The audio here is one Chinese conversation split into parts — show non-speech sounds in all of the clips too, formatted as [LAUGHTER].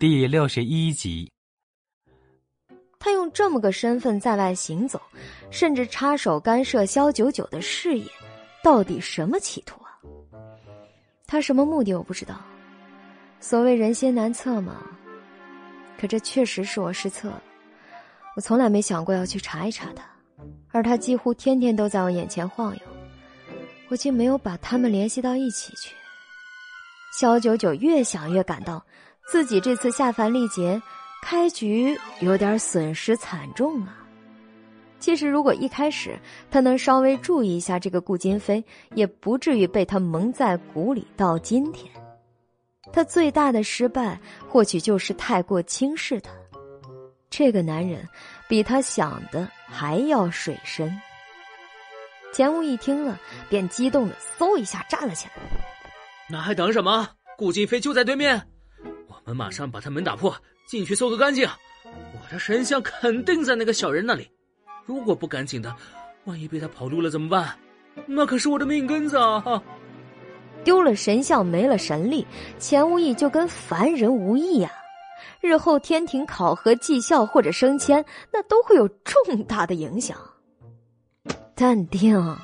第六十一集。他用这么个身份在外行走，甚至插手干涉萧九九的事业，到底什么企图啊？他什么目的我不知道。所谓人心难测嘛，可这确实是我失策了。我从来没想过要去查一查他，而他几乎天天都在我眼前晃悠，我竟没有把他们联系到一起去。萧九九越想越感到，自己这次下凡历劫，开局有点损失惨重啊。其实，如果一开始他能稍微注意一下这个顾金飞，也不至于被他蒙在鼓里到今天。他最大的失败，或许就是太过轻视他。这个男人比他想的还要水深。钱无义听了，便激动的嗖一下站了起来。那还等什么？顾金飞就在对面，我们马上把他门打破，进去搜个干净。我的神像肯定在那个小人那里。如果不赶紧的，万一被他跑路了怎么办？那可是我的命根子啊！丢了神像，没了神力，钱无义就跟凡人无异呀。日后天庭考核绩效或者升迁，那都会有重大的影响。淡定，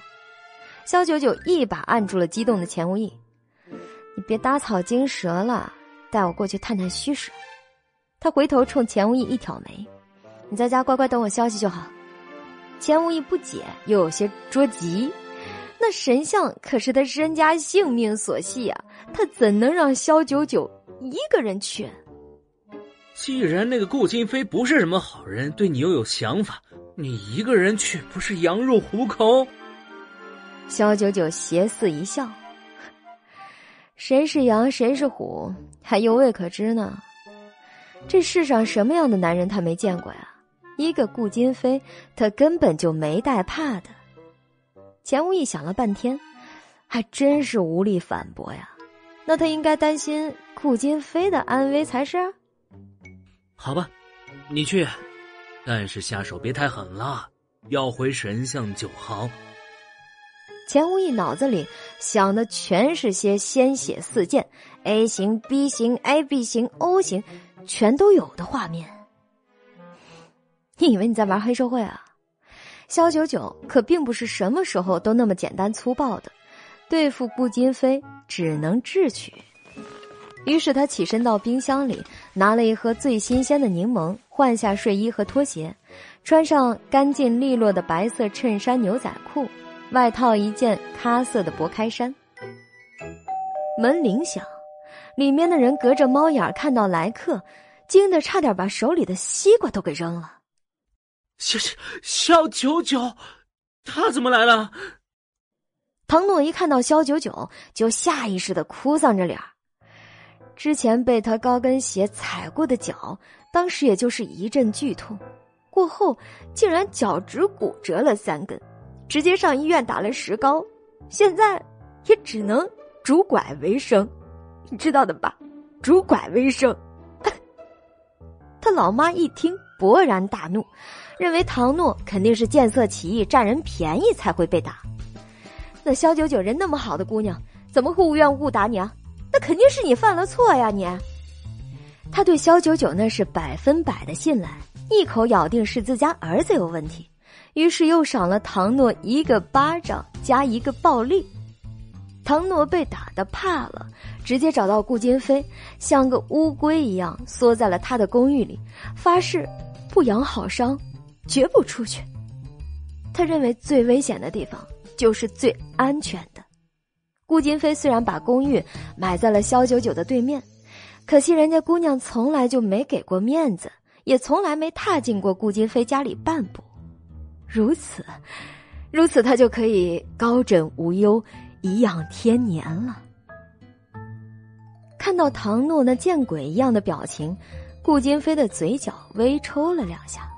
萧九九一把按住了激动的钱无义。你别打草惊蛇了，带我过去探探虚实。他回头冲钱无义一挑眉：“你在家乖乖等我消息就好。”钱无义不解又有些着急。那神像可是他身家性命所系啊，他怎能让萧九九一个人去？既然那个顾金飞不是什么好人，对你又有想法，你一个人去不是羊入虎口？萧九九斜似一笑：“谁是羊，谁是虎，还犹未可知呢。这世上什么样的男人他没见过呀？一个顾金飞，他根本就没带怕的。”钱无义想了半天，还真是无力反驳呀。那他应该担心顾金飞的安危才是。好吧，你去，但是下手别太狠了，要回神像就好。钱无义脑子里想的全是些鲜血四溅，A 型、B 型、AB 型、O 型，全都有的画面。你以为你在玩黑社会啊？肖九九可并不是什么时候都那么简单粗暴的，对付顾金飞只能智取。于是他起身到冰箱里拿了一盒最新鲜的柠檬，换下睡衣和拖鞋，穿上干净利落的白色衬衫、牛仔裤，外套一件咖色的薄开衫。门铃响，里面的人隔着猫眼看到来客，惊得差点把手里的西瓜都给扔了。萧萧萧九九，他怎么来了？唐诺一看到肖九九，就下意识的哭丧着脸之前被他高跟鞋踩过的脚，当时也就是一阵剧痛，过后竟然脚趾骨折了三根，直接上医院打了石膏，现在也只能拄拐为生，你知道的吧？拄拐为生。[LAUGHS] 他老妈一听，勃然大怒。认为唐诺肯定是见色起意、占人便宜才会被打。那萧九九人那么好的姑娘，怎么会无缘无故打你啊？那肯定是你犯了错呀！你，他对萧九九那是百分百的信赖，一口咬定是自家儿子有问题，于是又赏了唐诺一个巴掌加一个暴力。唐诺被打的怕了，直接找到顾金飞，像个乌龟一样缩在了他的公寓里，发誓不养好伤。绝不出去。他认为最危险的地方就是最安全的。顾金飞虽然把公寓买在了萧九九的对面，可惜人家姑娘从来就没给过面子，也从来没踏进过顾金飞家里半步。如此，如此，他就可以高枕无忧，颐养天年了。看到唐诺那见鬼一样的表情，顾金飞的嘴角微抽了两下。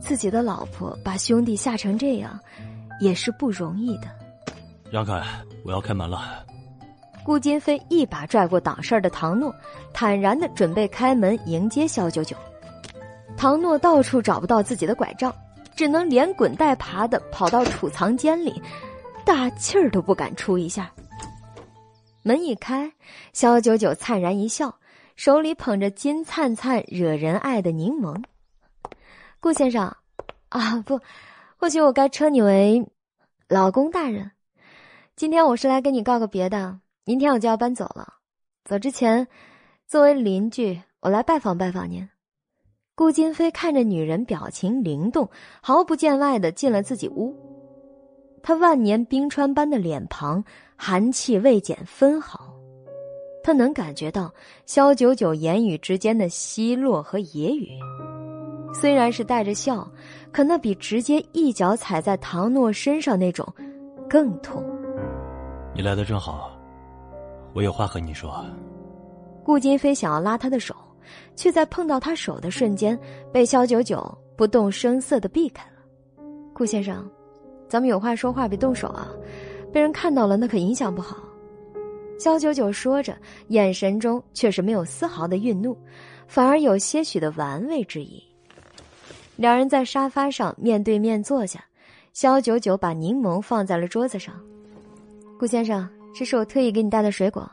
自己的老婆把兄弟吓成这样，也是不容易的。让开，我要开门了。顾金飞一把拽过挡事儿的唐诺，坦然的准备开门迎接肖九九。唐诺到处找不到自己的拐杖，只能连滚带爬的跑到储藏间里，大气儿都不敢出一下。门一开，萧九九灿然一笑，手里捧着金灿灿、惹人爱的柠檬。顾先生，啊不，或许我该称你为老公大人。今天我是来跟你告个别的，明天我就要搬走了。走之前，作为邻居，我来拜访拜访您。顾金飞看着女人表情灵动，毫不见外的进了自己屋。他万年冰川般的脸庞，寒气未减分毫。他能感觉到萧九九言语之间的奚落和揶揄，虽然是带着笑，可那比直接一脚踩在唐诺身上那种更痛。你来的正好，我有话和你说。顾金飞想要拉他的手，却在碰到他手的瞬间，被萧九九不动声色的避开了。顾先生，咱们有话说话，别动手啊！被人看到了，那可影响不好。萧九九说着，眼神中却是没有丝毫的愠怒，反而有些许的玩味之意。两人在沙发上面对面坐下，萧九九把柠檬放在了桌子上。顾先生，这是我特意给你带的水果，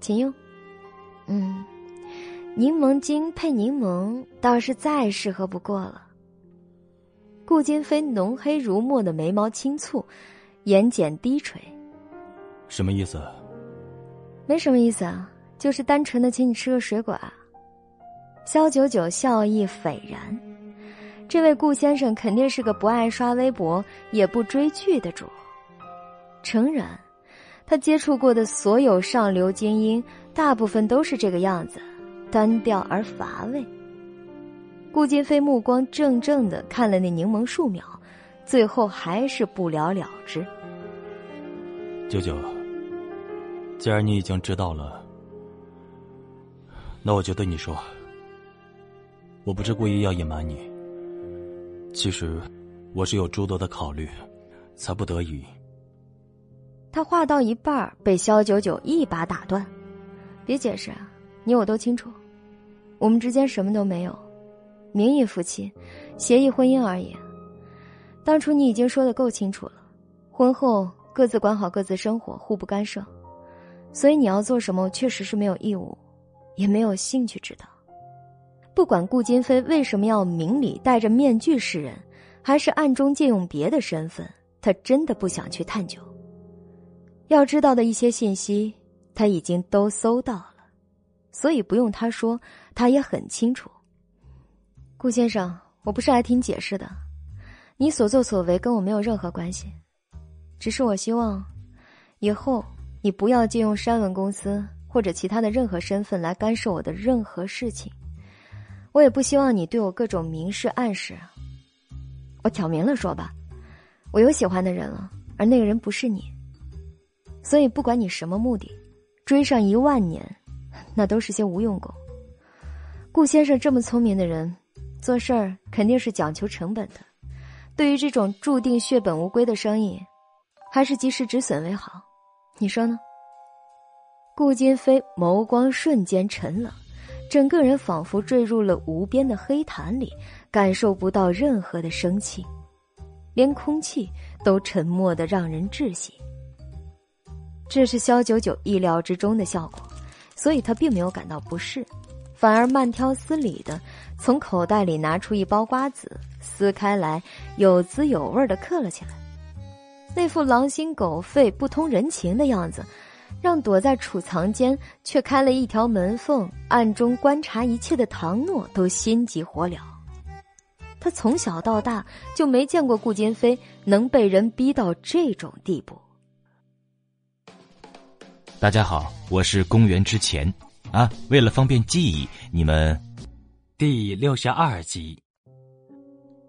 请用。嗯，柠檬精配柠檬倒是再适合不过了。顾金飞浓黑如墨的眉毛轻蹙，眼睑低垂。什么意思？没什么意思啊，就是单纯的请你吃个水果啊。肖九九笑意斐然，这位顾先生肯定是个不爱刷微博也不追剧的主。诚然，他接触过的所有上流精英。大部分都是这个样子，单调而乏味。顾金飞目光怔怔的看了那柠檬数秒，最后还是不了了之。九九，既然你已经知道了，那我就对你说，我不是故意要隐瞒你。其实，我是有诸多的考虑，才不得已。他话到一半，被肖九九一把打断。别解释，你我都清楚，我们之间什么都没有，名义夫妻，协议婚姻而已。当初你已经说的够清楚了，婚后各自管好各自生活，互不干涉。所以你要做什么，我确实是没有义务，也没有兴趣知道。不管顾金飞为什么要明里戴着面具示人，还是暗中借用别的身份，他真的不想去探究。要知道的一些信息。他已经都搜到了，所以不用他说，他也很清楚。顾先生，我不是来听解释的，你所作所为跟我没有任何关系，只是我希望，以后你不要借用山文公司或者其他的任何身份来干涉我的任何事情。我也不希望你对我各种明示暗示。我挑明了说吧，我有喜欢的人了，而那个人不是你，所以不管你什么目的。追上一万年，那都是些无用功。顾先生这么聪明的人，做事儿肯定是讲求成本的。对于这种注定血本无归的生意，还是及时止损为好。你说呢？顾金飞眸光瞬间沉冷，整个人仿佛坠入了无边的黑潭里，感受不到任何的生气，连空气都沉默的让人窒息。这是萧九九意料之中的效果，所以他并没有感到不适，反而慢条斯理的从口袋里拿出一包瓜子，撕开来，有滋有味的嗑了起来。那副狼心狗肺、不通人情的样子，让躲在储藏间却开了一条门缝、暗中观察一切的唐诺都心急火燎。他从小到大就没见过顾金飞能被人逼到这种地步。大家好，我是公元之前，啊，为了方便记忆，你们第六十二集。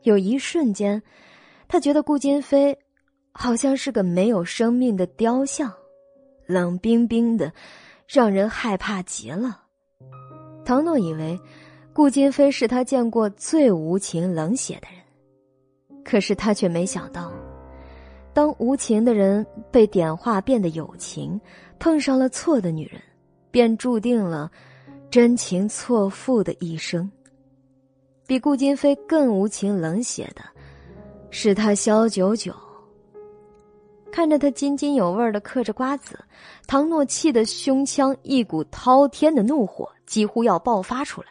有一瞬间，他觉得顾金飞好像是个没有生命的雕像，冷冰冰的，让人害怕极了。唐诺以为顾金飞是他见过最无情冷血的人，可是他却没想到。当无情的人被点化变得有情，碰上了错的女人，便注定了真情错付的一生。比顾金飞更无情冷血的，是他萧九九。看着他津津有味的嗑着瓜子，唐诺气得胸腔一股滔天的怒火几乎要爆发出来，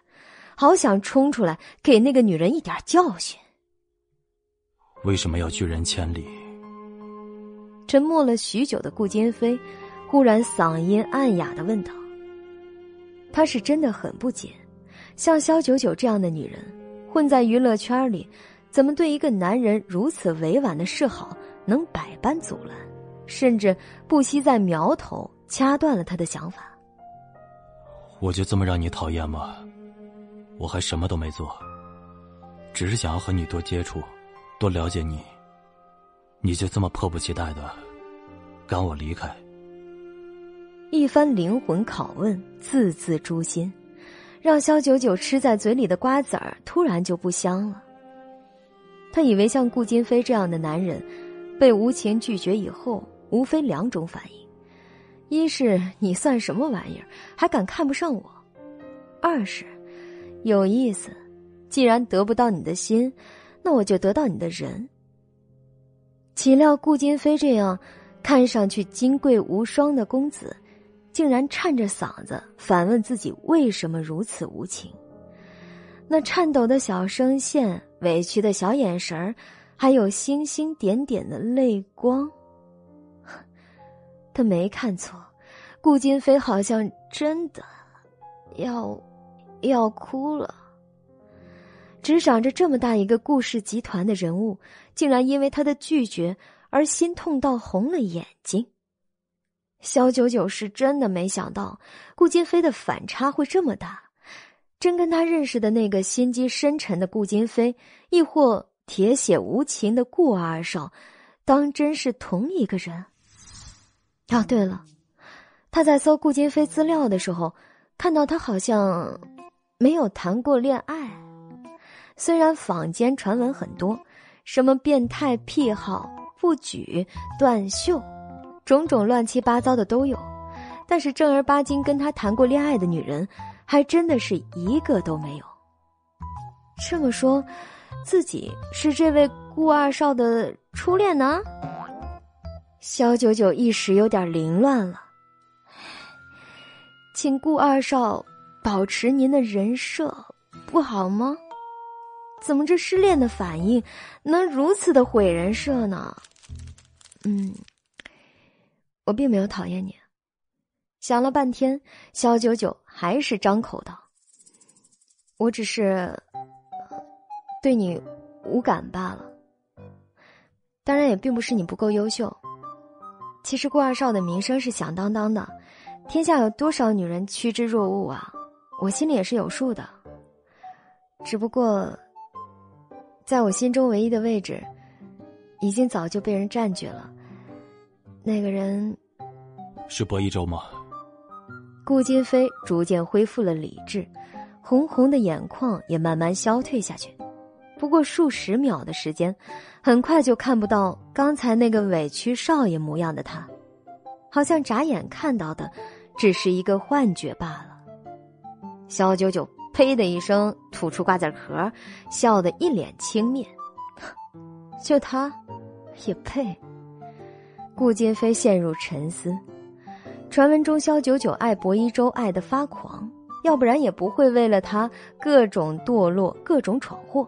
好想冲出来给那个女人一点教训。为什么要拒人千里？沉默了许久的顾金飞，忽然嗓音暗哑的问道：“他是真的很不解，像肖九九这样的女人，混在娱乐圈里。”怎么对一个男人如此委婉的示好能百般阻拦，甚至不惜在苗头掐断了他的想法？我就这么让你讨厌吗？我还什么都没做，只是想要和你多接触，多了解你。你就这么迫不及待的赶我离开？一番灵魂拷问，字字诛心，让肖九九吃在嘴里的瓜子儿突然就不香了。他以为像顾金飞这样的男人，被无情拒绝以后，无非两种反应：一是你算什么玩意儿，还敢看不上我；二是有意思，既然得不到你的心，那我就得到你的人。岂料顾金飞这样看上去金贵无双的公子，竟然颤着嗓子反问自己为什么如此无情。那颤抖的小声线。委屈的小眼神儿，还有星星点点的泪光。[LAUGHS] 他没看错，顾金飞好像真的要要哭了。执掌着这么大一个顾氏集团的人物，竟然因为他的拒绝而心痛到红了眼睛。肖九九是真的没想到顾金飞的反差会这么大。真跟他认识的那个心机深沉的顾金飞，亦或铁血无情的顾二少，当真是同一个人？哦，对了，他在搜顾金飞资料的时候，看到他好像没有谈过恋爱。虽然坊间传闻很多，什么变态癖好、不举、断袖，种种乱七八糟的都有，但是正儿八经跟他谈过恋爱的女人。还真的是一个都没有。这么说，自己是这位顾二少的初恋呢？肖九九一时有点凌乱了。请顾二少保持您的人设，不好吗？怎么这失恋的反应能如此的毁人设呢？嗯，我并没有讨厌你。想了半天，肖九九。还是张口道：“我只是对你无感罢了。当然，也并不是你不够优秀。其实顾二少的名声是响当当的，天下有多少女人趋之若鹜啊？我心里也是有数的。只不过，在我心中唯一的位置，已经早就被人占据了。那个人是薄一舟吗？”顾金飞逐渐恢复了理智，红红的眼眶也慢慢消退下去。不过数十秒的时间，很快就看不到刚才那个委屈少爷模样的他，好像眨眼看到的只是一个幻觉罢了。小九九呸的一声吐出瓜子壳，笑得一脸轻蔑：“ [LAUGHS] 就他，也配？”顾金飞陷入沉思。传闻中，萧九九爱薄一舟爱得发狂，要不然也不会为了他各种堕落、各种闯祸。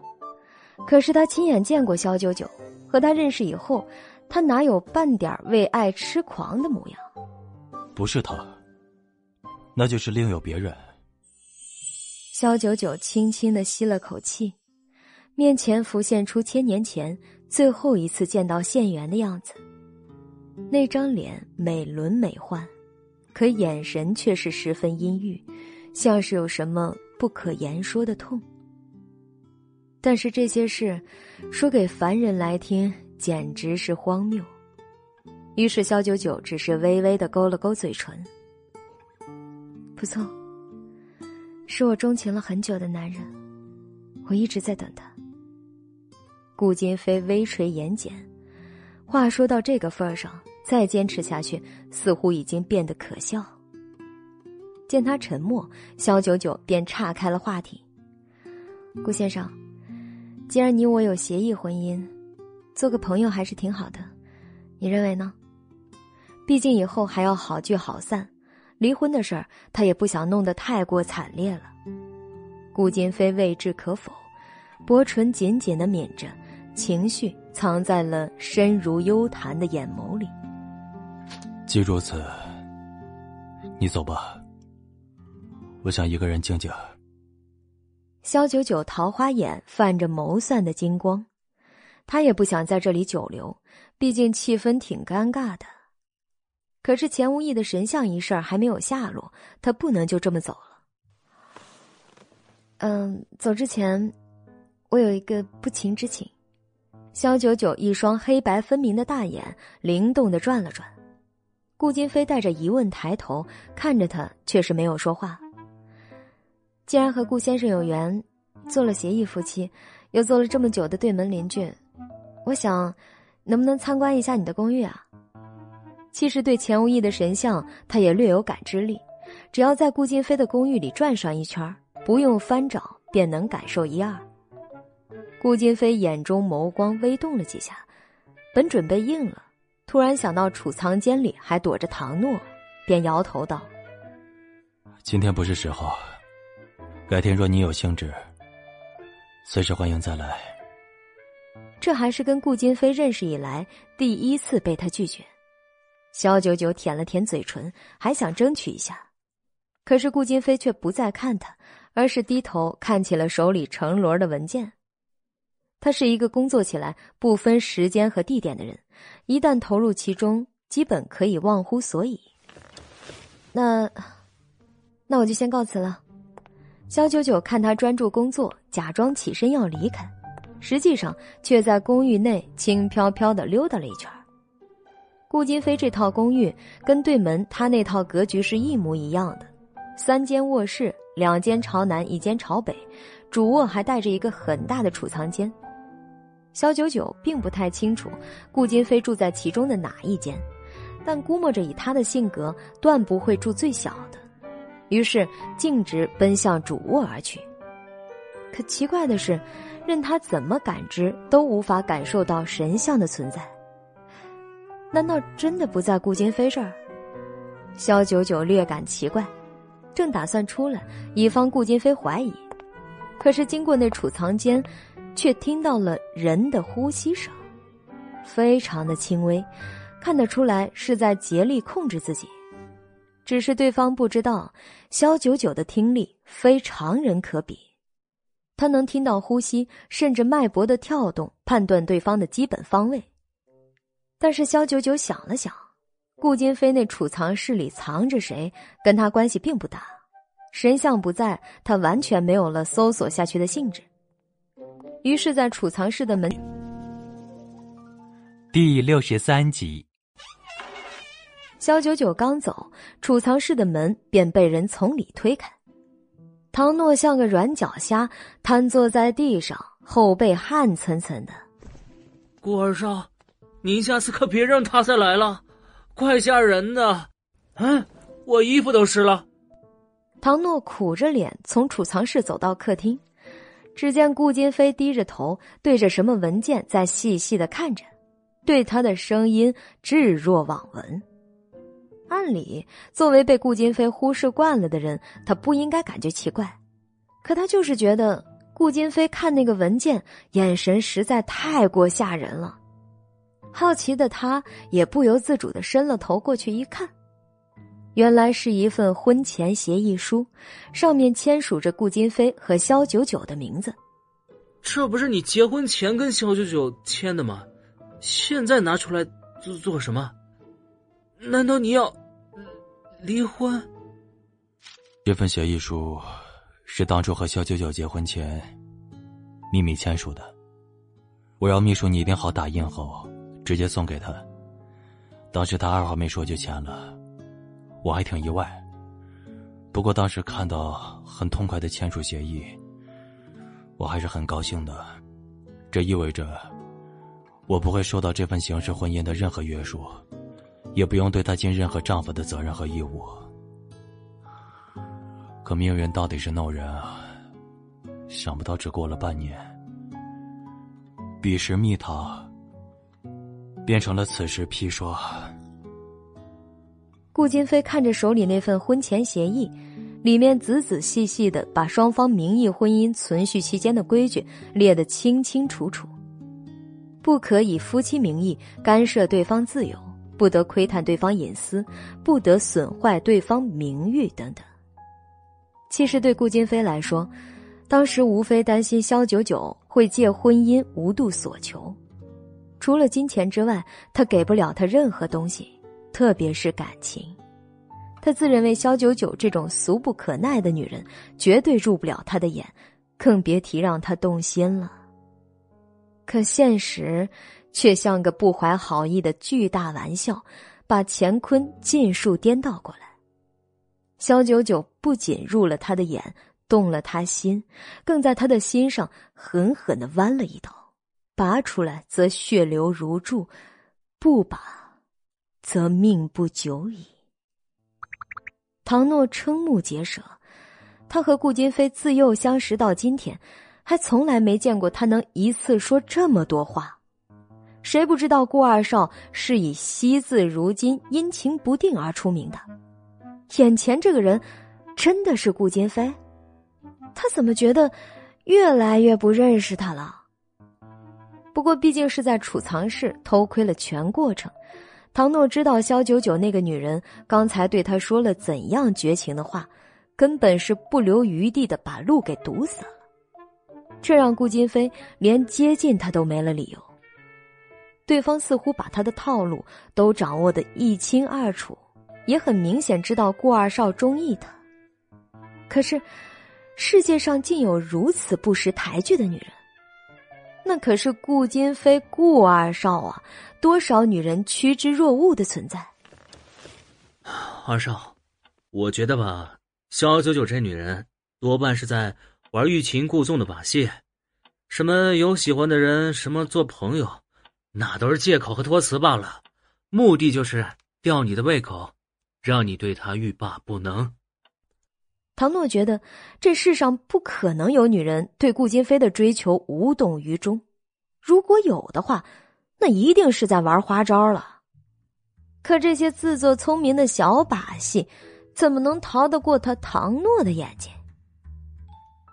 可是他亲眼见过萧九九，和他认识以后，他哪有半点为爱痴狂的模样？不是他，那就是另有别人。萧九九轻轻的吸了口气，面前浮现出千年前最后一次见到县元的样子，那张脸美轮美奂。可眼神却是十分阴郁，像是有什么不可言说的痛。但是这些事，说给凡人来听，简直是荒谬。于是肖九九只是微微的勾了勾嘴唇。不错，是我钟情了很久的男人，我一直在等他。顾金飞微垂眼睑，话说到这个份上。再坚持下去，似乎已经变得可笑。见他沉默，肖九九便岔开了话题：“顾先生，既然你我有协议婚姻，做个朋友还是挺好的，你认为呢？”毕竟以后还要好聚好散，离婚的事儿他也不想弄得太过惨烈了。顾金飞未置可否，薄唇紧紧的抿着，情绪藏在了深如幽潭的眼眸里。既如此，你走吧，我想一个人静静。萧九九桃花眼泛着谋算的金光，他也不想在这里久留，毕竟气氛挺尴尬的。可是钱无义的神像一事还没有下落，他不能就这么走了。嗯，走之前，我有一个不情之请。萧九九一双黑白分明的大眼灵动的转了转，顾金飞带着疑问抬头看着他，却是没有说话。既然和顾先生有缘，做了协议夫妻，又做了这么久的对门邻居，我想，能不能参观一下你的公寓啊？其实对钱无义的神像，他也略有感知力，只要在顾金飞的公寓里转上一圈，不用翻找便能感受一二。顾金飞眼中眸光微动了几下，本准备应了，突然想到储藏间里还躲着唐诺，便摇头道：“今天不是时候。”改天若你有兴致，随时欢迎再来。这还是跟顾金飞认识以来第一次被他拒绝。萧九九舔了舔嘴唇，还想争取一下，可是顾金飞却不再看他，而是低头看起了手里成摞的文件。他是一个工作起来不分时间和地点的人，一旦投入其中，基本可以忘乎所以。那，那我就先告辞了。肖九九看他专注工作，假装起身要离开，实际上却在公寓内轻飘飘的溜达了一圈。顾金飞这套公寓跟对门他那套格局是一模一样的，三间卧室，两间朝南，一间朝北，主卧还带着一个很大的储藏间。肖九九并不太清楚顾金飞住在其中的哪一间，但估摸着以他的性格，断不会住最小的。于是径直奔向主卧而去，可奇怪的是，任他怎么感知都无法感受到神像的存在。难道真的不在顾金飞这儿？肖九九略感奇怪，正打算出来以防顾金飞怀疑，可是经过那储藏间，却听到了人的呼吸声，非常的轻微，看得出来是在竭力控制自己。只是对方不知道，肖九九的听力非常人可比，他能听到呼吸，甚至脉搏的跳动，判断对方的基本方位。但是肖九九想了想，顾金飞那储藏室里藏着谁，跟他关系并不大。神像不在，他完全没有了搜索下去的兴致。于是，在储藏室的门，第六十三集。肖九九刚走，储藏室的门便被人从里推开。唐诺像个软脚虾，瘫坐在地上，后背汗涔涔的。顾二少，您下次可别让他再来了，怪吓人的。嗯，我衣服都湿了。唐诺苦着脸从储藏室走到客厅，只见顾金飞低着头，对着什么文件在细细的看着，对他的声音置若罔闻。按理，作为被顾金飞忽视惯了的人，他不应该感觉奇怪，可他就是觉得顾金飞看那个文件，眼神实在太过吓人了。好奇的他，也不由自主的伸了头过去一看，原来是一份婚前协议书，上面签署着顾金飞和肖九九的名字。这不是你结婚前跟肖九九签的吗？现在拿出来做做什么？难道你要？离婚。这份协议书是当初和肖九九结婚前秘密签署的，我让秘书拟定好打印后直接送给他。当时他二话没说就签了，我还挺意外。不过当时看到很痛快的签署协议，我还是很高兴的。这意味着我不会受到这份形式婚姻的任何约束。也不用对她尽任何丈夫的责任和义务。可命运到底是弄人啊！想不到只过了半年，彼时蜜桃变成了此时砒霜。顾金飞看着手里那份婚前协议，里面仔仔细细的把双方名义婚姻存续期间的规矩列得清清楚楚。不可以夫妻名义干涉对方自由，不得窥探对方隐私，不得损坏对方名誉等等。其实对顾金飞来说，当时无非担心肖九九会借婚姻无度所求，除了金钱之外，他给不了他任何东西。特别是感情，他自认为萧九九这种俗不可耐的女人绝对入不了他的眼，更别提让他动心了。可现实却像个不怀好意的巨大玩笑，把乾坤尽数颠倒过来。萧九九不仅入了他的眼，动了他心，更在他的心上狠狠的剜了一刀，拔出来则血流如注，不拔。则命不久矣。唐诺瞠目结舌，他和顾金飞自幼相识到今天，还从来没见过他能一次说这么多话。谁不知道顾二少是以惜字如金、阴晴不定而出名的？眼前这个人，真的是顾金飞？他怎么觉得越来越不认识他了？不过毕竟是在储藏室偷窥了全过程。唐诺知道肖九九那个女人刚才对他说了怎样绝情的话，根本是不留余地的把路给堵死了，这让顾金飞连接近他都没了理由。对方似乎把他的套路都掌握的一清二楚，也很明显知道顾二少中意他。可是，世界上竟有如此不识抬举的女人。那可是顾金飞顾二少啊，多少女人趋之若鹜的存在。二少，我觉得吧，萧九九这女人多半是在玩欲擒故纵的把戏，什么有喜欢的人，什么做朋友，那都是借口和托词罢了，目的就是吊你的胃口，让你对她欲罢不能。唐诺觉得这世上不可能有女人对顾金飞的追求无动于衷，如果有的话，那一定是在玩花招了。可这些自作聪明的小把戏，怎么能逃得过他唐诺的眼睛？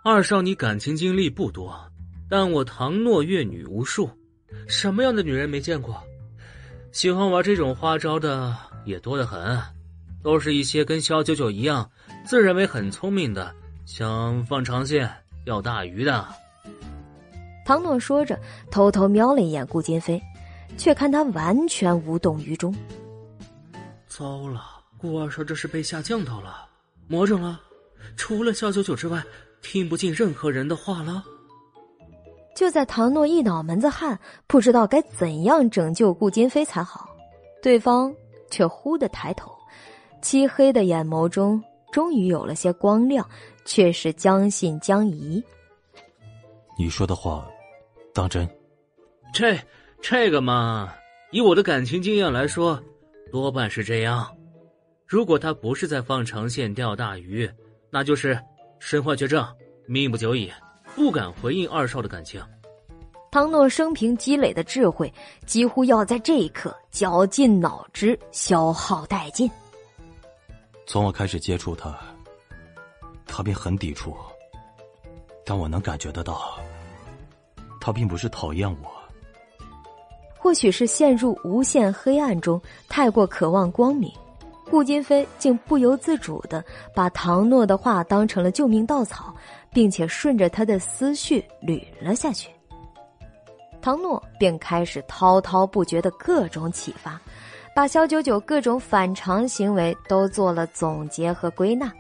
二少，你感情经历不多，但我唐诺阅女无数，什么样的女人没见过？喜欢玩这种花招的也多得很，都是一些跟肖九九一样。自认为很聪明的，想放长线钓大鱼的。唐诺说着，偷偷瞄了一眼顾金飞，却看他完全无动于衷。糟了，顾二少这是被下降头了，魔怔了，除了肖九九之外，听不进任何人的话了。就在唐诺一脑门子汗，不知道该怎样拯救顾金飞才好，对方却忽的抬头，漆黑的眼眸中。终于有了些光亮，却是将信将疑。你说的话，当真？这这个嘛，以我的感情经验来说，多半是这样。如果他不是在放长线钓大鱼，那就是身患绝症，命不久矣，不敢回应二少的感情。唐诺生平积累的智慧，几乎要在这一刻绞尽脑汁，消耗殆尽。从我开始接触他，他便很抵触，但我能感觉得到，他并不是讨厌我。或许是陷入无限黑暗中，太过渴望光明，顾金飞竟不由自主的把唐诺的话当成了救命稻草，并且顺着他的思绪捋了下去。唐诺便开始滔滔不绝的各种启发。把肖九九各种反常行为都做了总结和归纳，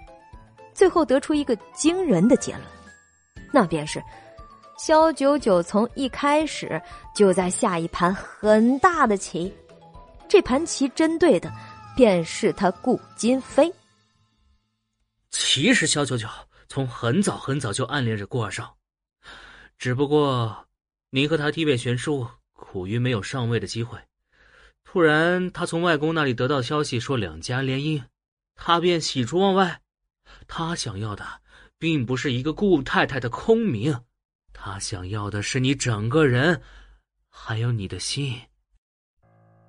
最后得出一个惊人的结论，那便是肖九九从一开始就在下一盘很大的棋，这盘棋针对的便是他顾金飞。其实肖九九从很早很早就暗恋着顾二少，只不过您和他地位悬殊，苦于没有上位的机会。突然，他从外公那里得到消息，说两家联姻，他便喜出望外。他想要的，并不是一个顾太太的空名，他想要的是你整个人，还有你的心。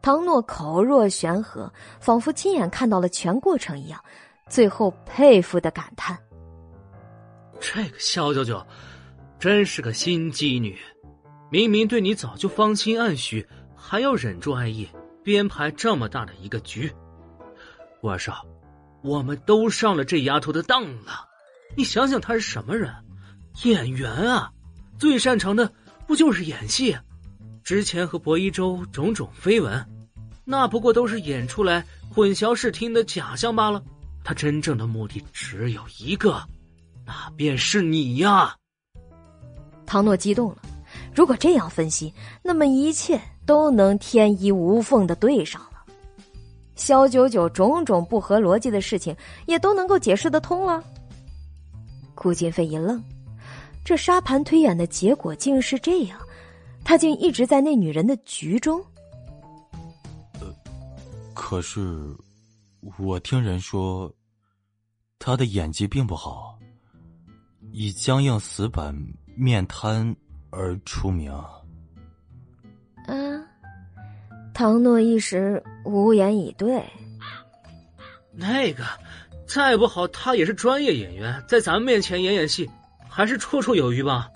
唐诺口若悬河，仿佛亲眼看到了全过程一样，最后佩服的感叹：“这个萧九九，真是个心机女，明明对你早就芳心暗许，还要忍住爱意，编排这么大的一个局。顾二少，我们都上了这丫头的当了。你想想，她是什么人？演员啊，最擅长的不就是演戏？”之前和薄一舟种种绯闻，那不过都是演出来混淆视听的假象罢了。他真正的目的只有一个，那便是你呀！唐诺激动了。如果这样分析，那么一切都能天衣无缝的对上了。萧九九种种不合逻辑的事情，也都能够解释得通了。顾金飞一愣，这沙盘推演的结果竟是这样。他竟一直在那女人的局中。呃，可是我听人说，他的演技并不好，以僵硬死板、面瘫而出名。啊！唐诺一时无言以对。那个再不好，他也是专业演员，在咱们面前演演戏，还是绰绰有余吧。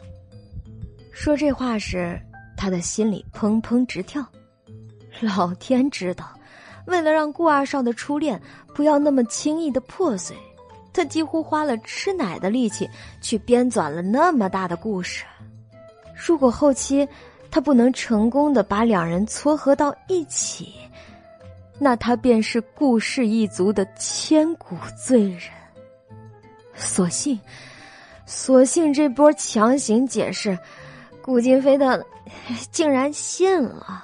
说这话时。他的心里砰砰直跳，老天知道，为了让顾二少的初恋不要那么轻易的破碎，他几乎花了吃奶的力气去编纂了那么大的故事。如果后期他不能成功的把两人撮合到一起，那他便是顾氏一族的千古罪人。所幸，所幸这波强行解释。顾金飞的竟然信了。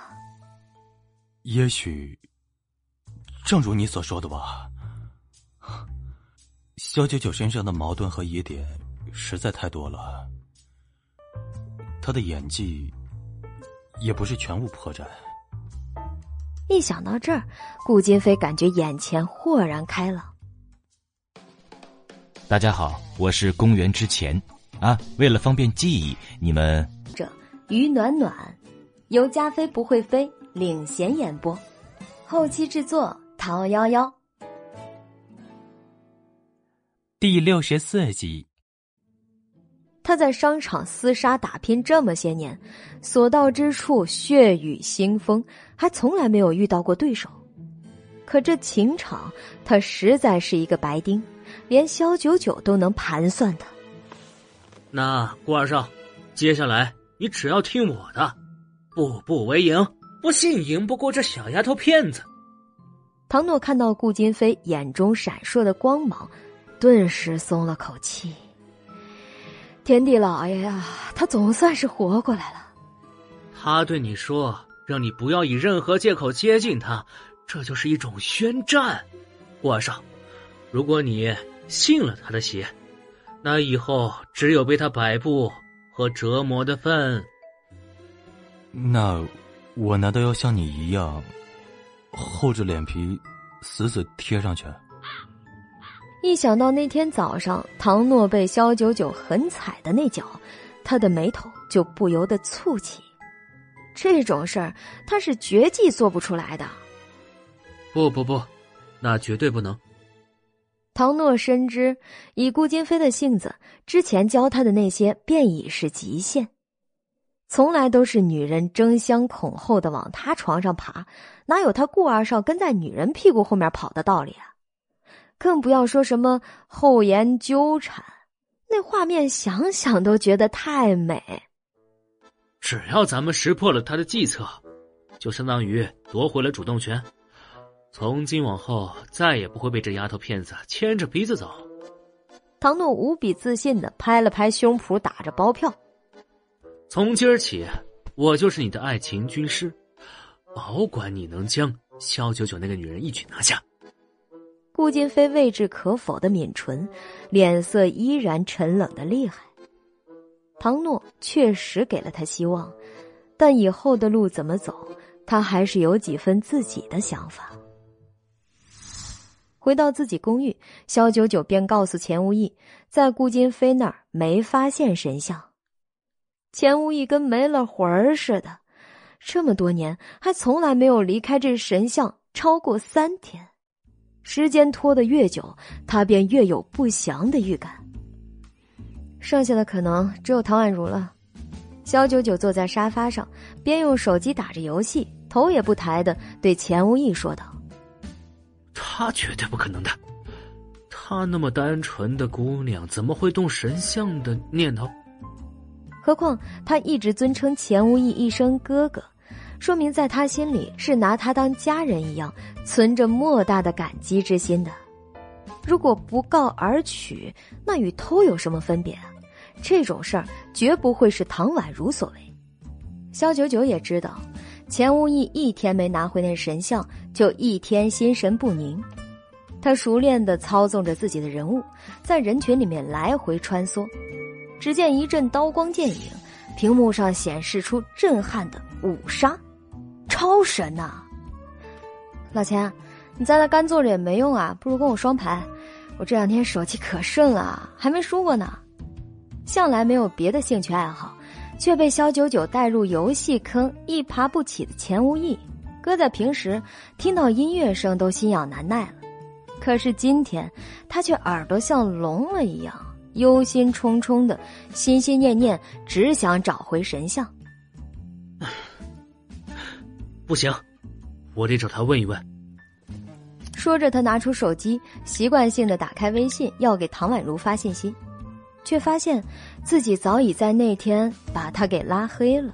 也许，正如你所说的吧。萧九九身上的矛盾和疑点实在太多了，他的演技也不是全无破绽。一想到这儿，顾金飞感觉眼前豁然开朗。大家好，我是公元之前啊，为了方便记忆，你们这。于暖暖，由加菲不会飞领衔演播，后期制作陶幺幺。第六十四集，他在商场厮杀打拼这么些年，所到之处血雨腥风，还从来没有遇到过对手。可这情场，他实在是一个白丁，连萧九九都能盘算的。那顾二少，接下来。你只要听我的，步步为营，不信赢不过这小丫头片子。唐诺看到顾金飞眼中闪烁的光芒，顿时松了口气。天地老爷呀，他总算是活过来了。他对你说，让你不要以任何借口接近他，这就是一种宣战。顾二少，如果你信了他的邪，那以后只有被他摆布。和折磨的份。那我难道要像你一样厚着脸皮死死贴上去？一想到那天早上唐诺被萧九九狠踩的那脚，他的眉头就不由得蹙起。这种事儿他是绝技做不出来的。不不不，那绝对不能。唐诺深知，以顾金飞的性子，之前教他的那些便已是极限。从来都是女人争相恐后的往他床上爬，哪有他顾二少跟在女人屁股后面跑的道理啊？更不要说什么厚颜纠缠，那画面想想都觉得太美。只要咱们识破了他的计策，就相当于夺回了主动权。从今往后，再也不会被这丫头片子牵着鼻子走。唐诺无比自信的拍了拍胸脯，打着包票：“从今儿起，我就是你的爱情军师，保管你能将萧九九那个女人一举拿下。”顾金飞未置可否的抿唇，脸色依然沉冷的厉害。唐诺确实给了他希望，但以后的路怎么走，他还是有几分自己的想法。回到自己公寓，肖九九便告诉钱无义，在顾金飞那儿没发现神像。钱无义跟没了魂儿似的，这么多年还从来没有离开这神像超过三天。时间拖得越久，他便越有不祥的预感。剩下的可能只有唐宛如了。肖九九坐在沙发上，边用手机打着游戏，头也不抬的对钱无义说道：“他绝对不可能的，她那么单纯的姑娘，怎么会动神像的念头？何况他一直尊称钱无义一声哥哥，说明在他心里是拿他当家人一样，存着莫大的感激之心的。如果不告而取，那与偷有什么分别？”这种事儿绝不会是唐宛如所为。肖九九也知道，钱无义一天没拿回那神像，就一天心神不宁。他熟练的操纵着自己的人物，在人群里面来回穿梭。只见一阵刀光剑影，屏幕上显示出震撼的五杀，超神呐！老钱，你在那干坐着也没用啊，不如跟我双排。我这两天手气可顺了，还没输过呢。向来没有别的兴趣爱好，却被肖九九带入游戏坑一爬不起的钱无义，搁在平时听到音乐声都心痒难耐了。可是今天他却耳朵像聋了一样，忧心忡忡的，心心念念只想找回神像。[SIGHS] 不行，我得找他问一问。说着，他拿出手机，习惯性的打开微信，要给唐宛如发信息。却发现自己早已在那天把他给拉黑了，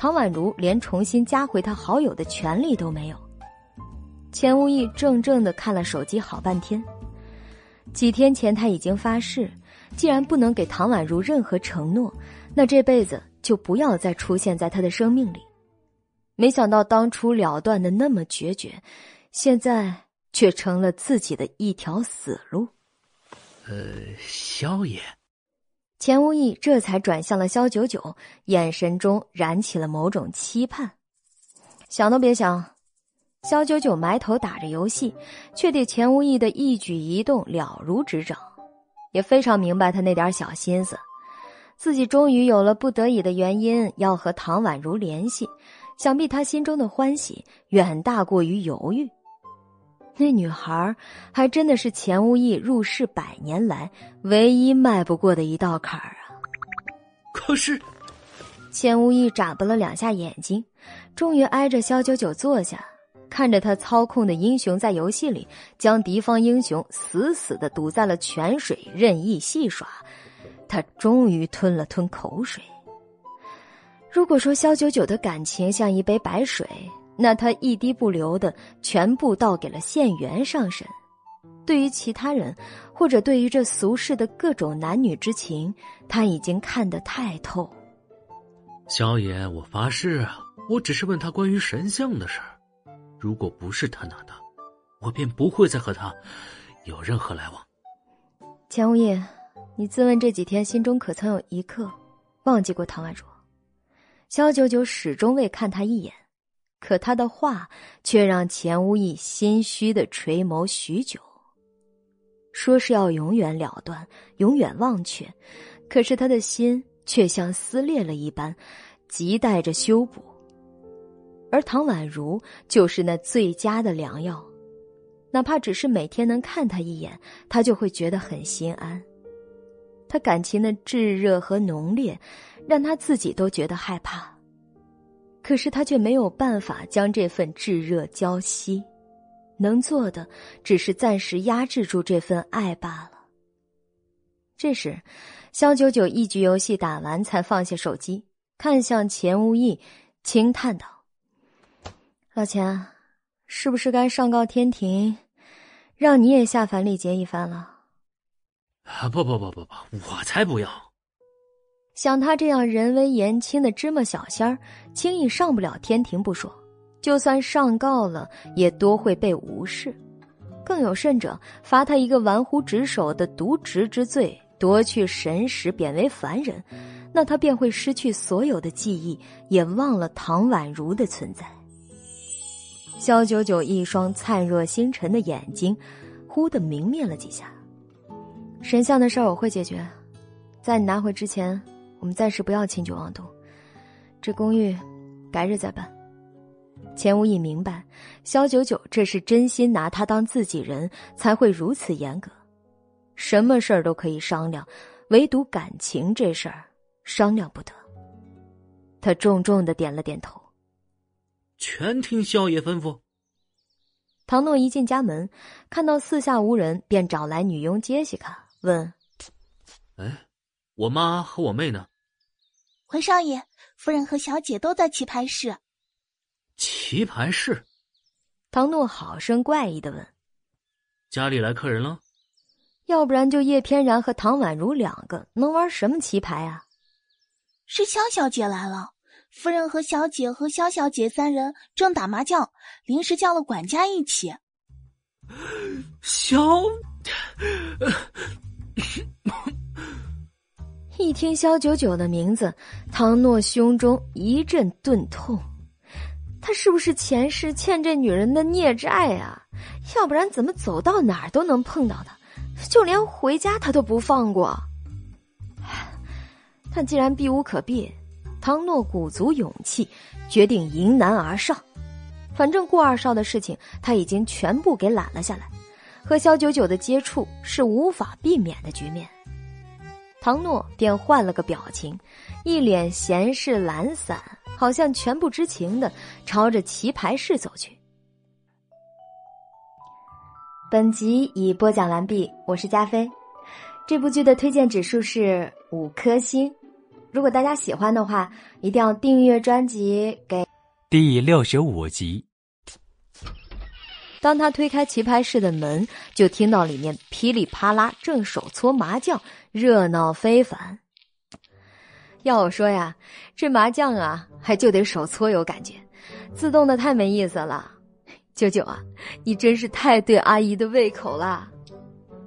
唐宛如连重新加回他好友的权利都没有。钱无义怔怔的看了手机好半天。几天前他已经发誓，既然不能给唐宛如任何承诺，那这辈子就不要再出现在他的生命里。没想到当初了断的那么决绝，现在却成了自己的一条死路。呃，萧爷，钱无义这才转向了萧九九，眼神中燃起了某种期盼。想都别想！萧九九埋头打着游戏，却对钱无义的一举一动了如指掌，也非常明白他那点小心思。自己终于有了不得已的原因要和唐宛如联系，想必他心中的欢喜远大过于犹豫。那女孩还真的是钱无意入世百年来唯一迈不过的一道坎儿啊！可是，钱无意眨巴了两下眼睛，终于挨着萧九九坐下，看着他操控的英雄在游戏里将敌方英雄死死的堵在了泉水任意戏耍，他终于吞了吞口水。如果说萧九九的感情像一杯白水。那他一滴不留的全部倒给了县元上神。对于其他人，或者对于这俗世的各种男女之情，他已经看得太透。萧爷，我发誓啊，我只是问他关于神像的事儿。如果不是他拿的，我便不会再和他有任何来往。钱无义，你自问这几天心中可曾有一刻忘记过唐宛如？萧九九始终未看他一眼。可他的话却让钱无义心虚的垂眸许久。说是要永远了断，永远忘却，可是他的心却像撕裂了一般，亟待着修补。而唐宛如就是那最佳的良药，哪怕只是每天能看他一眼，他就会觉得很心安。他感情的炙热和浓烈，让他自己都觉得害怕。可是他却没有办法将这份炙热浇熄，能做的只是暂时压制住这份爱罢了。这时，肖九九一局游戏打完，才放下手机，看向钱无义，轻叹道：“老钱，是不是该上告天庭，让你也下凡历劫一番了？”“啊，不不不不不，我才不要！”像他这样人微言轻的芝麻小仙儿，轻易上不了天庭不说，就算上告了，也多会被无视。更有甚者，罚他一个玩忽职守的渎职之罪，夺去神识，贬为凡人，那他便会失去所有的记忆，也忘了唐宛如的存在。萧九九一双灿若星辰的眼睛，忽的明灭了几下。神像的事儿我会解决，在你拿回之前。我们暂时不要轻举妄动，这公寓改日再办。钱无义明白，肖九九这是真心拿他当自己人，才会如此严格。什么事儿都可以商量，唯独感情这事儿商量不得。他重重的点了点头，全听萧爷吩咐。唐诺一进家门，看到四下无人，便找来女佣杰西卡，问：“哎，我妈和我妹呢？”回少爷，夫人和小姐都在棋牌室。棋牌室，唐诺好生怪异的问：“家里来客人了？要不然就叶翩然和唐宛如两个，能玩什么棋牌啊？”是萧小姐来了，夫人和小姐和萧小姐三人正打麻将，临时叫了管家一起。萧，一听萧九九的名字，唐诺胸中一阵钝痛。他是不是前世欠这女人的孽债啊？要不然怎么走到哪儿都能碰到她，就连回家他都不放过？但既然避无可避，唐诺鼓足勇气，决定迎难而上。反正顾二少的事情他已经全部给揽了下来，和萧九九的接触是无法避免的局面。唐诺便换了个表情，一脸闲适懒散，好像全不知情的朝着棋牌室走去。本集已播讲完毕，我是加菲。这部剧的推荐指数是五颗星。如果大家喜欢的话，一定要订阅专辑。给第六十五集。当他推开棋牌室的门，就听到里面噼里啪啦正手搓麻将，热闹非凡。要我说呀，这麻将啊，还就得手搓有感觉，自动的太没意思了。九九啊，你真是太对阿姨的胃口了。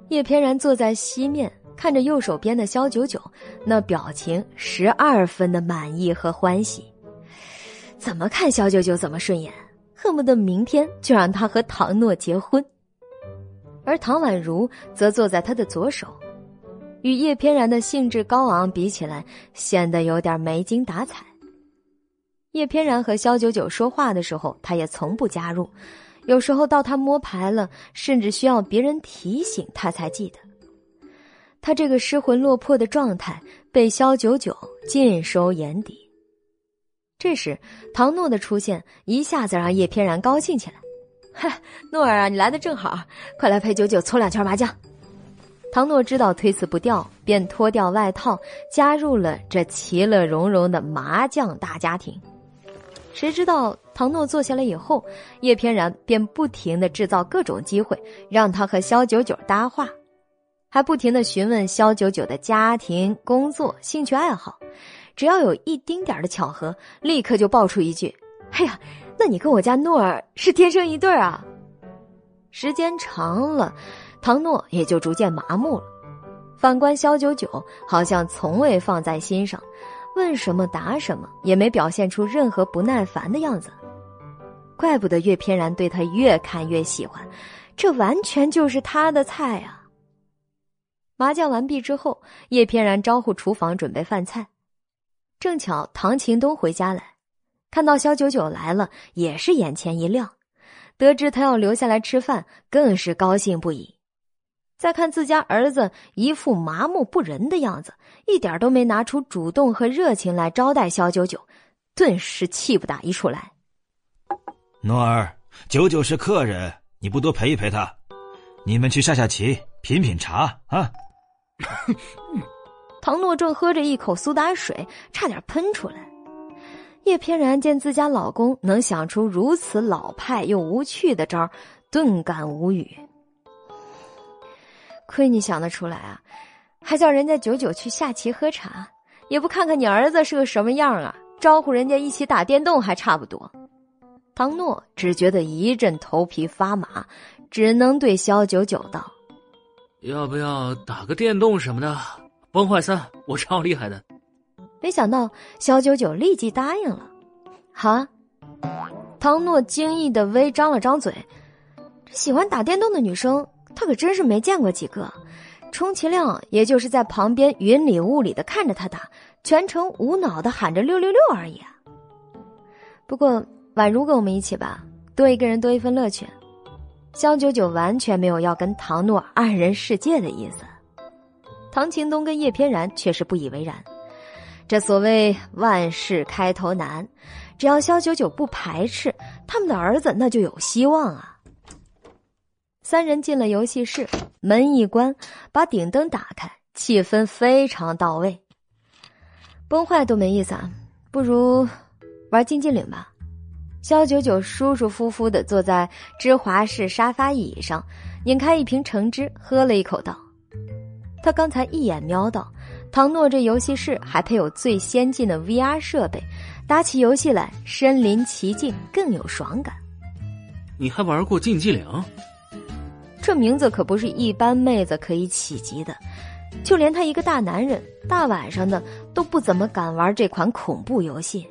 叶翩然坐在西面。看着右手边的萧九九，那表情十二分的满意和欢喜，怎么看萧九九怎么顺眼，恨不得明天就让他和唐诺结婚。而唐宛如则坐在他的左手，与叶翩然的兴致高昂比起来，显得有点没精打采。叶翩然和萧九九说话的时候，他也从不加入，有时候到他摸牌了，甚至需要别人提醒他才记得。他这个失魂落魄的状态被萧九九尽收眼底。这时，唐诺的出现一下子让叶翩然高兴起来。嗨，诺儿啊，你来的正好，快来陪九九搓两圈麻将。唐诺知道推辞不掉，便脱掉外套，加入了这其乐融融的麻将大家庭。谁知道唐诺坐下来以后，叶翩然便不停的制造各种机会，让他和萧九九搭话。还不停的询问肖九九的家庭、工作、兴趣爱好，只要有一丁点的巧合，立刻就爆出一句：“哎呀，那你跟我家诺儿是天生一对啊！”时间长了，唐诺也就逐渐麻木了。反观肖九九，好像从未放在心上，问什么答什么，也没表现出任何不耐烦的样子。怪不得岳翩然对他越看越喜欢，这完全就是他的菜啊！麻将完毕之后，叶翩然招呼厨房准备饭菜。正巧唐秦东回家来，看到肖九九来了，也是眼前一亮。得知他要留下来吃饭，更是高兴不已。再看自家儿子一副麻木不仁的样子，一点都没拿出主动和热情来招待肖九九，顿时气不打一处来。诺儿，九九是客人，你不多陪一陪他？你们去下下棋，品品茶啊。[LAUGHS] 唐诺正喝着一口苏打水，差点喷出来。叶翩然见自家老公能想出如此老派又无趣的招，顿感无语。亏你想得出来啊，还叫人家九九去下棋喝茶，也不看看你儿子是个什么样啊？招呼人家一起打电动还差不多。唐诺只觉得一阵头皮发麻，只能对肖九九道。要不要打个电动什么的？崩坏三，我超厉害的。没想到小九九立即答应了。好啊！唐诺惊异的微张了张嘴。这喜欢打电动的女生，他可真是没见过几个。充其量也就是在旁边云里雾里的看着他打，全程无脑的喊着六六六而已。不过宛如跟我们一起吧，多一个人多一份乐趣。肖九九完全没有要跟唐诺二人世界的意思。唐晴东跟叶翩然却是不以为然。这所谓万事开头难，只要肖九九不排斥，他们的儿子那就有希望啊。三人进了游戏室，门一关，把顶灯打开，气氛非常到位。崩坏都没意思啊，不如玩竞技岭吧。肖九九舒舒服服的坐在芝华士沙发椅上，拧开一瓶橙汁，喝了一口，道。他刚才一眼瞄到，唐诺这游戏室还配有最先进的 VR 设备，打起游戏来身临其境，更有爽感。你还玩过竞技岭？这名字可不是一般妹子可以企及的，就连他一个大男人，大晚上的都不怎么敢玩这款恐怖游戏。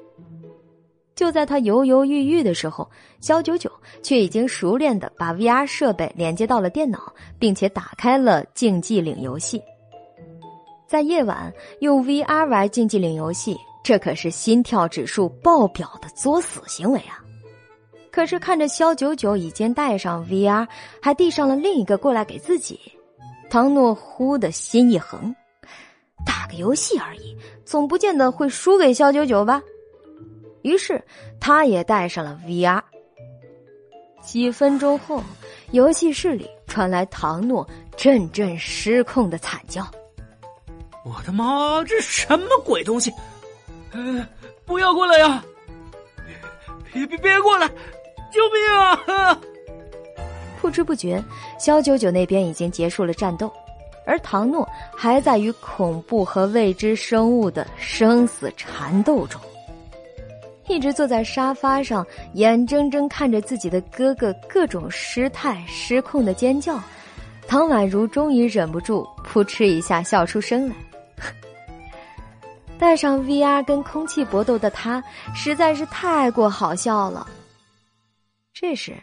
就在他犹犹豫豫的时候，肖九九却已经熟练的把 VR 设备连接到了电脑，并且打开了竞技岭游戏。在夜晚用 VR 玩竞技岭游戏，这可是心跳指数爆表的作死行为啊！可是看着肖九九已经带上 VR，还递上了另一个过来给自己，唐诺忽的心一横，打个游戏而已，总不见得会输给肖九九吧？于是，他也带上了 VR。几分钟后，游戏室里传来唐诺阵阵失控的惨叫：“我的妈，这什么鬼东西？呃，不要过来呀！别别别过来！救命啊！”不知不觉，肖九九那边已经结束了战斗，而唐诺还在与恐怖和未知生物的生死缠斗中。一直坐在沙发上，眼睁睁看着自己的哥哥各种失态、失控的尖叫，唐宛如终于忍不住扑哧一下笑出声来。带上 VR 跟空气搏斗的他，实在是太过好笑了。这时，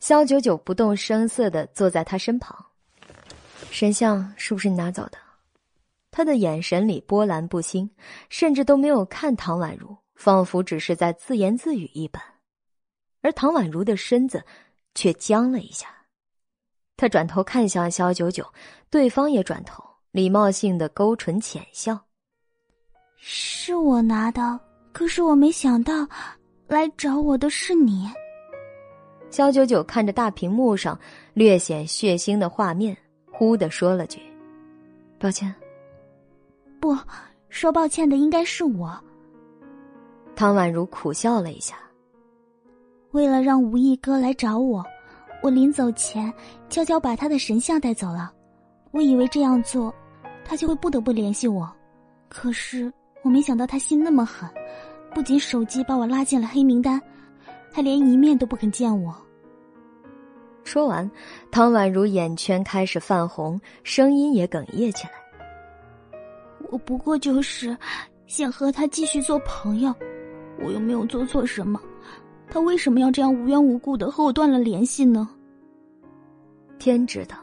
肖九九不动声色的坐在他身旁。神像是不是你拿走的？他的眼神里波澜不兴，甚至都没有看唐宛如。仿佛只是在自言自语一般，而唐宛如的身子却僵了一下。他转头看向肖九九，对方也转头，礼貌性的勾唇浅笑：“是我拿的，可是我没想到，来找我的是你。”肖九九看着大屏幕上略显血腥的画面，忽的说了句：“抱歉。”“不说抱歉的应该是我。”唐宛如苦笑了一下。为了让吴义哥来找我，我临走前悄悄把他的神像带走了。我以为这样做，他就会不得不联系我。可是我没想到他心那么狠，不仅手机把我拉进了黑名单，还连一面都不肯见我。说完，唐宛如眼圈开始泛红，声音也哽咽起来。我不过就是想和他继续做朋友。我又没有做错什么，他为什么要这样无缘无故的和我断了联系呢？天知道，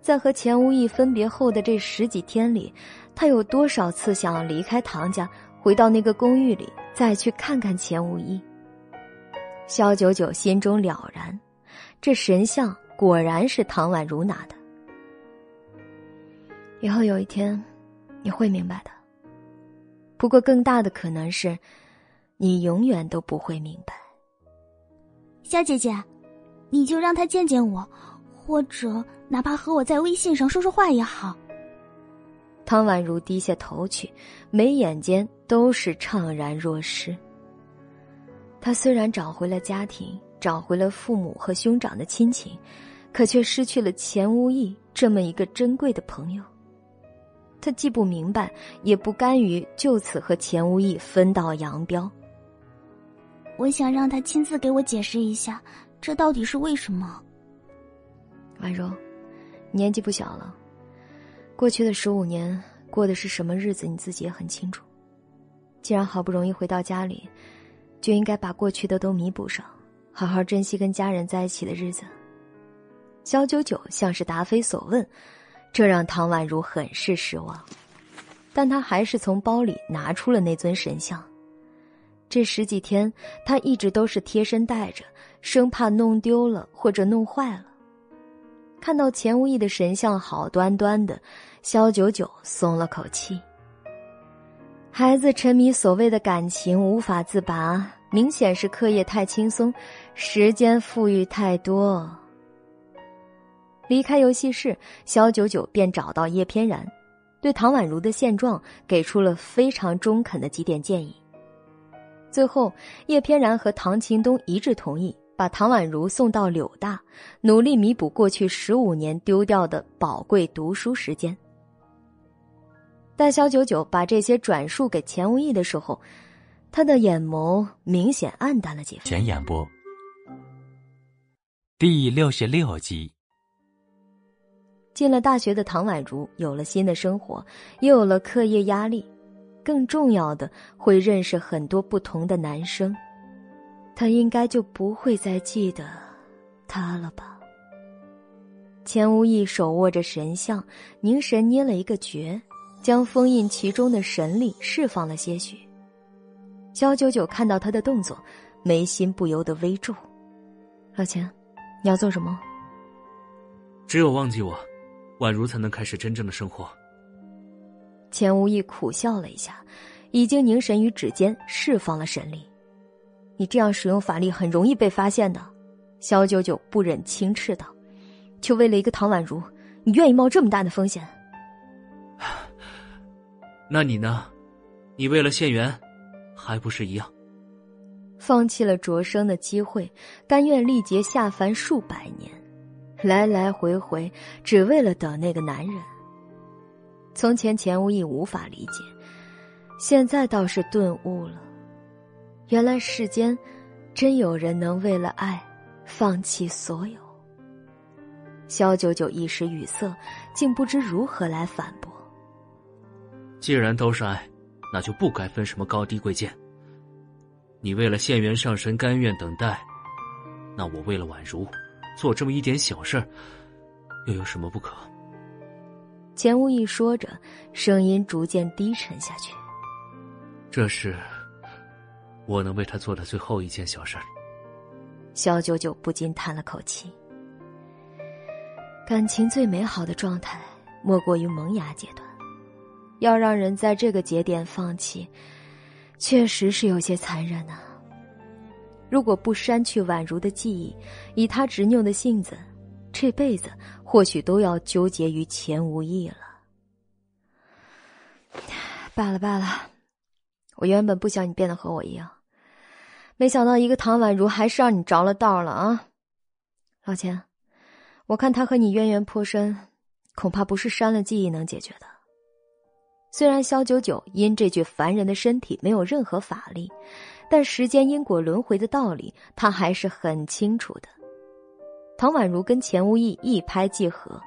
在和钱无义分别后的这十几天里，他有多少次想要离开唐家，回到那个公寓里再去看看钱无义。肖九九心中了然，这神像果然是唐宛如拿的。以后有一天，你会明白的。不过更大的可能是。你永远都不会明白，夏姐姐，你就让他见见我，或者哪怕和我在微信上说说话也好。汤宛如低下头去，眉眼间都是怅然若失。他虽然找回了家庭，找回了父母和兄长的亲情，可却失去了钱无义这么一个珍贵的朋友。他既不明白，也不甘于就此和钱无义分道扬镳。我想让他亲自给我解释一下，这到底是为什么。婉柔，年纪不小了，过去的十五年过的是什么日子，你自己也很清楚。既然好不容易回到家里，就应该把过去的都弥补上，好好珍惜跟家人在一起的日子。肖九九像是答非所问，这让唐宛如很是失望，但他还是从包里拿出了那尊神像。这十几天，他一直都是贴身带着，生怕弄丢了或者弄坏了。看到钱无义的神像好端端的，萧九九松了口气。孩子沉迷所谓的感情无法自拔，明显是课业太轻松，时间富裕太多。离开游戏室，萧九九便找到叶翩然，对唐宛如的现状给出了非常中肯的几点建议。最后，叶翩然和唐秦东一致同意把唐宛如送到柳大，努力弥补过去十五年丢掉的宝贵读书时间。但萧九九把这些转述给钱无义的时候，他的眼眸明显暗淡了几分。前演播第六十六集。进了大学的唐宛如有了新的生活，又有了课业压力。更重要的，会认识很多不同的男生，他应该就不会再记得他了吧？钱无义手握着神像，凝神捏了一个诀，将封印其中的神力释放了些许。肖九九看到他的动作，眉心不由得微皱。老钱，你要做什么？只有忘记我，宛如才能开始真正的生活。钱无意苦笑了一下，已经凝神于指尖释放了神力。你这样使用法力很容易被发现的。萧九九不忍轻斥道：“就为了一个唐宛如，你愿意冒这么大的风险？” [SIGHS] 那你呢？你为了县元，还不是一样？放弃了擢升的机会，甘愿历劫下凡数百年，来来回回，只为了等那个男人。从前钱无义无法理解，现在倒是顿悟了。原来世间真有人能为了爱放弃所有。萧九九一时语塞，竟不知如何来反驳。既然都是爱，那就不该分什么高低贵贱。你为了县元上神甘愿等待，那我为了宛如，做这么一点小事，又有什么不可？钱无义说着，声音逐渐低沉下去。这是我能为他做的最后一件小事。萧九九不禁叹了口气。感情最美好的状态，莫过于萌芽阶段。要让人在这个节点放弃，确实是有些残忍啊。如果不删去宛如的记忆，以他执拗的性子。这辈子或许都要纠结于钱无益了。罢了罢了，我原本不想你变得和我一样，没想到一个唐宛如还是让你着了道了啊！老钱，我看他和你渊源颇深，恐怕不是删了记忆能解决的。虽然萧九九因这具凡人的身体没有任何法力，但时间因果轮回的道理，他还是很清楚的。唐宛如跟钱无义一拍即合，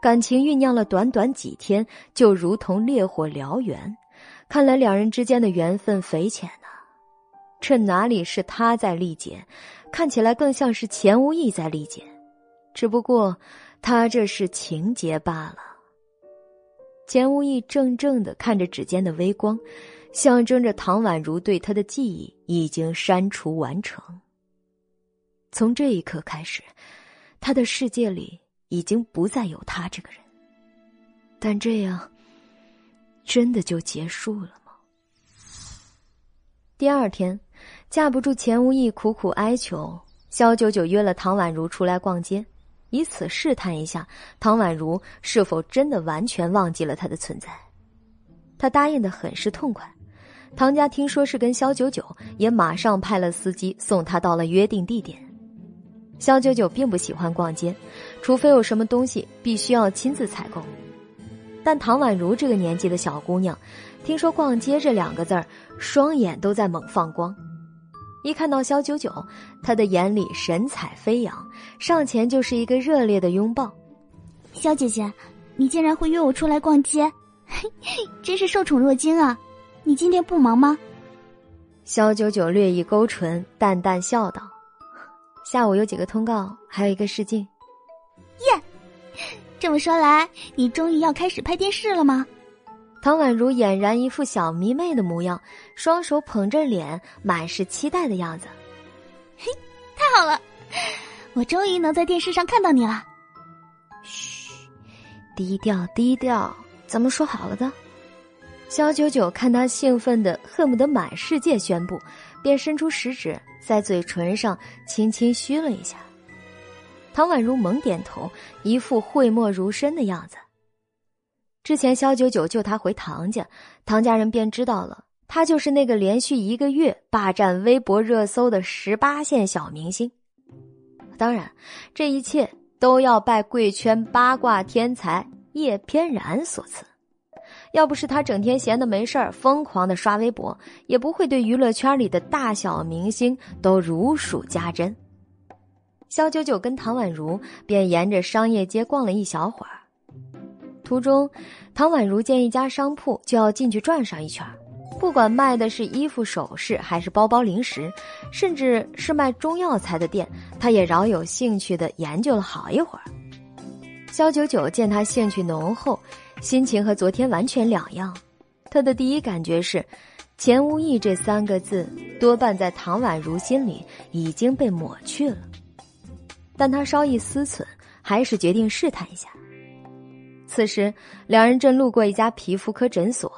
感情酝酿了短短几天，就如同烈火燎原。看来两人之间的缘分匪浅呐。这哪里是他在历劫，看起来更像是钱无义在历劫。只不过他这是情劫罢了。钱无义怔怔的看着指尖的微光，象征着唐宛如对他的记忆已经删除完成。从这一刻开始。他的世界里已经不再有他这个人，但这样真的就结束了吗？第二天，架不住钱无义苦苦哀求，萧九九约了唐宛如出来逛街，以此试探一下唐宛如是否真的完全忘记了他的存在。他答应的很是痛快，唐家听说是跟萧九九，也马上派了司机送他到了约定地点。萧九九并不喜欢逛街，除非有什么东西必须要亲自采购。但唐宛如这个年纪的小姑娘，听说“逛街”这两个字儿，双眼都在猛放光。一看到萧九九，她的眼里神采飞扬，上前就是一个热烈的拥抱。萧姐姐，你竟然会约我出来逛街，[LAUGHS] 真是受宠若惊啊！你今天不忙吗？萧九九略一勾唇，淡淡笑道。下午有几个通告，还有一个试镜。耶，这么说来，你终于要开始拍电视了吗？唐宛如俨然一副小迷妹的模样，双手捧着脸，满是期待的样子。嘿，太好了，我终于能在电视上看到你了。嘘，低调低调，咱们说好了的。肖九九看他兴奋的恨不得满世界宣布，便伸出食指在嘴唇上轻轻嘘了一下。唐宛如猛点头，一副讳莫如深的样子。之前肖九九救他回唐家，唐家人便知道了，他就是那个连续一个月霸占微博热搜的十八线小明星。当然，这一切都要拜贵圈八卦天才叶翩然所赐。要不是他整天闲的没事儿，疯狂的刷微博，也不会对娱乐圈里的大小明星都如数家珍。肖九九跟唐宛如便沿着商业街逛了一小会儿。途中，唐宛如见一家商铺，就要进去转上一圈。不管卖的是衣服、首饰，还是包包、零食，甚至是卖中药材的店，他也饶有兴趣的研究了好一会儿。肖九九见他兴趣浓厚，心情和昨天完全两样。他的第一感觉是，“钱无义”这三个字多半在唐宛如心里已经被抹去了。但他稍一思忖，还是决定试探一下。此时，两人正路过一家皮肤科诊所，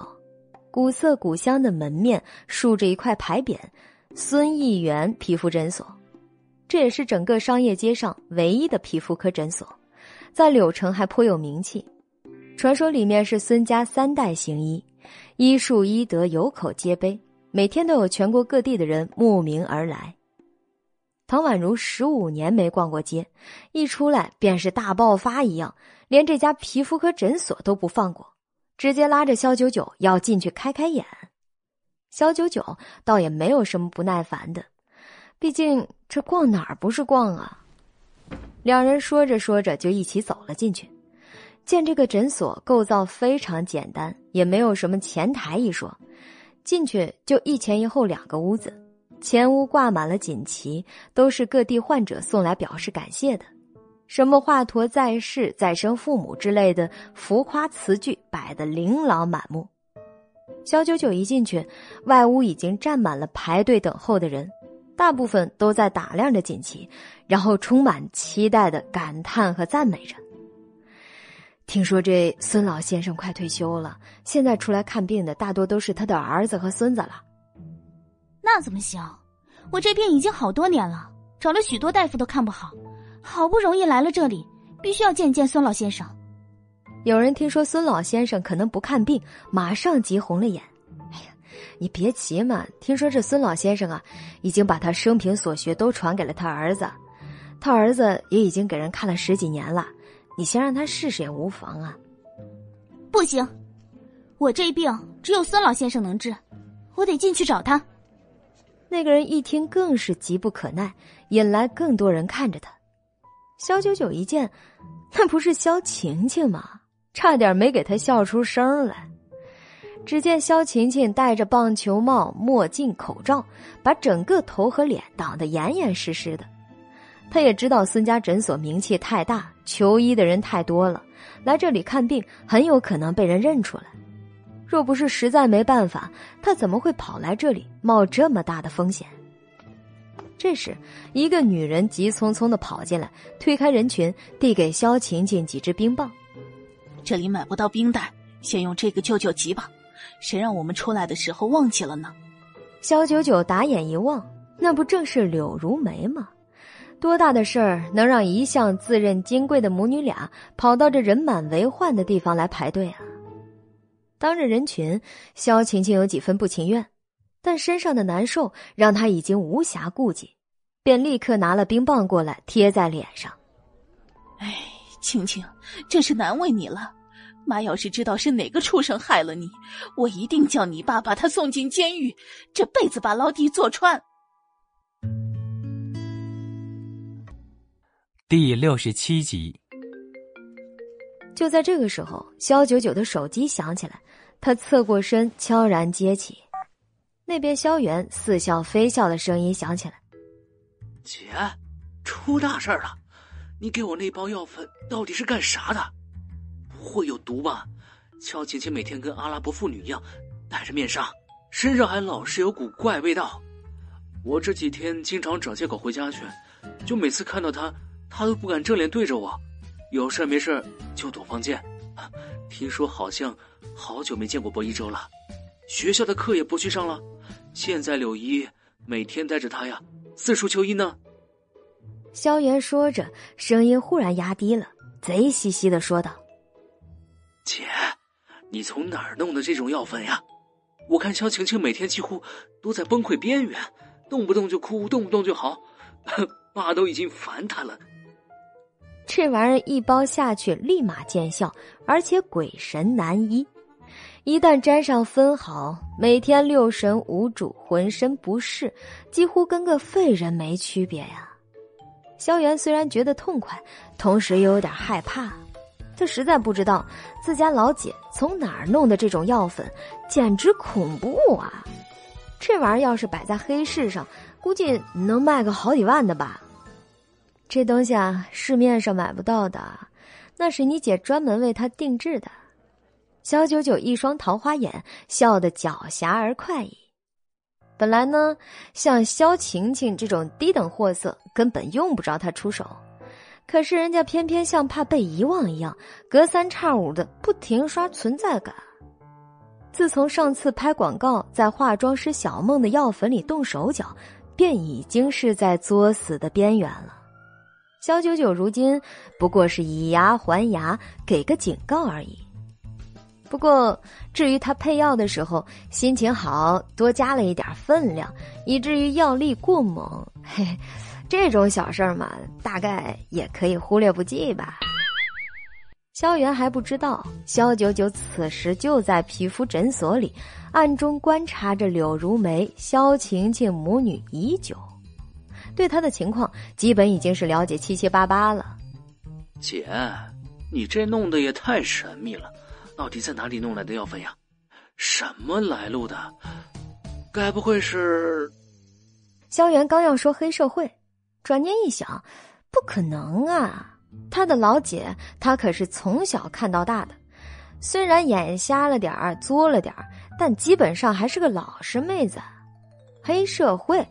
古色古香的门面竖着一块牌匾：“孙议员皮肤诊所”，这也是整个商业街上唯一的皮肤科诊所，在柳城还颇有名气。传说里面是孙家三代行医，医术医德有口皆碑，每天都有全国各地的人慕名而来。唐宛如十五年没逛过街，一出来便是大爆发一样，连这家皮肤科诊所都不放过，直接拉着肖九九要进去开开眼。肖九九倒也没有什么不耐烦的，毕竟这逛哪儿不是逛啊？两人说着说着就一起走了进去。见这个诊所构造非常简单，也没有什么前台一说，进去就一前一后两个屋子。前屋挂满了锦旗，都是各地患者送来表示感谢的，什么“华佗在世”“再生父母”之类的浮夸词句摆得琳琅满目。小九九一进去，外屋已经站满了排队等候的人，大部分都在打量着锦旗，然后充满期待的感叹和赞美着。听说这孙老先生快退休了，现在出来看病的大多都是他的儿子和孙子了。那怎么行？我这病已经好多年了，找了许多大夫都看不好，好不容易来了这里，必须要见见孙老先生。有人听说孙老先生可能不看病，马上急红了眼。哎呀，你别急嘛！听说这孙老先生啊，已经把他生平所学都传给了他儿子，他儿子也已经给人看了十几年了。你先让他试试也无妨啊。不行，我这病只有孙老先生能治，我得进去找他。那个人一听更是急不可耐，引来更多人看着他。肖九九一见，那不是肖晴晴吗？差点没给他笑出声来。只见肖晴晴戴着棒球帽、墨镜、口罩，把整个头和脸挡得严严实实的。他也知道孙家诊所名气太大，求医的人太多了，来这里看病很有可能被人认出来。若不是实在没办法，他怎么会跑来这里冒这么大的风险？这时，一个女人急匆匆的跑进来，推开人群，递给萧晴晴几支冰棒。这里买不到冰袋，先用这个救救急吧。谁让我们出来的时候忘记了呢？萧九九打眼一望，那不正是柳如梅吗？多大的事儿能让一向自认金贵的母女俩跑到这人满为患的地方来排队啊？当着人群，萧晴晴有几分不情愿，但身上的难受让她已经无暇顾及，便立刻拿了冰棒过来贴在脸上。哎，晴晴，真是难为你了。妈要是知道是哪个畜生害了你，我一定叫你爸把他送进监狱，这辈子把牢底坐穿。第六十七集。就在这个时候，肖九九的手机响起来。他侧过身，悄然接起。那边萧元似笑非笑的声音响起来：“姐，出大事了！你给我那包药粉到底是干啥的？不会有毒吧？肖晴晴每天跟阿拉伯妇女一样，戴着面纱，身上还老是有股怪味道。我这几天经常找借口回家去，就每次看到她，她都不敢正脸对着我，有事没事就躲房间。听说好像好久没见过薄一舟了，学校的课也不去上了。现在柳姨每天带着他呀，四处求医呢。萧炎说着，声音忽然压低了，贼兮兮的说道：“姐，你从哪儿弄的这种药粉呀？我看萧晴晴每天几乎都在崩溃边缘，动不动就哭，动不动就嚎，[LAUGHS] 爸都已经烦她了。这玩意儿一包下去，立马见效，而且鬼神难医。一旦沾上分毫，每天六神无主，浑身不适，几乎跟个废人没区别呀。”萧元虽然觉得痛快，同时又有点害怕。他实在不知道自家老姐从哪儿弄的这种药粉，简直恐怖啊！这玩意儿要是摆在黑市上，估计能卖个好几万的吧。这东西啊，市面上买不到的，那是你姐专门为他定制的。小九九一双桃花眼，笑得狡黠而快意。本来呢，像萧晴晴这种低等货色，根本用不着他出手。可是人家偏偏像怕被遗忘一样，隔三差五的不停刷存在感。自从上次拍广告在化妆师小梦的药粉里动手脚，便已经是在作死的边缘了。萧九九如今不过是以牙还牙，给个警告而已。不过，至于他配药的时候心情好，多加了一点分量，以至于药力过猛，嘿，这种小事儿嘛，大概也可以忽略不计吧。萧元还不知道，萧九九此时就在皮肤诊所里，暗中观察着柳如梅、萧晴晴母女已久，对他的情况基本已经是了解七七八八了。姐，你这弄得也太神秘了。到底在哪里弄来的药粉呀？什么来路的？该不会是……萧元刚要说黑社会，转念一想，不可能啊！他的老姐，他可是从小看到大的，虽然眼瞎了点儿，作了点儿，但基本上还是个老实妹子。黑社会，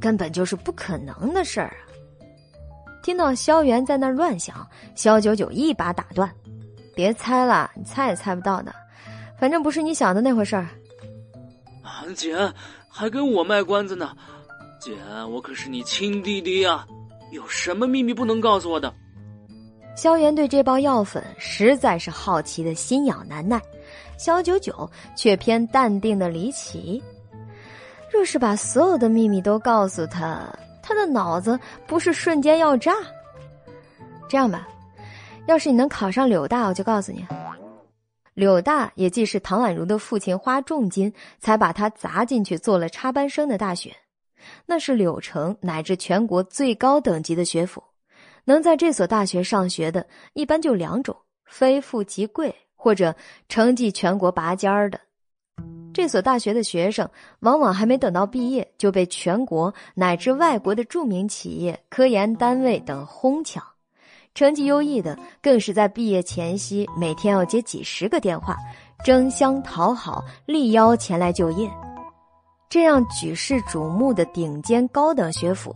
根本就是不可能的事儿啊！听到萧元在那乱想，萧九九一把打断。别猜了，你猜也猜不到的，反正不是你想的那回事儿。啊，姐还跟我卖关子呢，姐，我可是你亲弟弟呀，有什么秘密不能告诉我的？萧炎对这包药粉实在是好奇的心痒难耐，萧九九却偏淡定的离奇。若是把所有的秘密都告诉他，他的脑子不是瞬间要炸？这样吧。要是你能考上柳大，我就告诉你，柳大也既是唐宛如的父亲花重金才把他砸进去做了插班生的大学，那是柳城乃至全国最高等级的学府，能在这所大学上学的，一般就两种：非富即贵，或者成绩全国拔尖儿的。这所大学的学生往往还没等到毕业，就被全国乃至外国的著名企业、科研单位等哄抢。成绩优异的，更是在毕业前夕每天要接几十个电话，争相讨好，力邀前来就业。这样举世瞩目的顶尖高等学府，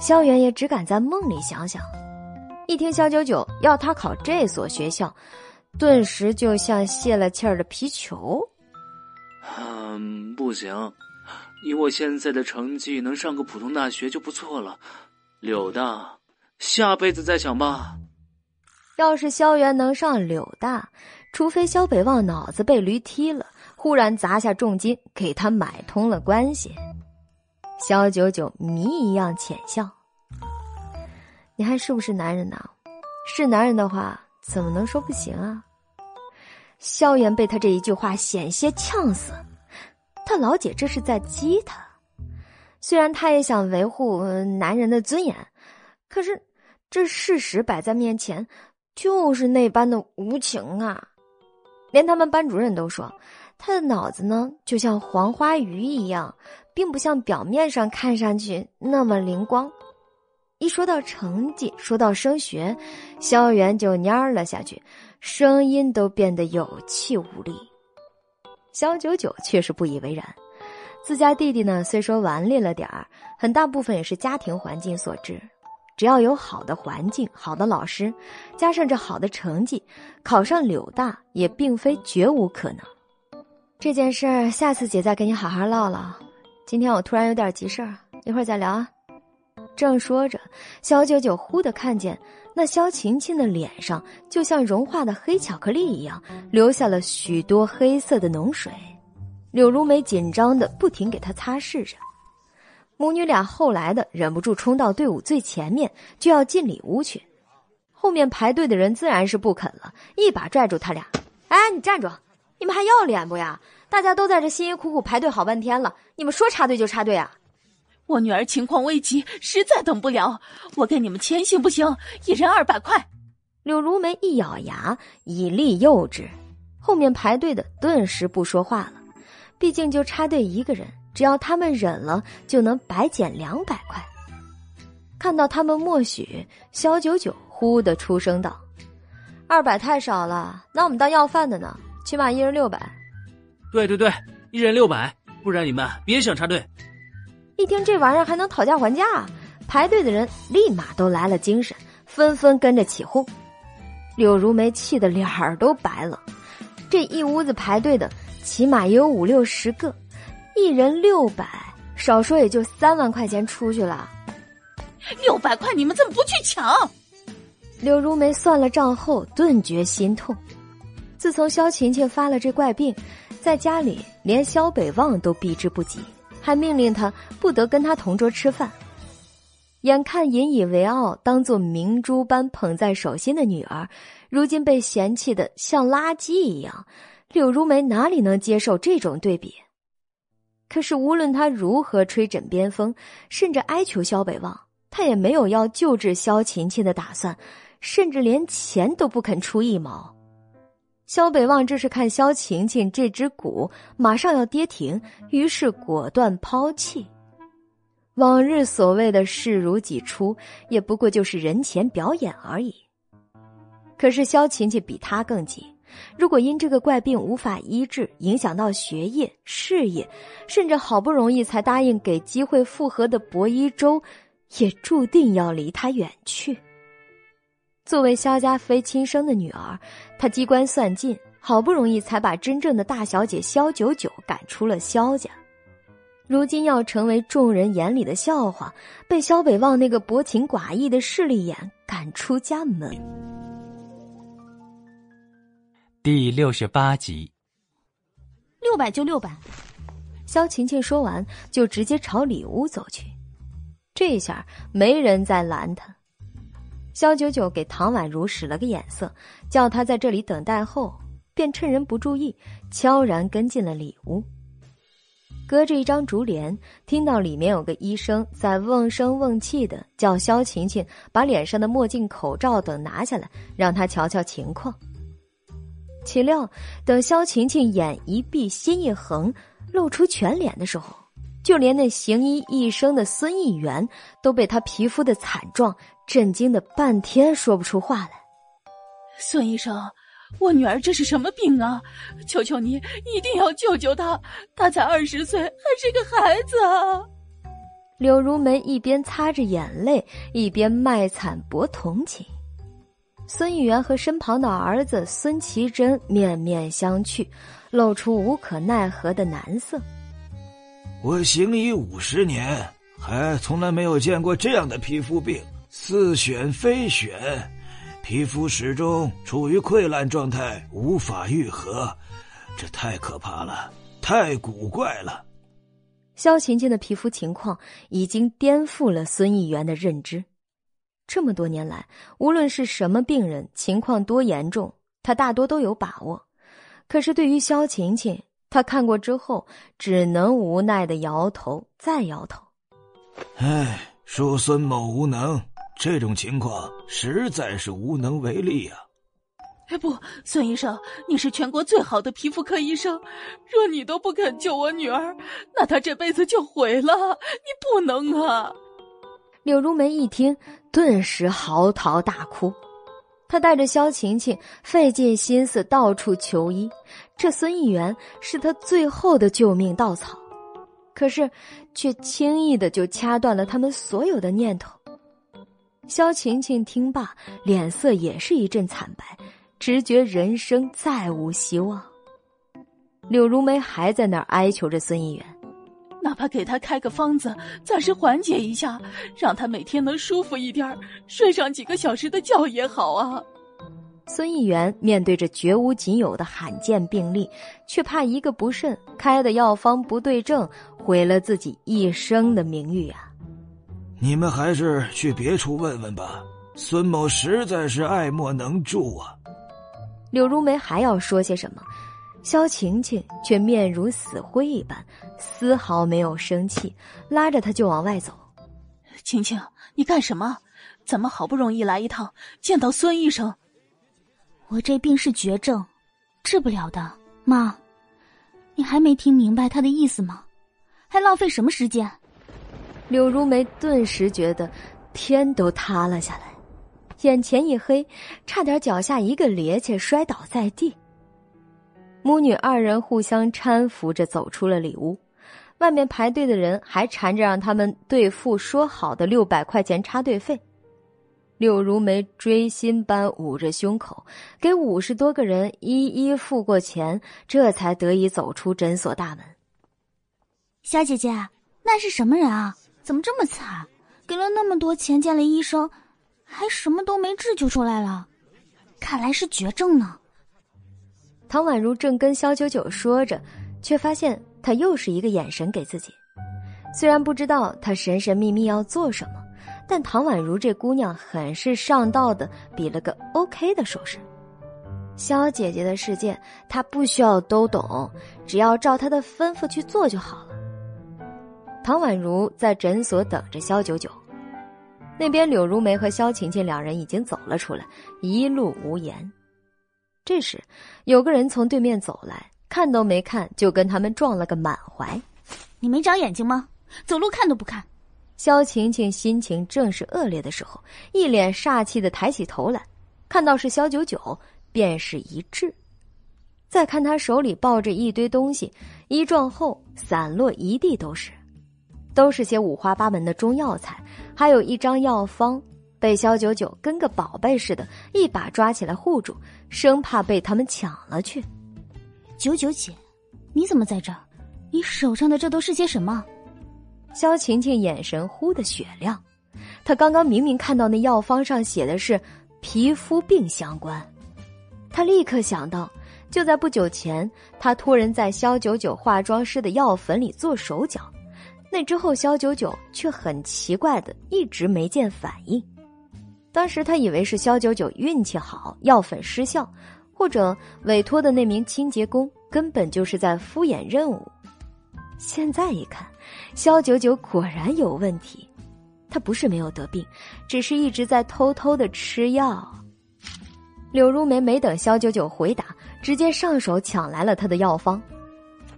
萧元也只敢在梦里想想。一听萧九九要他考这所学校，顿时就像泄了气儿的皮球。嗯，不行，以我现在的成绩，能上个普通大学就不错了。柳大。下辈子再想吧。要是萧元能上柳大，除非萧北望脑子被驴踢了，忽然砸下重金给他买通了关系。萧九九谜一样浅笑：“你还是不是男人呢？是男人的话，怎么能说不行啊？”萧炎被他这一句话险些呛死，他老姐这是在激他。虽然他也想维护男人的尊严，可是。这事实摆在面前，就是那般的无情啊！连他们班主任都说，他的脑子呢，就像黄花鱼一样，并不像表面上看上去那么灵光。一说到成绩，说到升学，萧元就蔫了下去，声音都变得有气无力。萧九九却是不以为然，自家弟弟呢，虽说顽劣了点儿，很大部分也是家庭环境所致。只要有好的环境、好的老师，加上这好的成绩，考上柳大也并非绝无可能。这件事儿，下次姐再跟你好好唠唠。今天我突然有点急事儿，一会儿再聊啊。正说着，小九九忽的看见那萧晴晴的脸上，就像融化的黑巧克力一样，留下了许多黑色的脓水。柳如梅紧张的不停给她擦拭着。母女俩后来的忍不住冲到队伍最前面，就要进里屋去。后面排队的人自然是不肯了，一把拽住他俩：“哎，你站住！你们还要脸不呀？大家都在这辛辛苦苦排队好半天了，你们说插队就插队啊！”我女儿情况危急，实在等不了。我给你们钱行不行？一人二百块。柳如梅一咬牙，以力诱之，后面排队的顿时不说话了。毕竟就插队一个人，只要他们忍了，就能白捡两百块。看到他们默许，肖九九忽的出声道：“二百太少了，拿我们当要饭的呢？起码一人六百。”“对对对，一人六百，不然你们别想插队。”一听这玩意儿还能讨价还价，排队的人立马都来了精神，纷纷跟着起哄。柳如梅气得脸儿都白了。这一屋子排队的起码也有五六十个，一人六百，少说也就三万块钱出去了。六百块你们怎么不去抢？柳如梅算了账后顿觉心痛。自从萧琴琴发了这怪病，在家里连萧北望都避之不及。还命令他不得跟他同桌吃饭。眼看引以为傲、当做明珠般捧在手心的女儿，如今被嫌弃的像垃圾一样，柳如梅哪里能接受这种对比？可是无论他如何吹枕边风，甚至哀求萧北望，他也没有要救治萧琴琴的打算，甚至连钱都不肯出一毛。萧北望这是看萧晴晴这只股马上要跌停，于是果断抛弃。往日所谓的视如己出，也不过就是人前表演而已。可是萧晴晴比他更急，如果因这个怪病无法医治，影响到学业、事业，甚至好不容易才答应给机会复合的薄一舟，也注定要离他远去。作为萧家非亲生的女儿，她机关算尽，好不容易才把真正的大小姐萧九九赶出了萧家。如今要成为众人眼里的笑话，被萧北望那个薄情寡义的势利眼赶出家门。第六十八集，六百就六百。萧晴晴说完，就直接朝里屋走去。这下没人再拦他。萧九九给唐宛如使了个眼色，叫她在这里等待后，便趁人不注意，悄然跟进了里屋。隔着一张竹帘，听到里面有个医生在瓮声瓮气的叫萧晴晴把脸上的墨镜、口罩等拿下来，让他瞧瞧情况。岂料等萧晴晴眼一闭，心一横，露出全脸的时候。就连那行医一生的孙议员都被他皮肤的惨状震惊的半天说不出话来。孙医生，我女儿这是什么病啊？求求你一定要救救她！她才二十岁，还是个孩子啊！柳如梅一边擦着眼泪，一边卖惨博同情。孙议员和身旁的儿子孙奇珍面面相觑，露出无可奈何的难色。我行医五十年，还从来没有见过这样的皮肤病，似癣非癣，皮肤始终处于溃烂状态，无法愈合，这太可怕了，太古怪了。萧晴晴的皮肤情况已经颠覆了孙议员的认知。这么多年来，无论是什么病人，情况多严重，他大多都有把握。可是对于萧晴晴，他看过之后，只能无奈的摇头，再摇头。唉，恕孙某无能，这种情况实在是无能为力呀。哎，不，孙医生，你是全国最好的皮肤科医生，若你都不肯救我女儿，那她这辈子就毁了。你不能啊！柳如梅一听，顿时嚎啕大哭。她带着萧晴晴，费尽心思到处求医。这孙议员是她最后的救命稻草，可是却轻易的就掐断了他们所有的念头。萧晴晴听罢，脸色也是一阵惨白，直觉人生再无希望。柳如梅还在那儿哀求着孙议员。哪怕给他开个方子，暂时缓解一下，让他每天能舒服一点睡上几个小时的觉也好啊。孙议员面对着绝无仅有的罕见病例，却怕一个不慎，开的药方不对症，毁了自己一生的名誉啊！你们还是去别处问问吧。孙某实在是爱莫能助啊。柳如梅还要说些什么？萧晴晴却面如死灰一般，丝毫没有生气，拉着他就往外走。晴晴，你干什么？咱们好不容易来一趟，见到孙医生？我这病是绝症，治不了的。妈，你还没听明白他的意思吗？还浪费什么时间？柳如梅顿时觉得天都塌了下来，眼前一黑，差点脚下一个趔趄摔倒在地。母女二人互相搀扶着走出了里屋，外面排队的人还缠着让他们兑付说好的六百块钱插队费。柳如梅锥心般捂着胸口，给五十多个人一一付过钱，这才得以走出诊所大门。小姐姐，那是什么人啊？怎么这么惨？给了那么多钱见了医生，还什么都没治就出来了，看来是绝症呢。唐宛如正跟萧九九说着，却发现他又是一个眼神给自己。虽然不知道他神神秘秘要做什么，但唐宛如这姑娘很是上道的，比了个 OK 的手势。萧姐姐的世界，她不需要都懂，只要照她的吩咐去做就好了。唐宛如在诊所等着萧九九，那边柳如梅和萧晴晴两人已经走了出来，一路无言。这时，有个人从对面走来，看都没看就跟他们撞了个满怀。你没长眼睛吗？走路看都不看。萧晴晴心情正是恶劣的时候，一脸煞气的抬起头来，看到是萧九九，便是一滞。再看他手里抱着一堆东西，一撞后散落一地都是，都是些五花八门的中药材，还有一张药方。被萧九九跟个宝贝似的，一把抓起来护住，生怕被他们抢了去。九九姐，你怎么在这儿？你手上的这都是些什么？萧晴晴眼神忽的雪亮，她刚刚明明看到那药方上写的是皮肤病相关，她立刻想到，就在不久前，她托人在萧九九化妆师的药粉里做手脚，那之后萧九九却很奇怪的一直没见反应。当时她以为是萧九九运气好，药粉失效，或者委托的那名清洁工根本就是在敷衍任务。现在一看，萧九九果然有问题，他不是没有得病，只是一直在偷偷的吃药。柳如梅没等萧九九回答，直接上手抢来了他的药方。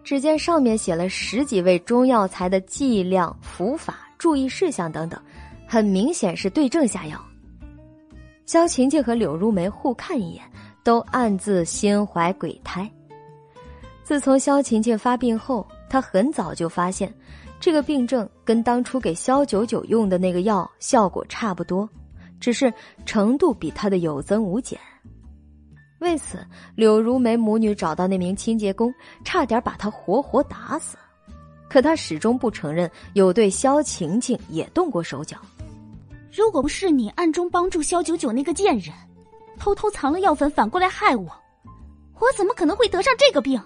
只见上面写了十几味中药材的剂量、服法、注意事项等等，很明显是对症下药。萧晴晴和柳如梅互看一眼，都暗自心怀鬼胎。自从萧晴晴发病后，她很早就发现，这个病症跟当初给肖九九用的那个药效果差不多，只是程度比他的有增无减。为此，柳如梅母女找到那名清洁工，差点把他活活打死，可他始终不承认有对萧晴晴也动过手脚。如果不是你暗中帮助萧九九那个贱人，偷偷藏了药粉，反过来害我，我怎么可能会得上这个病？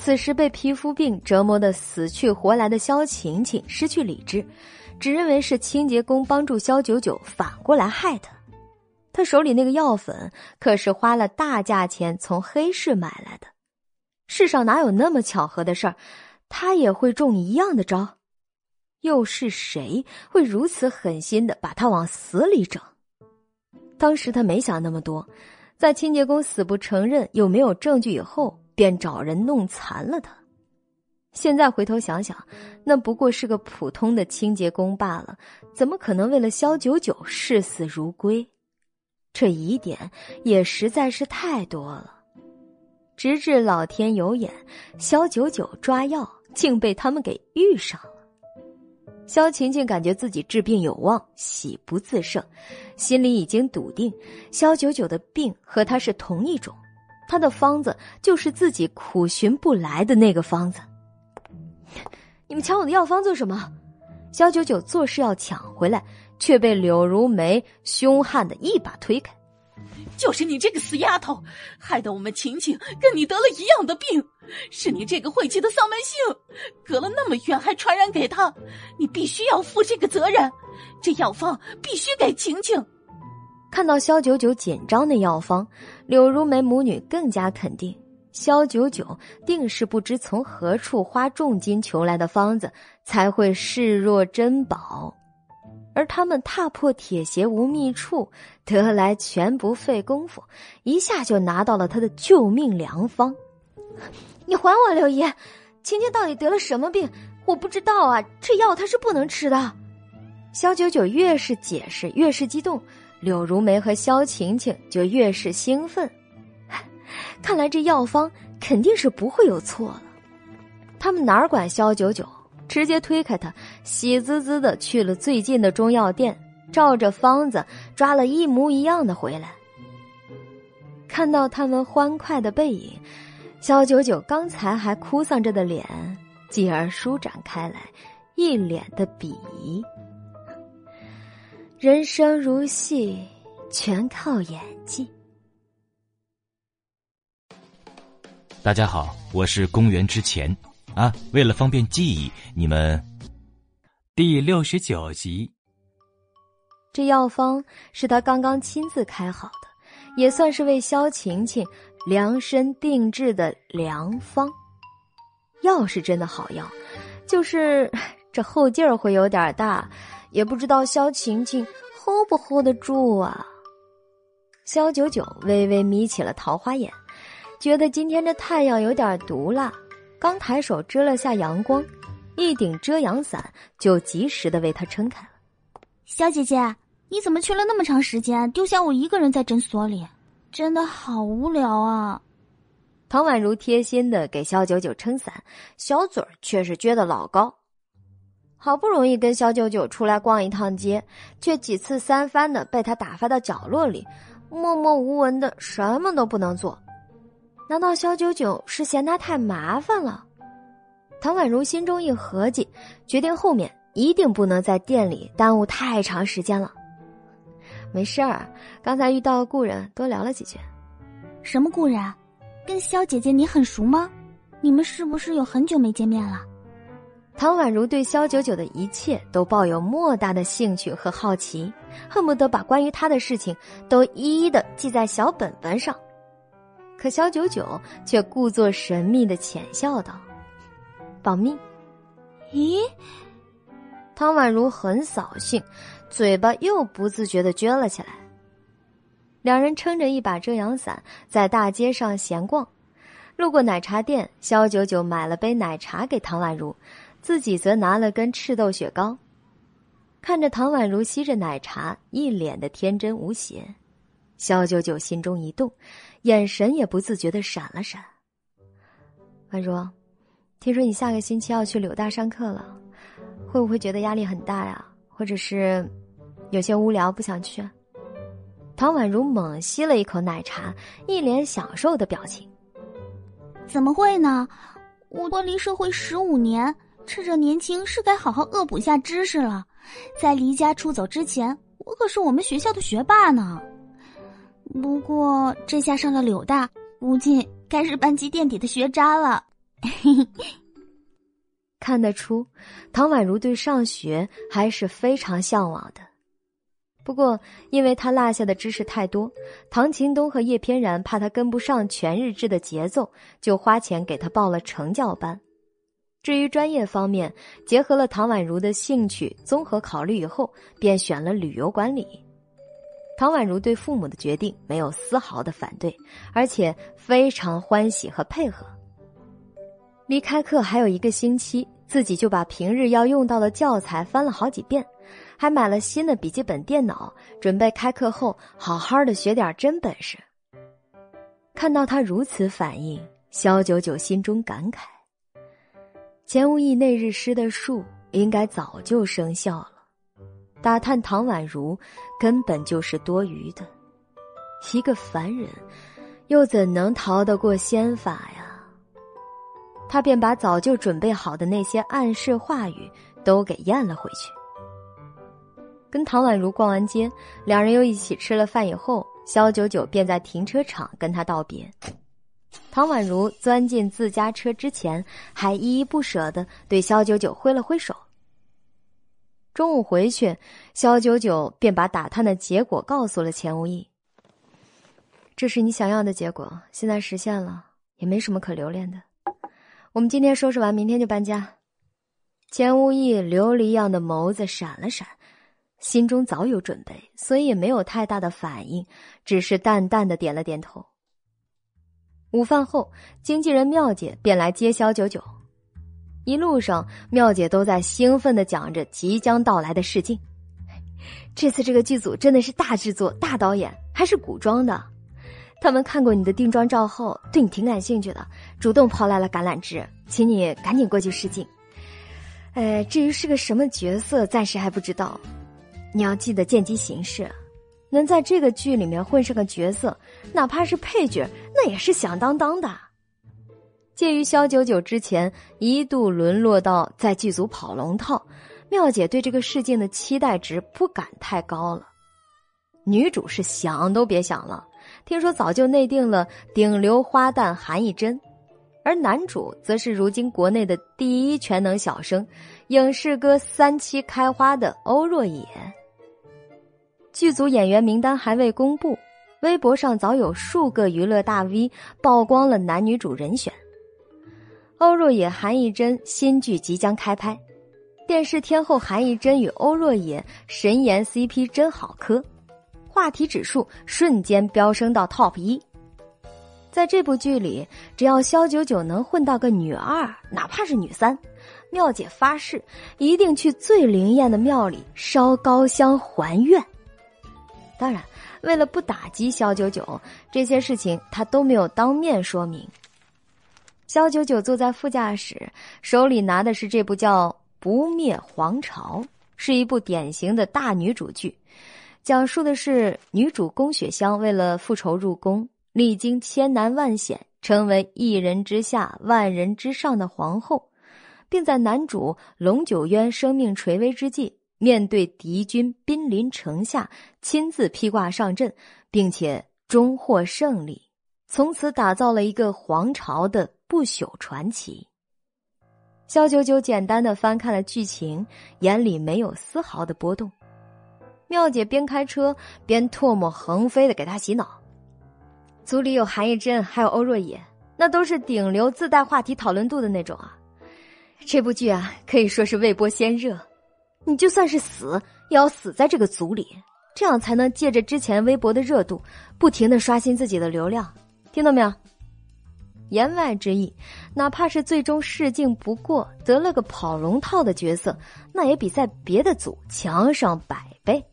此时被皮肤病折磨的死去活来的萧晴晴失去理智，只认为是清洁工帮助萧九九反过来害他。他手里那个药粉可是花了大价钱从黑市买来的，世上哪有那么巧合的事儿？他也会中一样的招。又是谁会如此狠心的把他往死里整？当时他没想那么多，在清洁工死不承认又没有证据以后，便找人弄残了他。现在回头想想，那不过是个普通的清洁工罢了，怎么可能为了肖九九视死如归？这疑点也实在是太多了。直至老天有眼，肖九九抓药竟被他们给遇上了。肖晴晴感觉自己治病有望，喜不自胜，心里已经笃定，肖九九的病和他是同一种，他的方子就是自己苦寻不来的那个方子。你们抢我的药方做什么？萧九九做事要抢回来，却被柳如梅凶悍的一把推开。就是你这个死丫头，害得我们晴晴跟你得了一样的病，是你这个晦气的丧门星，隔了那么远还传染给他，你必须要负这个责任。这药方必须给晴晴。看到肖九九紧张的药方，柳如梅母女更加肯定。肖九九定是不知从何处花重金求来的方子，才会视若珍宝。而他们踏破铁鞋无觅处，得来全不费功夫，一下就拿到了他的救命良方。你还我柳姨，晴晴到底得了什么病？我不知道啊，这药她是不能吃的。肖九九越是解释，越是激动，柳如梅和肖晴晴就越是兴奋。[LAUGHS] 看来这药方肯定是不会有错了。他们哪管肖九九，直接推开他，喜滋滋的去了最近的中药店，照着方子抓了一模一样的回来。看到他们欢快的背影，肖九九刚才还哭丧着的脸，继而舒展开来，一脸的鄙夷。人生如戏，全靠演技。大家好，我是公元之前啊。为了方便记忆，你们第六十九集。这药方是他刚刚亲自开好的，也算是为萧晴晴量身定制的良方。药是真的好药，就是这后劲儿会有点大，也不知道萧晴晴 hold 不 hold 得住啊。萧九九微微眯起了桃花眼。觉得今天这太阳有点毒辣，刚抬手遮了下阳光，一顶遮阳伞就及时的为他撑开了。小姐姐，你怎么去了那么长时间，丢下我一个人在诊所里？真的好无聊啊！唐宛如贴心的给萧九九撑伞，小嘴儿却是撅得老高。好不容易跟肖九九出来逛一趟街，却几次三番的被他打发到角落里，默默无闻的什么都不能做。难道肖九九是嫌他太麻烦了？唐宛如心中一合计，决定后面一定不能在店里耽误太长时间了。没事儿，刚才遇到故人，多聊了几句。什么故人？跟肖姐姐你很熟吗？你们是不是有很久没见面了？唐宛如对萧九九的一切都抱有莫大的兴趣和好奇，恨不得把关于他的事情都一一的记在小本本上。可萧九九却故作神秘的浅笑道：“保密。”咦，唐宛如很扫兴，嘴巴又不自觉的撅了起来。两人撑着一把遮阳伞在大街上闲逛，路过奶茶店，萧九九买了杯奶茶给唐宛如，自己则拿了根赤豆雪糕。看着唐宛如吸着奶茶，一脸的天真无邪，肖九九心中一动。眼神也不自觉的闪了闪。宛如，听说你下个星期要去柳大上课了，会不会觉得压力很大呀？或者是有些无聊不想去？唐宛如猛吸了一口奶茶，一脸享受的表情。怎么会呢？我脱离社会十五年，趁着年轻是该好好恶补下知识了。在离家出走之前，我可是我们学校的学霸呢。不过这下上了柳大，估计该是班级垫底的学渣了。[LAUGHS] 看得出，唐宛如对上学还是非常向往的。不过，因为他落下的知识太多，唐秦东和叶翩然怕他跟不上全日制的节奏，就花钱给他报了成教班。至于专业方面，结合了唐宛如的兴趣，综合考虑以后，便选了旅游管理。唐宛如对父母的决定没有丝毫的反对，而且非常欢喜和配合。离开课还有一个星期，自己就把平日要用到的教材翻了好几遍，还买了新的笔记本电脑，准备开课后好好的学点真本事。看到他如此反应，萧九九心中感慨：钱无义那日施的术应该早就生效了，打探唐宛如根本就是多余的。一个凡人，又怎能逃得过仙法呀？他便把早就准备好的那些暗示话语都给咽了回去。跟唐宛如逛完街，两人又一起吃了饭以后，肖九九便在停车场跟他道别。唐宛如钻进自家车之前，还依依不舍的对肖九九挥了挥手。中午回去，肖九九便把打探的结果告诉了钱无义。这是你想要的结果，现在实现了，也没什么可留恋的。我们今天收拾完，明天就搬家。钱无义琉璃样的眸子闪了闪，心中早有准备，所以也没有太大的反应，只是淡淡的点了点头。午饭后，经纪人妙姐便来接肖九九，一路上妙姐都在兴奋的讲着即将到来的试镜。[LAUGHS] 这次这个剧组真的是大制作、大导演，还是古装的。他们看过你的定妆照后，对你挺感兴趣的，主动抛来了橄榄枝，请你赶紧过去试镜。呃，至于是个什么角色，暂时还不知道。你要记得见机行事，能在这个剧里面混上个角色，哪怕是配角，那也是响当当的。介于肖九九之前一度沦落到在剧组跑龙套，妙姐对这个试镜的期待值不敢太高了。女主是想都别想了。听说早就内定了顶流花旦韩艺珍，而男主则是如今国内的第一全能小生，影视歌三期开花的欧若野。剧组演员名单还未公布，微博上早有数个娱乐大 V 曝光了男女主人选。欧若野、韩艺珍新剧即将开拍，电视天后韩艺珍与欧若野神颜 CP 真好磕。话题指数瞬间飙升到 TOP 一，在这部剧里，只要肖九九能混到个女二，哪怕是女三，妙姐发誓一定去最灵验的庙里烧高香还愿。当然，为了不打击肖九九，这些事情他都没有当面说明。肖九九坐在副驾驶，手里拿的是这部叫《不灭皇朝》，是一部典型的大女主剧。讲述的是女主宫雪香为了复仇入宫，历经千难万险，成为一人之下、万人之上的皇后，并在男主龙九渊生命垂危之际，面对敌军兵临城下，亲自披挂上阵，并且终获胜利，从此打造了一个皇朝的不朽传奇。肖九九简单的翻看了剧情，眼里没有丝毫的波动。妙姐边开车边唾沫横飞的给他洗脑，组里有韩艺珍，还有欧若野，那都是顶流自带话题讨论度的那种啊。这部剧啊，可以说是未播先热，你就算是死，也要死在这个组里，这样才能借着之前微博的热度，不停的刷新自己的流量。听到没有？言外之意，哪怕是最终试镜不过，得了个跑龙套的角色，那也比在别的组强上百倍。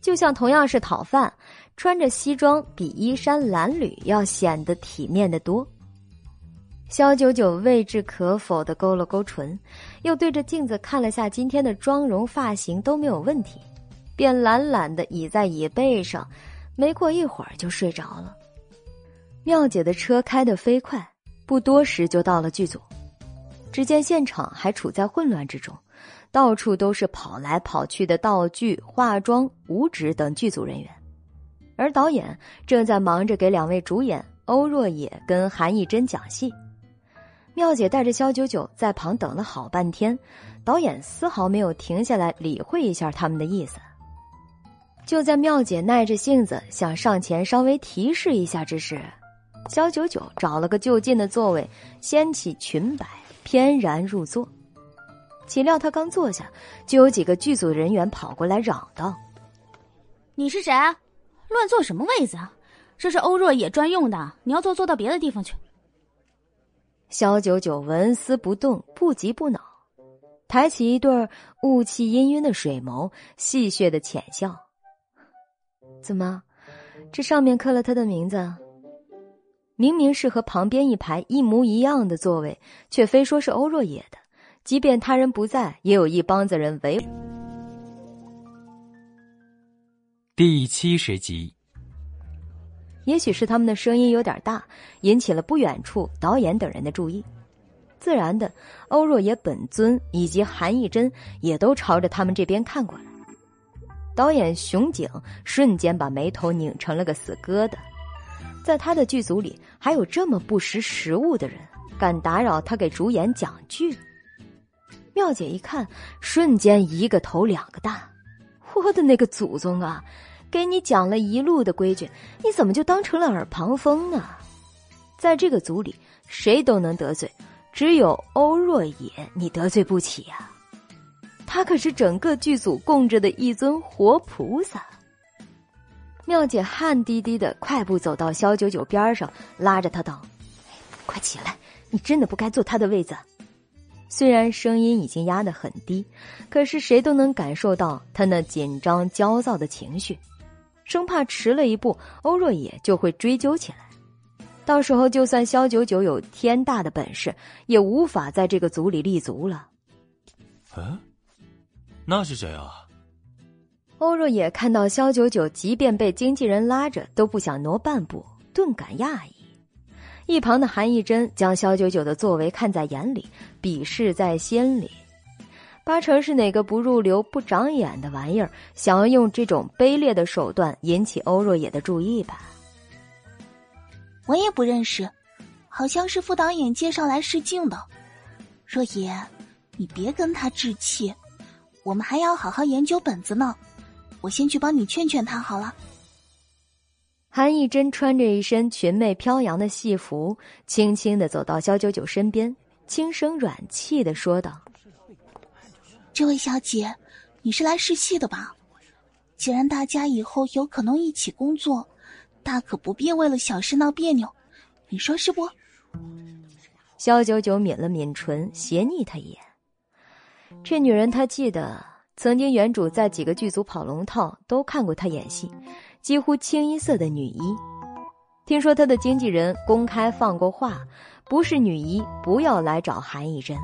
就像同样是讨饭，穿着西装比衣衫褴褛要显得体面的多。肖九九未置可否的勾了勾唇，又对着镜子看了下今天的妆容发型都没有问题，便懒懒的倚在椅背上，没过一会儿就睡着了。妙姐的车开得飞快，不多时就到了剧组，只见现场还处在混乱之中。到处都是跑来跑去的道具、化妆、舞指等剧组人员，而导演正在忙着给两位主演欧若野跟韩艺珍讲戏。妙姐带着肖九九在旁等了好半天，导演丝毫没有停下来理会一下他们的意思。就在妙姐耐着性子想上前稍微提示一下之时，肖九九找了个就近的座位，掀起裙摆，翩然入座。岂料他刚坐下，就有几个剧组人员跑过来嚷道：“你是谁？乱坐什么位子啊？这是欧若野专用的，你要坐坐到别的地方去。”萧九九纹丝不动，不急不恼，抬起一对雾气氤氲的水眸，戏谑的浅笑。怎么，这上面刻了他的名字？明明是和旁边一排一模一样的座位，却非说是欧若野的。即便他人不在，也有一帮子人围。第七十集。也许是他们的声音有点大，引起了不远处导演等人的注意。自然的，欧若野本尊以及韩艺珍也都朝着他们这边看过来。导演熊景瞬间把眉头拧成了个死疙瘩。在他的剧组里，还有这么不识时务的人，敢打扰他给主演讲剧。妙姐一看，瞬间一个头两个大。我的那个祖宗啊！给你讲了一路的规矩，你怎么就当成了耳旁风呢？在这个组里，谁都能得罪，只有欧若野你得罪不起呀。他可是整个剧组供着的一尊活菩萨。妙姐汗滴滴的快步走到肖九九边上，拉着他道：“快起来，你真的不该坐他的位子。”虽然声音已经压得很低，可是谁都能感受到他那紧张焦躁的情绪，生怕迟了一步，欧若野就会追究起来。到时候，就算萧九九有天大的本事，也无法在这个组里立足了。嗯，那是谁啊？欧若野看到萧九九，即便被经纪人拉着，都不想挪半步，顿感讶异。一旁的韩义珍将萧九九的作为看在眼里，鄙视在心里，八成是哪个不入流、不长眼的玩意儿，想要用这种卑劣的手段引起欧若野的注意吧？我也不认识，好像是副导演介绍来试镜的。若野，你别跟他置气，我们还要好好研究本子呢。我先去帮你劝劝他好了。韩艺珍穿着一身裙袂飘扬的戏服，轻轻的走到肖九九身边，轻声软气的说道：“这位小姐，你是来试戏的吧？既然大家以后有可能一起工作，大可不必为了小事闹别扭，你说是不？”肖九九抿了抿唇，斜睨他一眼。这女人，他记得。曾经原主在几个剧组跑龙套，都看过她演戏，几乎清一色的女一。听说她的经纪人公开放过话，不是女一不要来找韩艺珍。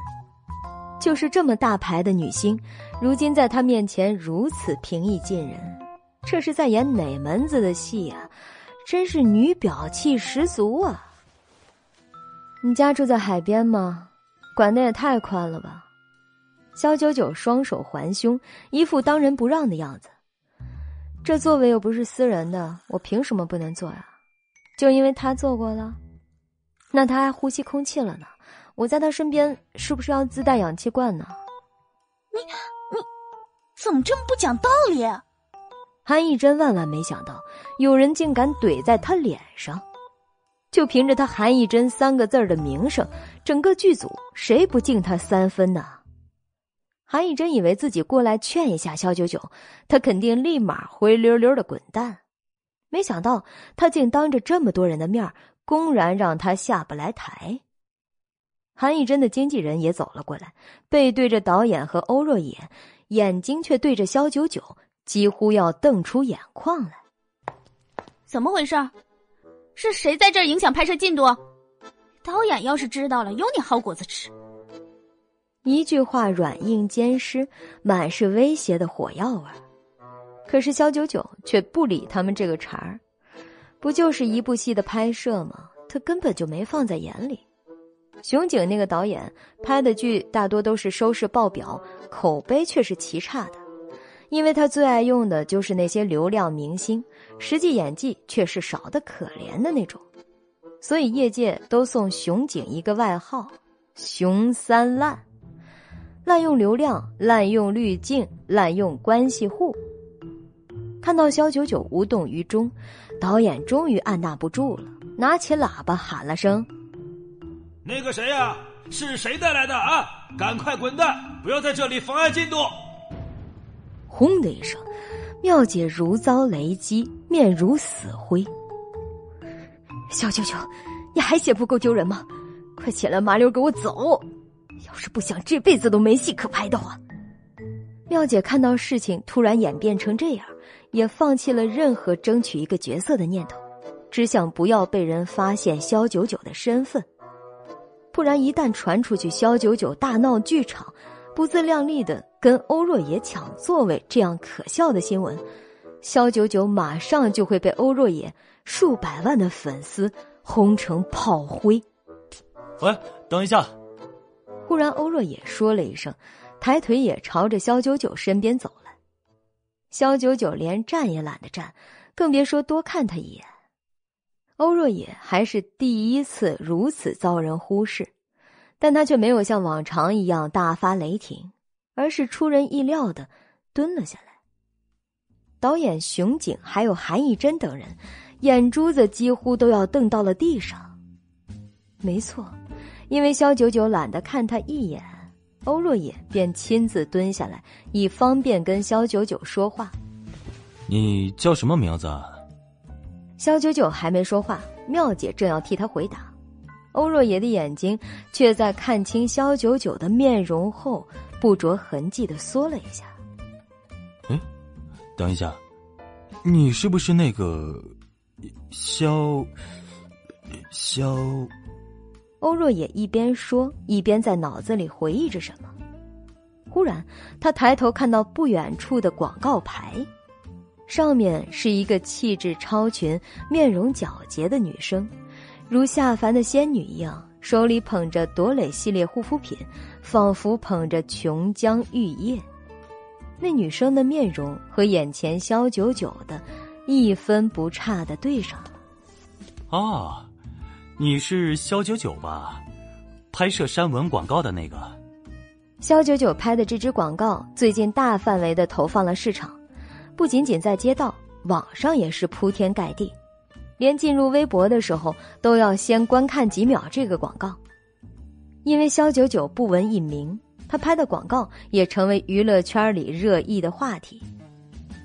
就是这么大牌的女星，如今在她面前如此平易近人，这是在演哪门子的戏呀？真是女表气十足啊！你家住在海边吗？管的也太宽了吧！肖九九双手环胸，一副当仁不让的样子。这座位又不是私人的，我凭什么不能坐呀？就因为他坐过了，那他还呼吸空气了呢。我在他身边，是不是要自带氧气罐呢？你你，怎么这么不讲道理？韩艺珍万万没想到，有人竟敢怼在他脸上。就凭着他韩艺珍三个字的名声，整个剧组谁不敬他三分呢？韩一真以为自己过来劝一下肖九九，他肯定立马灰溜溜的滚蛋。没想到他竟当着这么多人的面，公然让他下不来台。韩以真的经纪人也走了过来，背对着导演和欧若野，眼睛却对着肖九九，几乎要瞪出眼眶来。怎么回事？是谁在这儿影响拍摄进度？导演要是知道了，有你好果子吃！一句话软硬兼施，满是威胁的火药味。可是肖九九却不理他们这个茬儿，不就是一部戏的拍摄吗？他根本就没放在眼里。熊景那个导演拍的剧大多都是收视爆表，口碑却是极差的，因为他最爱用的就是那些流量明星，实际演技却是少的可怜的那种，所以业界都送熊景一个外号“熊三烂”。滥用流量，滥用滤镜，滥用关系户。看到肖九九无动于衷，导演终于按捺不住了，拿起喇叭喊了声：“那个谁呀？是谁带来的啊？赶快滚蛋！不要在这里妨碍进度！”轰的一声，妙姐如遭雷击，面如死灰。肖九九，你还嫌不够丢人吗？快起来，麻溜给我走！要是不想这辈子都没戏可拍的话。妙姐看到事情突然演变成这样，也放弃了任何争取一个角色的念头，只想不要被人发现肖九九的身份。不然一旦传出去，肖九九大闹剧场，不自量力的跟欧若野抢座位，这样可笑的新闻，肖九九马上就会被欧若野数百万的粉丝轰成炮灰。喂，等一下！忽然，欧若野说了一声。抬腿也朝着肖九九身边走来，肖九九连站也懒得站，更别说多看他一眼。欧若野还是第一次如此遭人忽视，但他却没有像往常一样大发雷霆，而是出人意料的蹲了下来。导演熊景还有韩艺珍等人，眼珠子几乎都要瞪到了地上。没错，因为肖九九懒得看他一眼。欧若野便亲自蹲下来，以方便跟肖九九说话。你叫什么名字？肖九九还没说话，妙姐正要替他回答，欧若野的眼睛却在看清肖九九的面容后，不着痕迹的缩了一下。哎，等一下，你是不是那个肖肖？欧若野一边说，一边在脑子里回忆着什么。忽然，他抬头看到不远处的广告牌，上面是一个气质超群、面容皎洁的女生，如下凡的仙女一样，手里捧着朵蕾系列护肤品，仿佛捧着琼浆玉液。那女生的面容和眼前肖九九的，一分不差的对上了。啊！你是肖九九吧？拍摄山文广告的那个。肖九九拍的这支广告最近大范围的投放了市场，不仅仅在街道，网上也是铺天盖地，连进入微博的时候都要先观看几秒这个广告。因为肖九九不闻一名，他拍的广告也成为娱乐圈里热议的话题。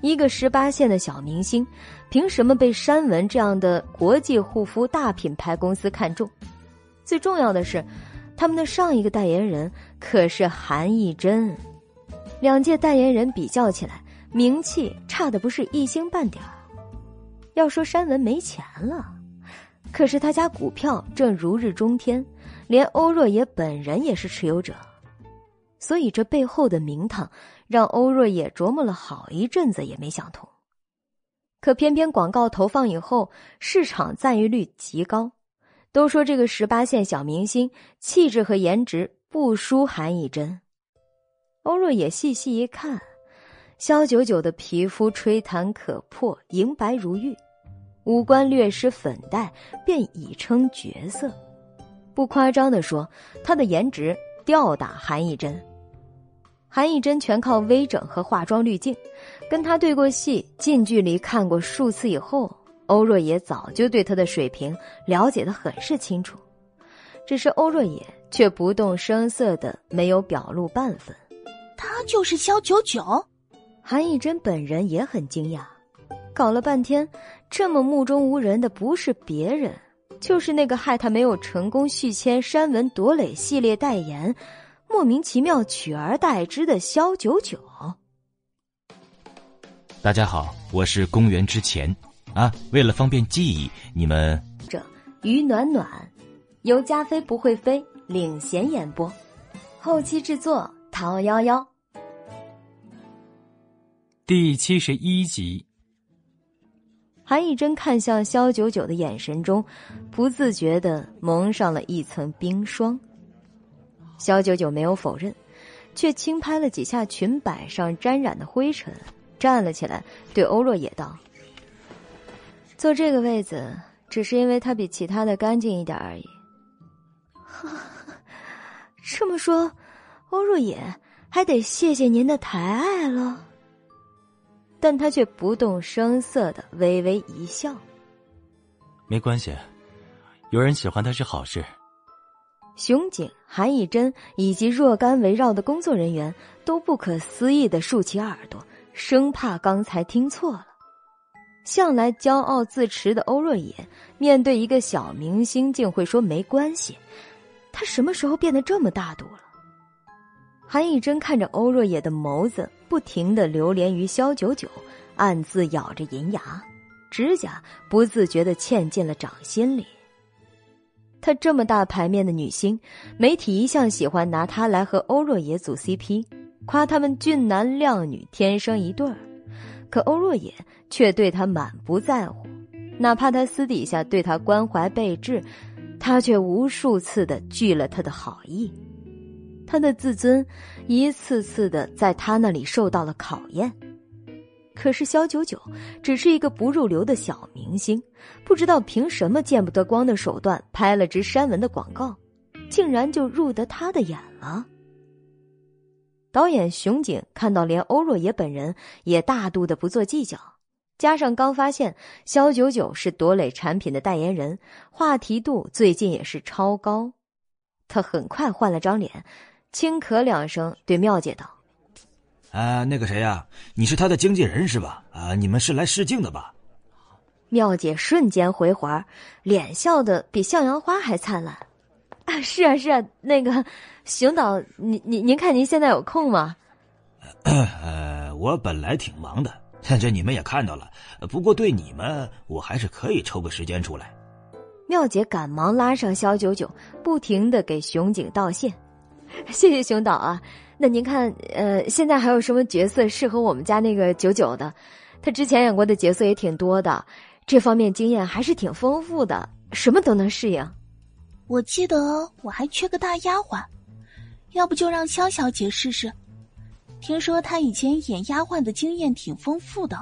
一个十八线的小明星，凭什么被山文这样的国际护肤大品牌公司看中？最重要的是，他们的上一个代言人可是韩艺珍。两届代言人比较起来，名气差的不是一星半点儿。要说山文没钱了，可是他家股票正如日中天，连欧若野本人也是持有者，所以这背后的名堂。让欧若野琢磨了好一阵子也没想通，可偏偏广告投放以后，市场赞誉率极高，都说这个十八线小明星气质和颜值不输韩以真。欧若野细细一看，肖九九的皮肤吹弹可破，莹白如玉，五官略施粉黛便已称绝色。不夸张的说，她的颜值吊打韩艺珍。韩艺珍全靠微整和化妆滤镜，跟他对过戏，近距离看过数次以后，欧若野早就对他的水平了解的很是清楚，只是欧若野却不动声色的没有表露半分。他就是肖九九，韩艺珍本人也很惊讶，搞了半天，这么目中无人的不是别人，就是那个害他没有成功续签山文朵蕾系列代言。莫名其妙取而代之的萧九九。大家好，我是公元之前啊，为了方便记忆，你们这于暖暖由加菲不会飞领衔演播，后期制作陶幺幺。第七十一集，韩艺珍看向肖九九的眼神中，不自觉的蒙上了一层冰霜。肖九九没有否认，却轻拍了几下裙摆上沾染的灰尘，站了起来，对欧若野道：“坐这个位子，只是因为它比其他的干净一点而已。[LAUGHS] ”这么说，欧若野还得谢谢您的抬爱了。但他却不动声色的微微一笑：“没关系，有人喜欢他是好事。”熊景、韩以真以及若干围绕的工作人员都不可思议的竖起耳朵，生怕刚才听错了。向来骄傲自持的欧若野，面对一个小明星，竟会说没关系，他什么时候变得这么大度了？韩以真看着欧若野的眸子不停的流连于萧九九，暗自咬着银牙，指甲不自觉的嵌进了掌心里。她这么大牌面的女星，媒体一向喜欢拿她来和欧若野组 CP，夸他们俊男靓女，天生一对儿。可欧若野却对她满不在乎，哪怕他私底下对她关怀备至，他却无数次的拒了他的好意。他的自尊一次次的在他那里受到了考验，可是肖九九只是一个不入流的小明星，不知道凭什么见不得光的手段拍了支删文的广告，竟然就入得他的眼了。导演熊景看到连欧若野本人也大度的不做计较，加上刚发现肖九九是朵蕾产品的代言人，话题度最近也是超高，他很快换了张脸。轻咳两声，对妙姐道：“啊，那个谁呀，你是他的经纪人是吧？啊，你们是来试镜的吧？”妙姐瞬间回环，脸笑得比向阳花还灿烂。啊，[LAUGHS] 是啊，是啊，那个熊导，您您您看您现在有空吗？[COUGHS] 呃，我本来挺忙的，[LAUGHS] 这你们也看到了。不过对你们，我还是可以抽个时间出来。妙姐赶忙拉上肖九九，不停的给熊景道谢。[LAUGHS] 谢谢熊导啊，那您看，呃，现在还有什么角色适合我们家那个九九的？他之前演过的角色也挺多的，这方面经验还是挺丰富的，什么都能适应。我记得我还缺个大丫鬟，要不就让肖小姐试试？听说她以前演丫鬟的经验挺丰富的，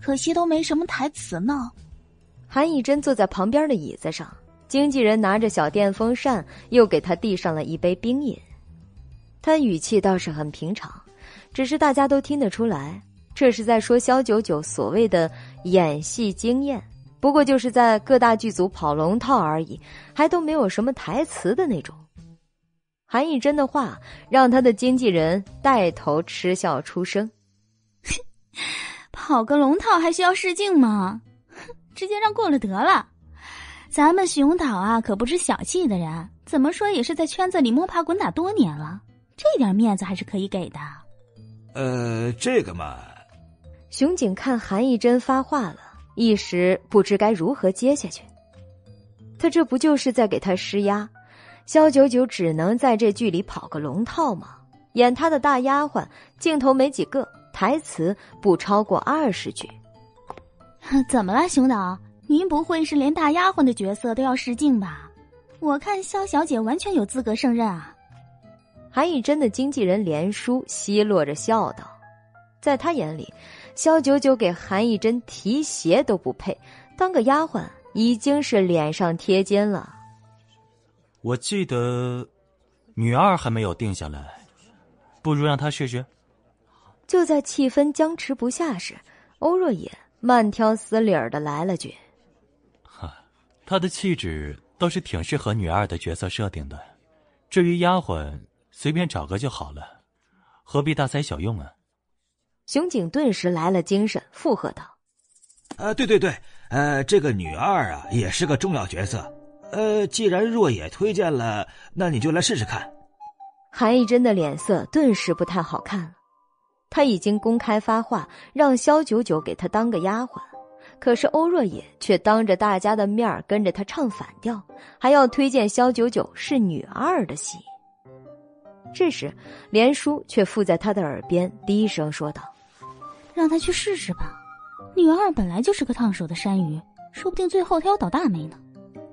可惜都没什么台词呢。韩以真坐在旁边的椅子上。经纪人拿着小电风扇，又给他递上了一杯冰饮。他语气倒是很平常，只是大家都听得出来，这是在说肖九九所谓的演戏经验。不过就是在各大剧组跑龙套而已，还都没有什么台词的那种。韩以真的话让他的经纪人带头嗤笑出声：“ [LAUGHS] 跑个龙套还需要试镜吗？[LAUGHS] 直接让过了得了。”咱们熊导啊，可不是小气的人，怎么说也是在圈子里摸爬滚打多年了，这点面子还是可以给的。呃，这个嘛，熊景看韩艺珍发话了，一时不知该如何接下去。他这不就是在给他施压？肖九九只能在这剧里跑个龙套吗？演他的大丫鬟，镜头没几个，台词不超过二十句。[LAUGHS] 怎么了，熊导？您不会是连大丫鬟的角色都要试镜吧？我看肖小姐完全有资格胜任啊！韩以真的经纪人连叔奚落着笑道：“在他眼里，肖九九给韩以真提鞋都不配，当个丫鬟已经是脸上贴金了。”我记得女二还没有定下来，不如让她试试。就在气氛僵持不下时，欧若野慢条斯理的来了句。她的气质倒是挺适合女二的角色设定的，至于丫鬟，随便找个就好了，何必大材小用啊？熊景顿时来了精神，附和道：“呃，对对对，呃，这个女二啊，也是个重要角色。呃，既然若野推荐了，那你就来试试看。”韩一真的脸色顿时不太好看了，他已经公开发话，让萧九九给他当个丫鬟。可是欧若野却当着大家的面跟着他唱反调，还要推荐萧九九是女二的戏。这时，连叔却附在他的耳边低声说道：“让他去试试吧，女二本来就是个烫手的山芋，说不定最后他要倒大霉呢。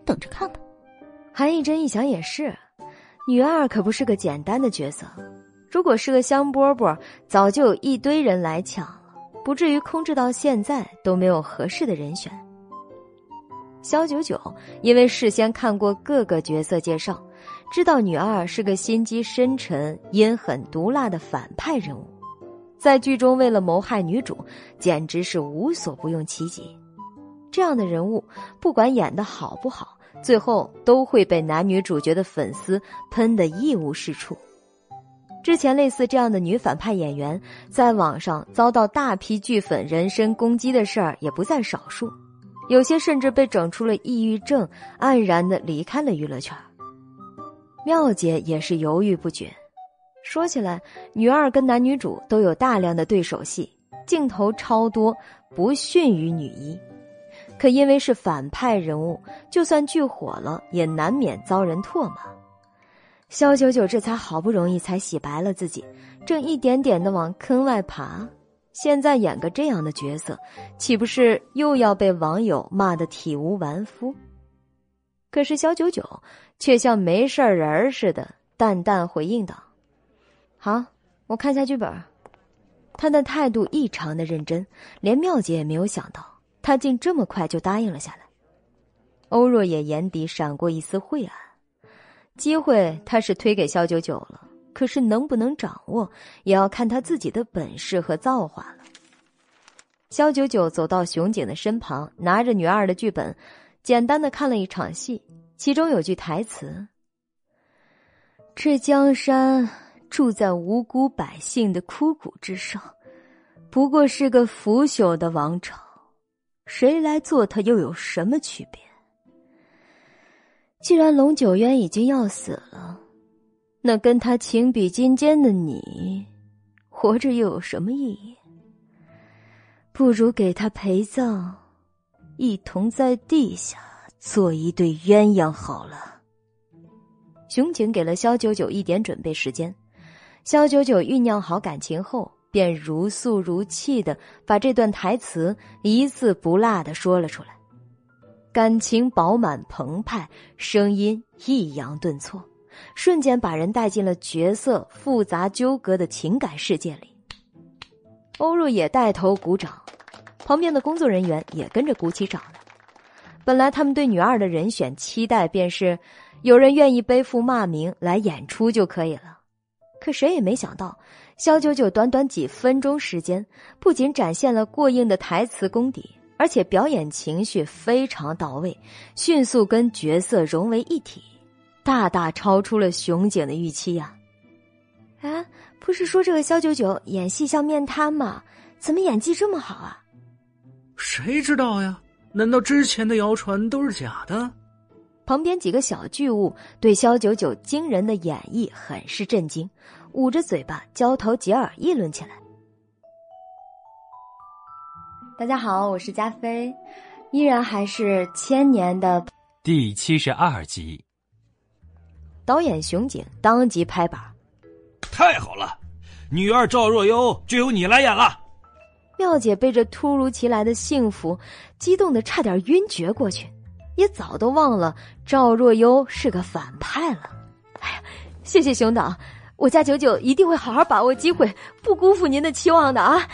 等着看吧。”韩一真一想也是，女二可不是个简单的角色，如果是个香饽饽，早就有一堆人来抢。不至于空置到现在都没有合适的人选。肖九九因为事先看过各个角色介绍，知道女二是个心机深沉、阴狠毒辣的反派人物，在剧中为了谋害女主，简直是无所不用其极。这样的人物，不管演的好不好，最后都会被男女主角的粉丝喷得一无是处。之前类似这样的女反派演员，在网上遭到大批剧粉人身攻击的事儿也不在少数，有些甚至被整出了抑郁症，黯然的离开了娱乐圈。妙姐也是犹豫不决。说起来，女二跟男女主都有大量的对手戏，镜头超多，不逊于女一。可因为是反派人物，就算剧火了，也难免遭人唾骂。肖九九这才好不容易才洗白了自己，正一点点的往坑外爬。现在演个这样的角色，岂不是又要被网友骂得体无完肤？可是肖九九却像没事人似的，淡淡回应道。好，我看下剧本。他的态度异常的认真，连妙姐也没有想到他竟这么快就答应了下来。欧若野眼底闪过一丝晦暗，机会他是推给肖九九了，可是能不能掌握，也要看他自己的本事和造化了。肖九九走到熊景的身旁，拿着女二的剧本，简单的看了一场戏，其中有句台词：“这江山。”住在无辜百姓的枯骨之上，不过是个腐朽的王朝，谁来做它又有什么区别？既然龙九渊已经要死了，那跟他情比金坚的你，活着又有什么意义？不如给他陪葬，一同在地下做一对鸳鸯好了。熊景给了萧九九一点准备时间。肖九九酝酿好感情后，便如诉如泣的把这段台词一字不落的说了出来，感情饱满澎湃，声音抑扬顿挫，瞬间把人带进了角色复杂纠葛的情感世界里。欧若也带头鼓掌，旁边的工作人员也跟着鼓起掌来。本来他们对女二的人选期待便是有人愿意背负骂名来演出就可以了。可谁也没想到，肖九九短短几分钟时间，不仅展现了过硬的台词功底，而且表演情绪非常到位，迅速跟角色融为一体，大大超出了熊姐的预期呀！啊，不是说这个肖九九演戏像面瘫吗？怎么演技这么好啊？谁知道呀？难道之前的谣传都是假的？旁边几个小巨物对肖九九惊人的演绎很是震惊，捂着嘴巴交头接耳议论起来。大家好，我是加菲，依然还是千年的第七十二集。导演熊景当即拍板：“太好了，女二赵若幽就由你来演了。”妙姐被这突如其来的幸福激动的差点晕厥过去。也早都忘了赵若幽是个反派了。哎呀，谢谢熊导，我家九九一定会好好把握机会，不辜负您的期望的啊！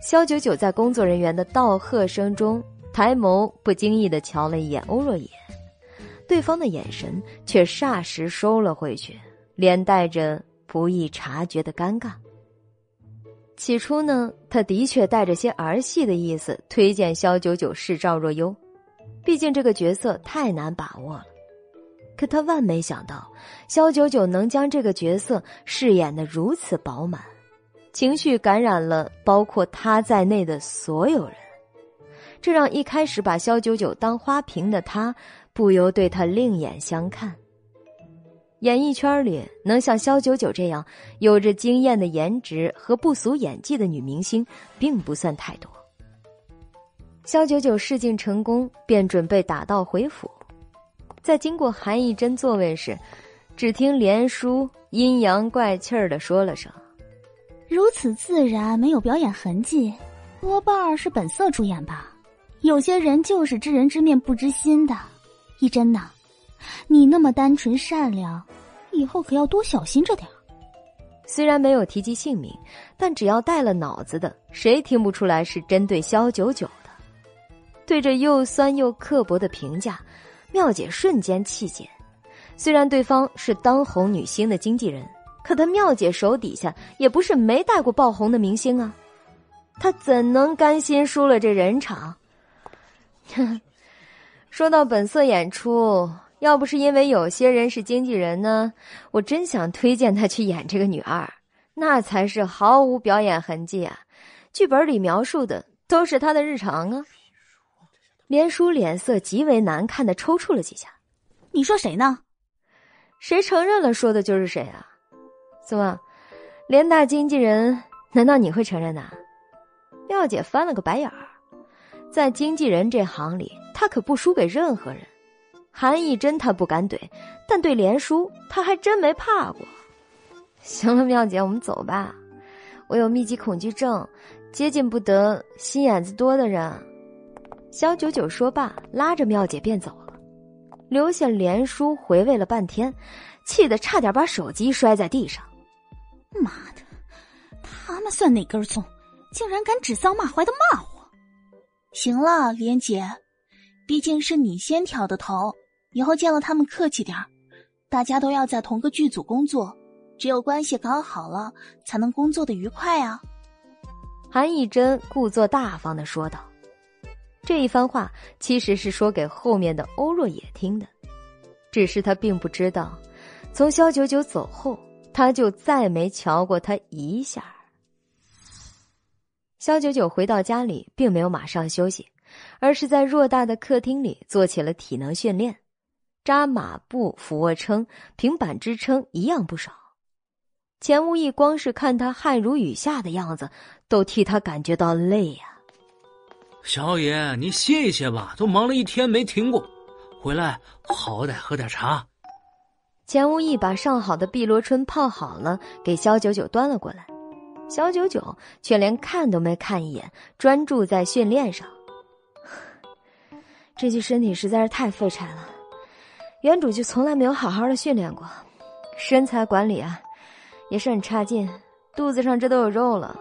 肖九九在工作人员的道贺声中，抬眸不经意的瞧了一眼欧若野，对方的眼神却霎时收了回去，连带着不易察觉的尴尬。起初呢，他的确带着些儿戏的意思，推荐肖九九是赵若幽。毕竟这个角色太难把握了，可他万没想到，肖九九能将这个角色饰演的如此饱满，情绪感染了包括他在内的所有人，这让一开始把肖九九当花瓶的他不由对他另眼相看。演艺圈里能像肖九九这样有着惊艳的颜值和不俗演技的女明星，并不算太多。肖九九试镜成功，便准备打道回府。在经过韩艺珍座位时，只听连叔阴阳怪气儿的说了声：“如此自然，没有表演痕迹，多半是本色出演吧。有些人就是知人知面不知心的。一真呐，你那么单纯善良，以后可要多小心着点虽然没有提及姓名，但只要带了脑子的，谁听不出来是针对肖九九的？对着又酸又刻薄的评价，妙姐瞬间气结。虽然对方是当红女星的经纪人，可他妙姐手底下也不是没带过爆红的明星啊，她怎能甘心输了这人场？[LAUGHS] 说到本色演出，要不是因为有些人是经纪人呢，我真想推荐她去演这个女二，那才是毫无表演痕迹啊！剧本里描述的都是她的日常啊。连叔脸色极为难看的抽搐了几下，你说谁呢？谁承认了，说的就是谁啊？怎么，联大经纪人？难道你会承认的？妙姐翻了个白眼儿，在经纪人这行里，她可不输给任何人。韩义真她不敢怼，但对连叔，她还真没怕过。[LAUGHS] 行了，妙姐，我们走吧。我有密集恐惧症，接近不得心眼子多的人。肖九九说罢，拉着妙姐便走了，留下连叔回味了半天，气得差点把手机摔在地上。妈的，他们算哪根葱？竟然敢指桑骂槐的骂我！行了，莲姐，毕竟是你先挑的头，以后见了他们客气点大家都要在同个剧组工作。只有关系搞好了，才能工作的愉快啊！韩以真故作大方的说道。这一番话其实是说给后面的欧若野听的，只是他并不知道，从肖九九走后，他就再没瞧过他一下。肖九九回到家里，并没有马上休息，而是在偌大的客厅里做起了体能训练，扎马步、俯卧撑、平板支撑，一样不少。钱无义光是看他汗如雨下的样子，都替他感觉到累呀。小爷，你歇一歇吧，都忙了一天没停过，回来好歹喝点茶。钱无义把上好的碧螺春泡好了，给肖九九端了过来。肖九九却连看都没看一眼，专注在训练上。[SIGHS] 这具身体实在是太废柴了，原主就从来没有好好的训练过，身材管理啊。也是很差劲，肚子上这都有肉了。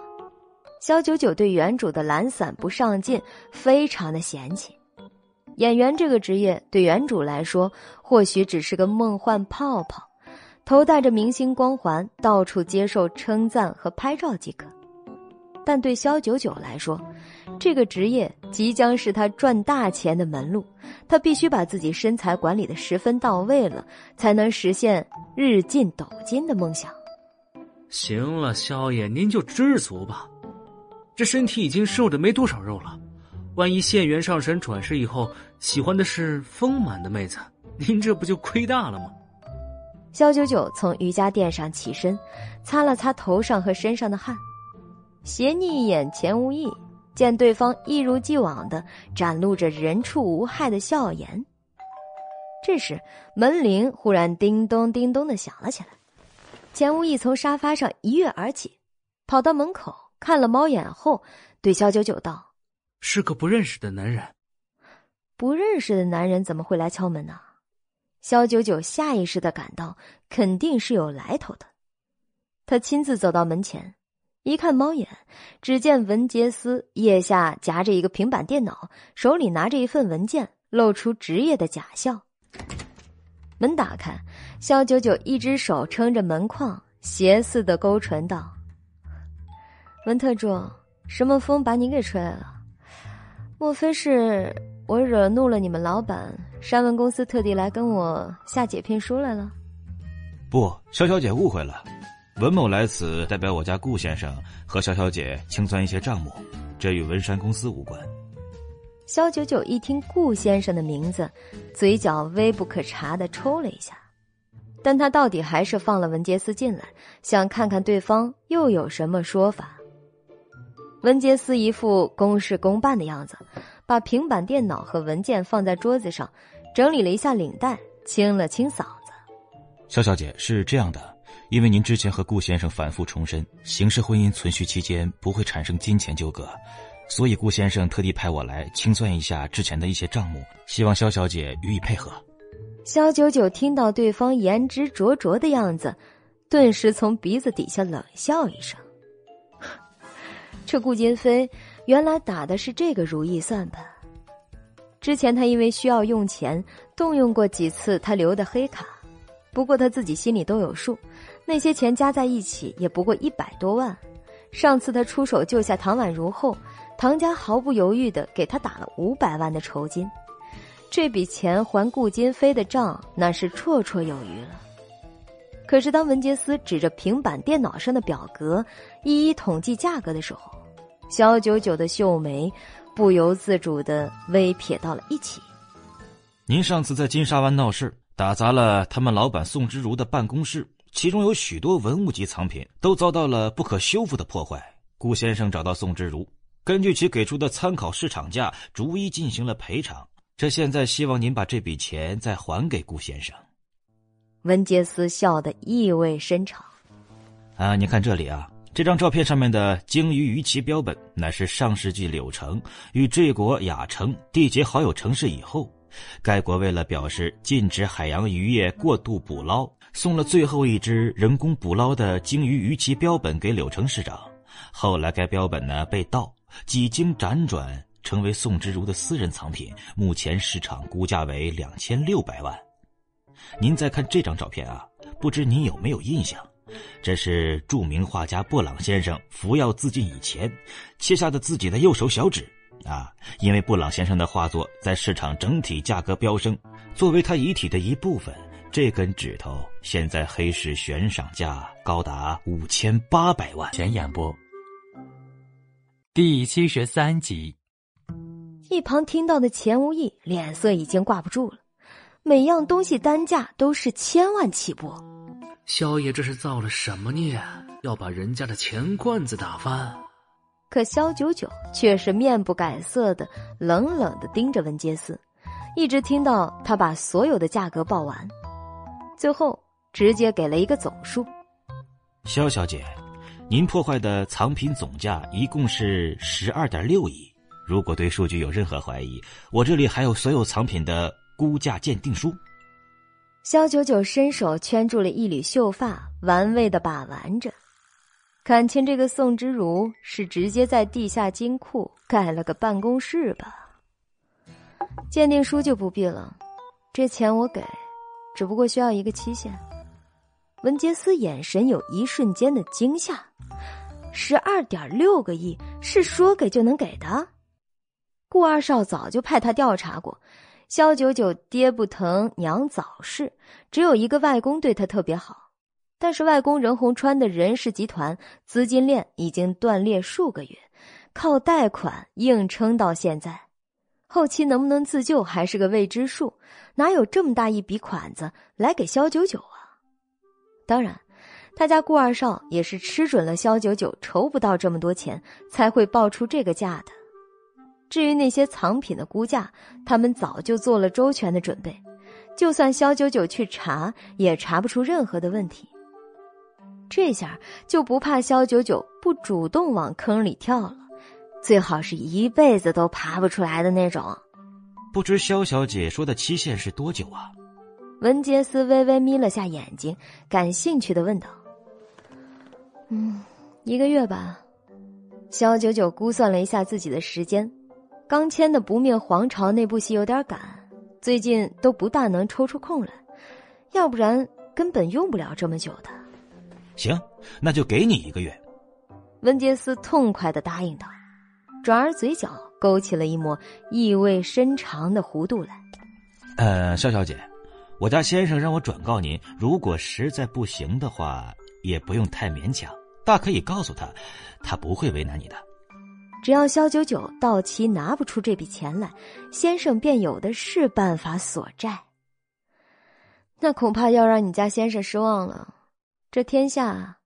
肖九九对原主的懒散不上进非常的嫌弃。演员这个职业对原主来说或许只是个梦幻泡泡，头戴着明星光环，到处接受称赞和拍照即可。但对肖九九来说，这个职业即将是他赚大钱的门路，他必须把自己身材管理的十分到位了，才能实现日进斗金的梦想。行了，萧爷，您就知足吧。这身体已经瘦的没多少肉了，万一县元上神转世以后喜欢的是丰满的妹子，您这不就亏大了吗？肖九九从瑜伽垫上起身，擦了擦头上和身上的汗，斜睨一眼钱无义，见对方一如既往的展露着人畜无害的笑颜。这时门铃忽然叮咚叮咚的响了起来。钱无义从沙发上一跃而起，跑到门口看了猫眼后，对肖九九道：“是个不认识的男人。不认识的男人怎么会来敲门呢？”肖九九下意识的感到肯定是有来头的。他亲自走到门前，一看猫眼，只见文杰斯腋下夹着一个平板电脑，手里拿着一份文件，露出职业的假笑。门打开，肖九九一只手撑着门框，邪似的勾唇道：“文特助，什么风把你给吹来了？莫非是我惹怒了你们老板？山文公司特地来跟我下解聘书来了？”不，肖小姐误会了，文某来此代表我家顾先生和肖小姐清算一些账目，这与文山公司无关。肖九九一听顾先生的名字，嘴角微不可察的抽了一下，但他到底还是放了文杰斯进来，想看看对方又有什么说法。文杰斯一副公事公办的样子，把平板电脑和文件放在桌子上，整理了一下领带，清了清嗓子：“肖小姐是这样的，因为您之前和顾先生反复重申，形式婚姻存续期间不会产生金钱纠葛。”所以顾先生特地派我来清算一下之前的一些账目，希望肖小姐予以配合。肖九九听到对方言之灼灼的样子，顿时从鼻子底下冷笑一声：“这顾金飞原来打的是这个如意算盘。之前他因为需要用钱，动用过几次他留的黑卡，不过他自己心里都有数，那些钱加在一起也不过一百多万。上次他出手救下唐宛如后。”唐家毫不犹豫的给他打了五百万的酬金，这笔钱还顾金飞的账那是绰绰有余了。可是当文杰斯指着平板电脑上的表格一一统计价格的时候，肖九九的秀眉不由自主的微撇到了一起。您上次在金沙湾闹事，打砸了他们老板宋之如的办公室，其中有许多文物级藏品都遭到了不可修复的破坏。顾先生找到宋之如，根据其给出的参考市场价，逐一进行了赔偿。这现在希望您把这笔钱再还给顾先生。文杰斯笑得意味深长。啊，你看这里啊。这张照片上面的鲸鱼鱼鳍标本，乃是上世纪柳城与这国雅城缔结好友城市以后，该国为了表示禁止海洋渔业过度捕捞，送了最后一只人工捕捞的鲸鱼鱼鳍标本给柳城市长。后来该标本呢被盗，几经辗转成为宋之如的私人藏品，目前市场估价为两千六百万。您再看这张照片啊，不知您有没有印象？这是著名画家布朗先生服药自尽以前切下的自己的右手小指啊！因为布朗先生的画作在市场整体价格飙升，作为他遗体的一部分，这根指头现在黑市悬赏价高达五千八百万。全演播第七十三集。一旁听到的钱无义脸色已经挂不住了，每样东西单价都是千万起步。萧爷这是造了什么孽，要把人家的钱罐子打翻？可萧九九却是面不改色的，冷冷的盯着文杰斯，一直听到他把所有的价格报完，最后直接给了一个总数。萧小姐，您破坏的藏品总价一共是十二点六亿。如果对数据有任何怀疑，我这里还有所有藏品的估价鉴定书。萧九九伸手圈住了一缕秀发，玩味的把玩着。感情这个宋之如是直接在地下金库盖了个办公室吧？鉴定书就不必了，这钱我给，只不过需要一个期限。文杰斯眼神有一瞬间的惊吓，十二点六个亿是说给就能给的？顾二少早就派他调查过。萧九九爹不疼娘早逝，只有一个外公对他特别好。但是外公任洪川的任氏集团资金链已经断裂数个月，靠贷款硬撑到现在，后期能不能自救还是个未知数。哪有这么大一笔款子来给萧九九啊？当然，他家顾二少也是吃准了萧九九筹不到这么多钱，才会报出这个价的。至于那些藏品的估价，他们早就做了周全的准备，就算肖九九去查，也查不出任何的问题。这下就不怕肖九九不主动往坑里跳了，最好是一辈子都爬不出来的那种。不知肖小姐说的期限是多久啊？文杰斯微微眯了下眼睛，感兴趣的问道：“嗯，一个月吧。”肖九九估算了一下自己的时间。刚签的《不灭皇朝》那部戏有点赶，最近都不大能抽出空来，要不然根本用不了这么久的。行，那就给你一个月。温杰斯痛快的答应道，转而嘴角勾起了一抹意味深长的弧度来。呃，肖小姐，我家先生让我转告您，如果实在不行的话，也不用太勉强，大可以告诉他，他不会为难你的。只要肖九九到期拿不出这笔钱来，先生便有的是办法索债。那恐怕要让你家先生失望了。这天下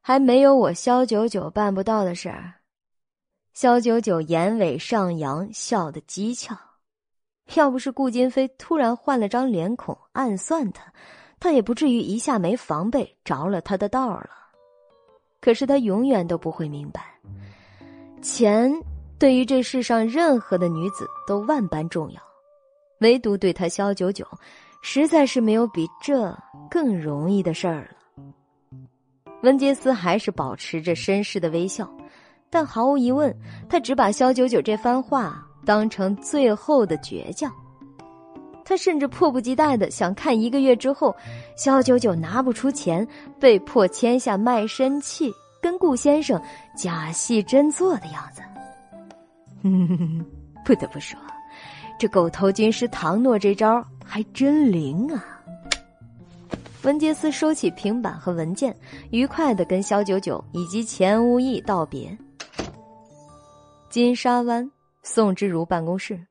还没有我肖九九办不到的事儿。肖九九眼尾上扬，笑得讥诮。要不是顾金飞突然换了张脸孔暗算他，他也不至于一下没防备着了他的道了。可是他永远都不会明白。钱对于这世上任何的女子都万般重要，唯独对他萧九九，实在是没有比这更容易的事儿了。文杰斯还是保持着绅士的微笑，但毫无疑问，他只把萧九九这番话当成最后的倔强。他甚至迫不及待的想看一个月之后，萧九九拿不出钱，被迫签下卖身契。跟顾先生假戏真做的样子，[LAUGHS] 不得不说，这狗头军师唐诺这招还真灵啊！文杰斯收起平板和文件，愉快的跟肖九九以及钱无义道别。金沙湾宋之如办公室，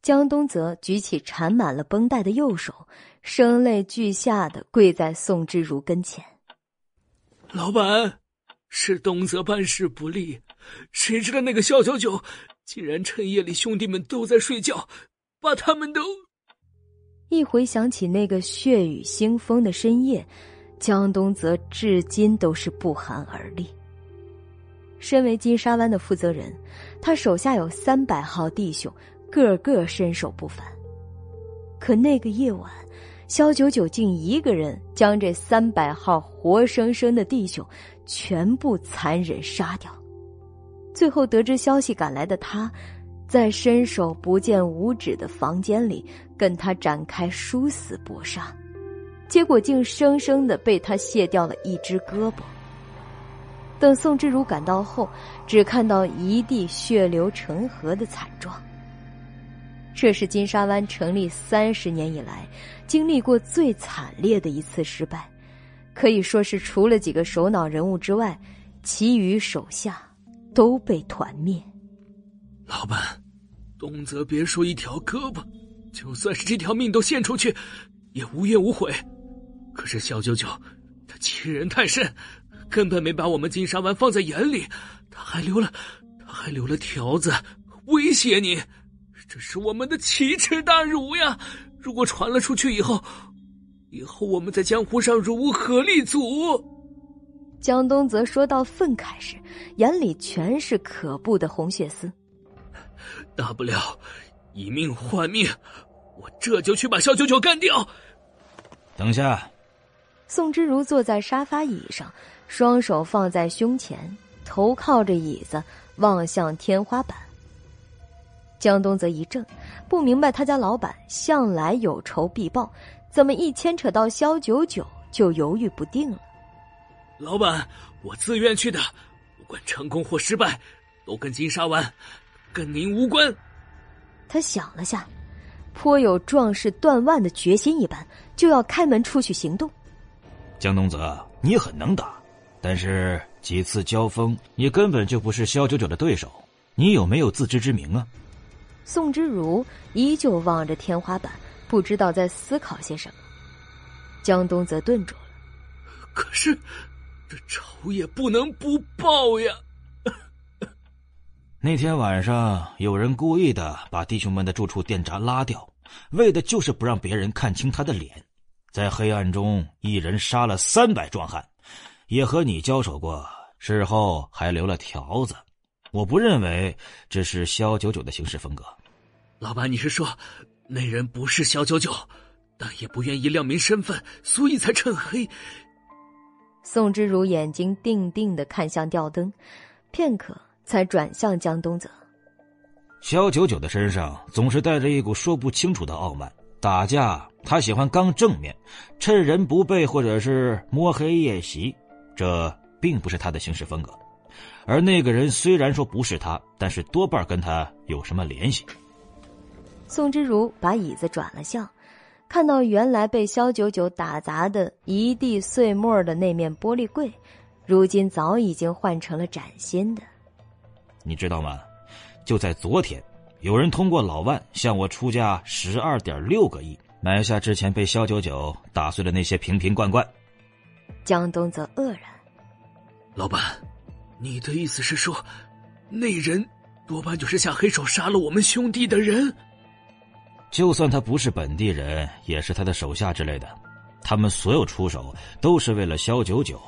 江东泽举起缠满了绷带的右手，声泪俱下的跪在宋之如跟前。老板，是东泽办事不力，谁知道那个肖九九竟然趁夜里兄弟们都在睡觉，把他们都……一回想起那个血雨腥风的深夜，江东泽至今都是不寒而栗。身为金沙湾的负责人，他手下有三百号弟兄，个个身手不凡。可那个夜晚，肖九九竟一个人将这三百号活生生的弟兄全部残忍杀掉。最后得知消息赶来的他，在伸手不见五指的房间里跟他展开殊死搏杀，结果竟生生的被他卸掉了一只胳膊。等宋之如赶到后，只看到一地血流成河的惨状。这是金沙湾成立三十年以来经历过最惨烈的一次失败，可以说是除了几个首脑人物之外，其余手下都被团灭。老板，东泽别说一条胳膊，就算是这条命都献出去，也无怨无悔。可是小九九，他欺人太甚。根本没把我们金沙湾放在眼里，他还留了，他还留了条子威胁你，这是我们的奇耻大辱呀！如果传了出去以后，以后我们在江湖上如何立足？江东则说到愤慨时，眼里全是可怖的红血丝。大不了以命换命，我这就去把肖九九干掉。等下，宋之如坐在沙发椅上。双手放在胸前，头靠着椅子，望向天花板。江东则一怔，不明白他家老板向来有仇必报，怎么一牵扯到萧九九就犹豫不定了？老板，我自愿去的，不管成功或失败，都跟金沙湾，跟您无关。他想了下，颇有壮士断腕的决心一般，就要开门出去行动。江东泽，你很能打。但是几次交锋，你根本就不是萧九九的对手，你有没有自知之明啊？宋之如依旧望着天花板，不知道在思考些什么。江东则顿住了。可是，这仇也不能不报呀！那天晚上，有人故意的把弟兄们的住处电闸拉掉，为的就是不让别人看清他的脸，在黑暗中，一人杀了三百壮汉。也和你交手过，事后还留了条子。我不认为这是肖九九的行事风格。老板，你是说那人不是肖九九，但也不愿意亮明身份，所以才趁黑？宋之如眼睛定定的看向吊灯，片刻才转向江东泽。肖九九的身上总是带着一股说不清楚的傲慢。打架，他喜欢刚正面，趁人不备或者是摸黑夜袭。这并不是他的行事风格，而那个人虽然说不是他，但是多半跟他有什么联系。宋之如把椅子转了向，看到原来被肖九九打砸的一地碎末的那面玻璃柜，如今早已经换成了崭新的。你知道吗？就在昨天，有人通过老万向我出价十二点六个亿，买下之前被肖九九打碎的那些瓶瓶罐罐。江东则愕然：“老板，你的意思是说，那人多半就是下黑手杀了我们兄弟的人？就算他不是本地人，也是他的手下之类的。他们所有出手都是为了萧九九。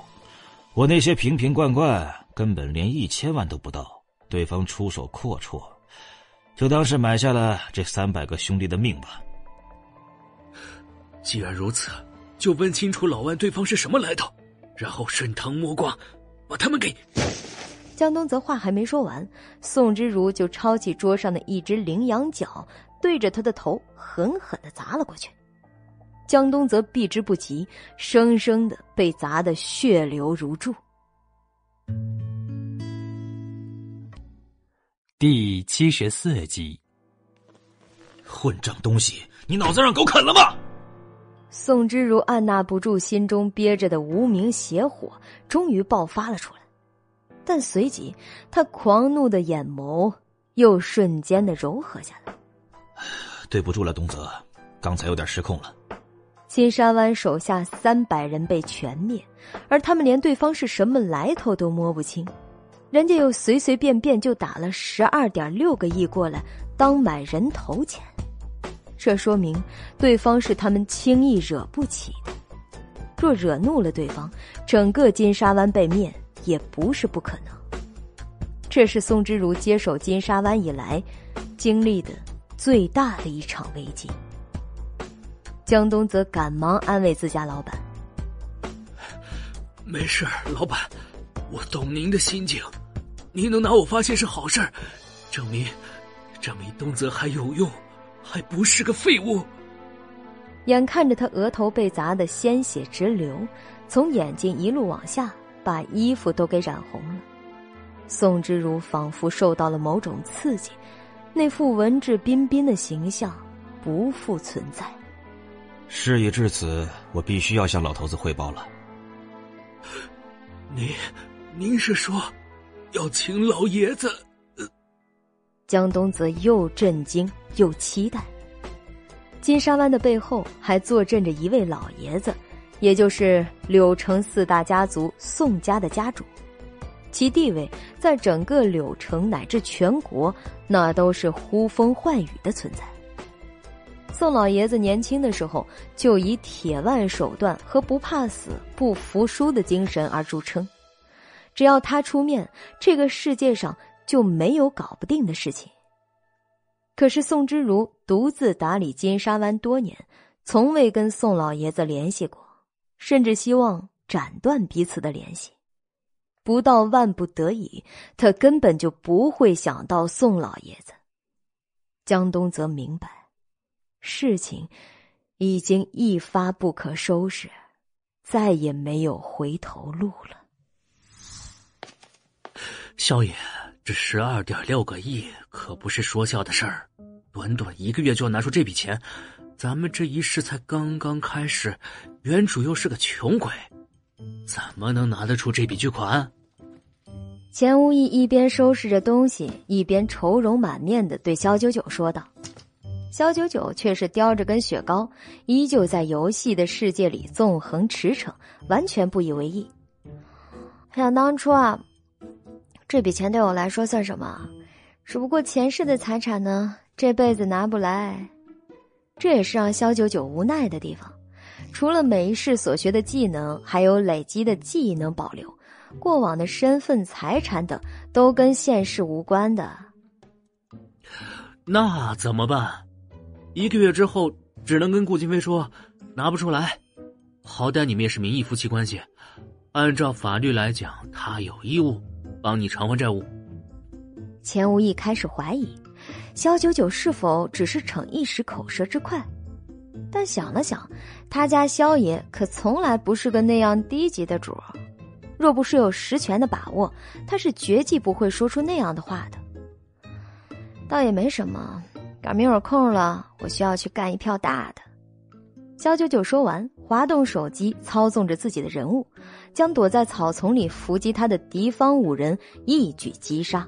我那些瓶瓶罐罐根本连一千万都不到，对方出手阔绰，就当是买下了这三百个兄弟的命吧。既然如此。”就问清楚老万对方是什么来头，然后顺藤摸瓜，把他们给……江东泽话还没说完，宋之如就抄起桌上的一只羚羊角，对着他的头狠狠的砸了过去。江东则避之不及，生生的被砸得血流如注。第七十四集，混账东西，你脑子让狗啃了吗？宋之如按捺不住心中憋着的无名邪火，终于爆发了出来。但随即，他狂怒的眼眸又瞬间的柔和下来。对不住了，东泽，刚才有点失控了。金沙湾手下三百人被全灭，而他们连对方是什么来头都摸不清，人家又随随便便就打了十二点六个亿过来当买人头钱，这说明对方是他们轻易惹不起的。若惹怒了对方，整个金沙湾被灭也不是不可能。这是宋之如接手金沙湾以来经历的最大的一场危机。江东则赶忙安慰自家老板：“没事老板，我懂您的心情。您能拿我发现是好事证明证明东泽还有用，还不是个废物。”眼看着他额头被砸得鲜血直流，从眼睛一路往下，把衣服都给染红了。宋之如仿佛受到了某种刺激，那副文质彬彬的形象不复存在。事已至此，我必须要向老头子汇报了。您，您是说要请老爷子？江东泽又震惊又期待。金沙湾的背后还坐镇着一位老爷子，也就是柳城四大家族宋家的家主，其地位在整个柳城乃至全国，那都是呼风唤雨的存在。宋老爷子年轻的时候就以铁腕手段和不怕死、不服输的精神而著称，只要他出面，这个世界上就没有搞不定的事情。可是宋之如独自打理金沙湾多年，从未跟宋老爷子联系过，甚至希望斩断彼此的联系。不到万不得已，他根本就不会想到宋老爷子。江东则明白，事情已经一发不可收拾，再也没有回头路了。萧爷。这十二点六个亿可不是说笑的事儿，短短一个月就要拿出这笔钱，咱们这一世才刚刚开始，原主又是个穷鬼，怎么能拿得出这笔巨款？钱无义一边收拾着东西，一边愁容满面的对肖九九说道。肖九九却是叼着根雪糕，依旧在游戏的世界里纵横驰骋，完全不以为意。想当初啊。这笔钱对我来说算什么？只不过前世的财产呢，这辈子拿不来。这也是让萧九九无奈的地方。除了每一世所学的技能，还有累积的记忆能保留，过往的身份、财产等都跟现世无关的。那怎么办？一个月之后，只能跟顾金飞说拿不出来。好歹你们也是名义夫妻关系，按照法律来讲，他有义务。帮你偿还债务。钱无义开始怀疑，肖九九是否只是逞一时口舌之快，但想了想，他家肖爷可从来不是个那样低级的主儿，若不是有实权的把握，他是绝技不会说出那样的话的。倒也没什么，赶明有空了，我需要去干一票大的。肖九九说完，滑动手机，操纵着自己的人物。将躲在草丛里伏击他的敌方五人一举击杀，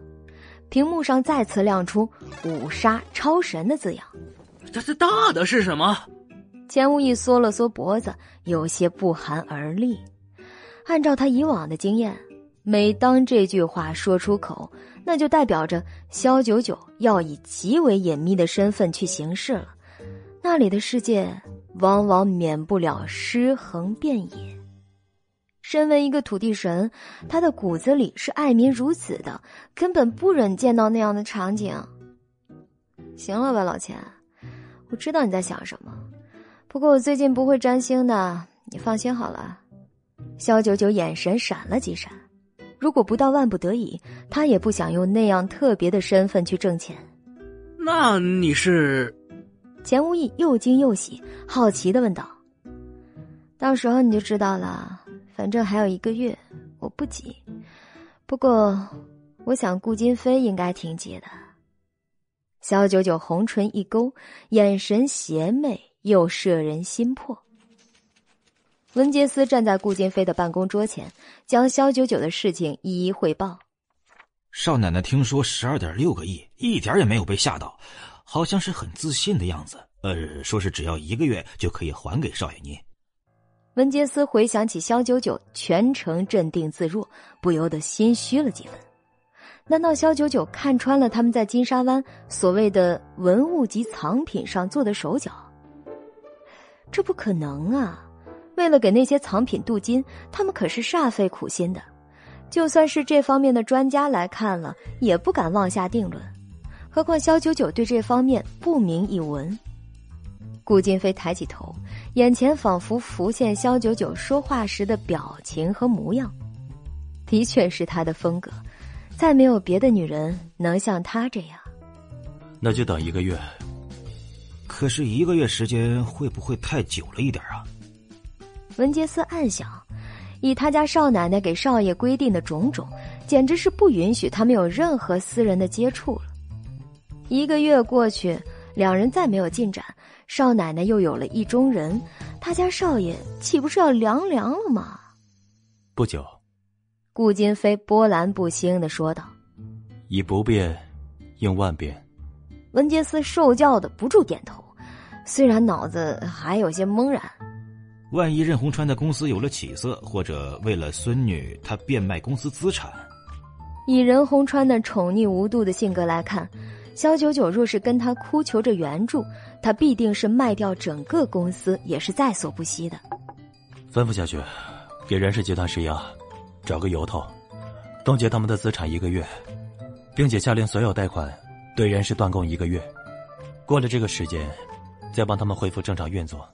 屏幕上再次亮出“五杀超神”的字样。这这大的是什么？钱无意缩了缩脖子，有些不寒而栗。按照他以往的经验，每当这句话说出口，那就代表着萧九九要以极为隐秘的身份去行事了。那里的世界往往免不了尸横遍野。身为一个土地神，他的骨子里是爱民如子的，根本不忍见到那样的场景。行了吧，老钱，我知道你在想什么，不过我最近不会占星的，你放心好了。肖九九眼神闪了几闪，如果不到万不得已，他也不想用那样特别的身份去挣钱。那你是？钱无义又惊又喜，好奇的问道：“到时候你就知道了。”反正还有一个月，我不急。不过，我想顾金飞应该挺急的。肖九九红唇一勾，眼神邪魅又摄人心魄。文杰斯站在顾金飞的办公桌前，将肖九九的事情一一汇报。少奶奶听说十二点六个亿，一点也没有被吓到，好像是很自信的样子。呃，说是只要一个月就可以还给少爷您。文杰斯回想起肖九九全程镇定自若，不由得心虚了几分。难道肖九九看穿了他们在金沙湾所谓的文物及藏品上做的手脚？这不可能啊！为了给那些藏品镀金，他们可是煞费苦心的。就算是这方面的专家来看了，也不敢妄下定论。何况萧九九对这方面不明一文。顾金飞抬起头，眼前仿佛浮现萧九九说话时的表情和模样，的确是他的风格。再没有别的女人能像他这样。那就等一个月。可是一个月时间会不会太久了一点啊？文杰斯暗想。以他家少奶奶给少爷规定的种种，简直是不允许他们有任何私人的接触了。一个月过去，两人再没有进展，少奶奶又有了意中人，他家少爷岂不是要凉凉了吗？不久，顾金飞波澜不兴的说道：“以不变应万变。”文杰斯受教的不住点头，虽然脑子还有些懵然。万一任鸿川的公司有了起色，或者为了孙女他变卖公司资产，以任鸿川的宠溺无度的性格来看，萧九九若是跟他哭求着援助，他必定是卖掉整个公司也是在所不惜的。吩咐下去，给任氏集团施压，找个由头，冻结他们的资产一个月，并且下令所有贷款对任氏断供一个月。过了这个时间，再帮他们恢复正常运作。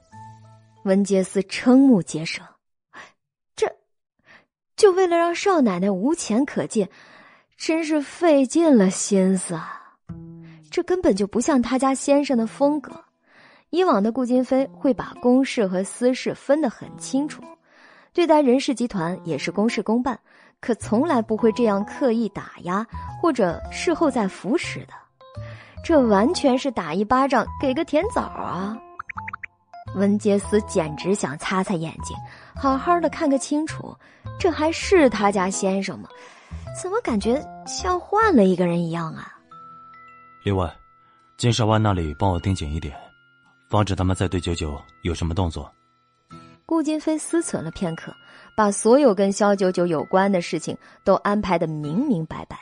文杰斯瞠目结舌，这就为了让少奶奶无钱可借，真是费尽了心思啊！这根本就不像他家先生的风格。以往的顾金飞会把公事和私事分得很清楚，对待任氏集团也是公事公办，可从来不会这样刻意打压或者事后再扶持的。这完全是打一巴掌给个甜枣啊！文杰斯简直想擦擦眼睛，好好的看个清楚，这还是他家先生吗？怎么感觉像换了一个人一样啊？另外，金沙湾那里帮我盯紧一点，防止他们再对九九有什么动作。顾金飞思忖了片刻，把所有跟肖九九有关的事情都安排的明明白白。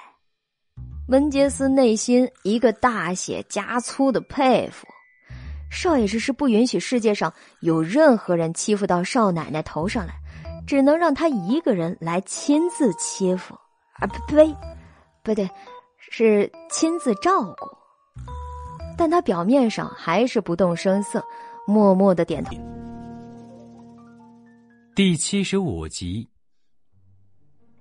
文杰斯内心一个大写加粗的佩服。少爷这是不允许世界上有任何人欺负到少奶奶头上来，只能让他一个人来亲自欺负，啊，不呸，不对，是亲自照顾。但他表面上还是不动声色，默默的点头。第七十五集，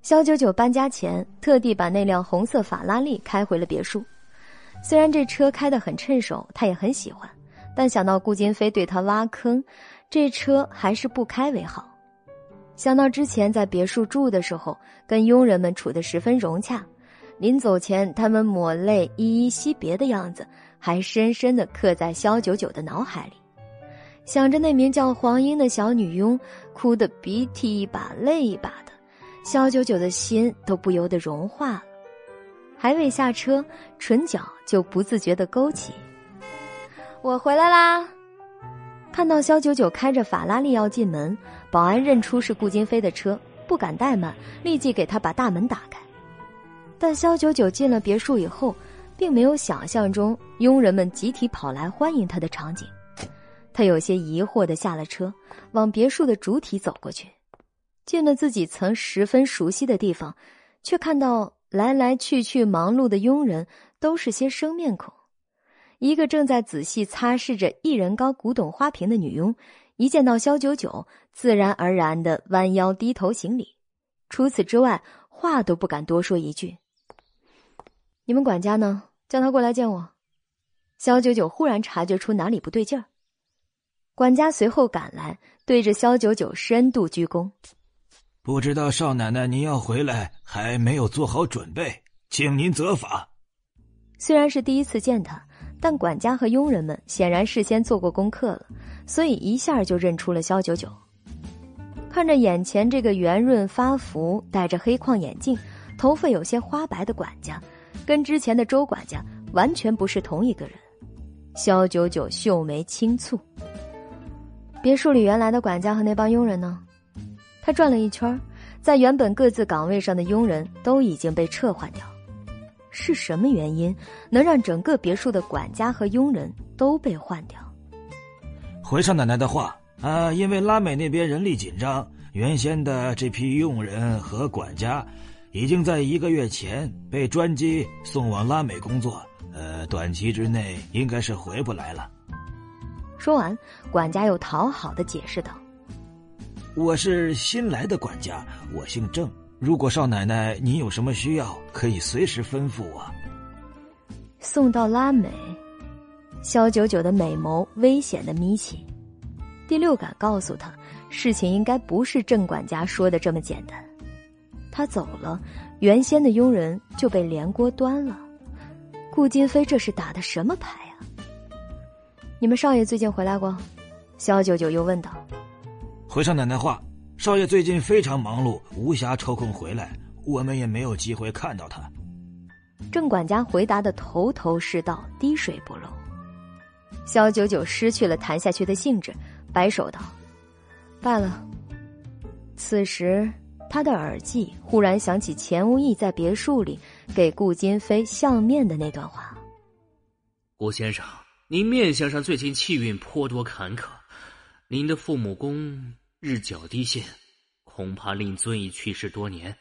肖九九搬家前特地把那辆红色法拉利开回了别墅，虽然这车开得很趁手，他也很喜欢。但想到顾金飞对他挖坑，这车还是不开为好。想到之前在别墅住的时候，跟佣人们处得十分融洽，临走前他们抹泪依依惜别的样子，还深深的刻在肖九九的脑海里。想着那名叫黄英的小女佣，哭得鼻涕一把泪一把的，肖九九的心都不由得融化了。还未下车，唇角就不自觉的勾起。我回来啦！看到肖九九开着法拉利要进门，保安认出是顾金飞的车，不敢怠慢，立即给他把大门打开。但肖九九进了别墅以后，并没有想象中佣人们集体跑来欢迎他的场景。他有些疑惑的下了车，往别墅的主体走过去。进了自己曾十分熟悉的地方，却看到来来去去忙碌的佣人都是些生面孔。一个正在仔细擦拭着一人高古董花瓶的女佣，一见到萧九九，自然而然的弯腰低头行礼。除此之外，话都不敢多说一句。你们管家呢？叫他过来见我。萧九九忽然察觉出哪里不对劲儿，管家随后赶来，对着萧九九深度鞠躬。不知道少奶奶您要回来，还没有做好准备，请您责罚。虽然是第一次见他。但管家和佣人们显然事先做过功课了，所以一下就认出了肖九九。看着眼前这个圆润发福、戴着黑框眼镜、头发有些花白的管家，跟之前的周管家完全不是同一个人。萧九九秀眉轻蹙。别墅里原来的管家和那帮佣人呢？他转了一圈，在原本各自岗位上的佣人都已经被撤换掉。是什么原因能让整个别墅的管家和佣人都被换掉？回少奶奶的话啊，因为拉美那边人力紧张，原先的这批佣人和管家已经在一个月前被专机送往拉美工作，呃，短期之内应该是回不来了。说完，管家又讨好的解释道：“我是新来的管家，我姓郑。如果少奶奶您有什么需要，可以随时吩咐我。”送到拉美，萧九九的美眸危险的眯起，第六感告诉他，事情应该不是郑管家说的这么简单。他走了，原先的佣人就被连锅端了。顾金飞这是打的什么牌啊？你们少爷最近回来过？萧九九又问道。回少奶奶话，少爷最近非常忙碌，无暇抽空回来，我们也没有机会看到他。郑管家回答的头头是道，滴水不漏。萧九九失去了谈下去的兴致，摆手道：“罢了。”此时，他的耳际忽然想起钱无义在别墅里给顾金飞相面的那段话：“顾先生。”您面相上最近气运颇多坎坷，您的父母宫日角低陷，恐怕令尊已去世多年；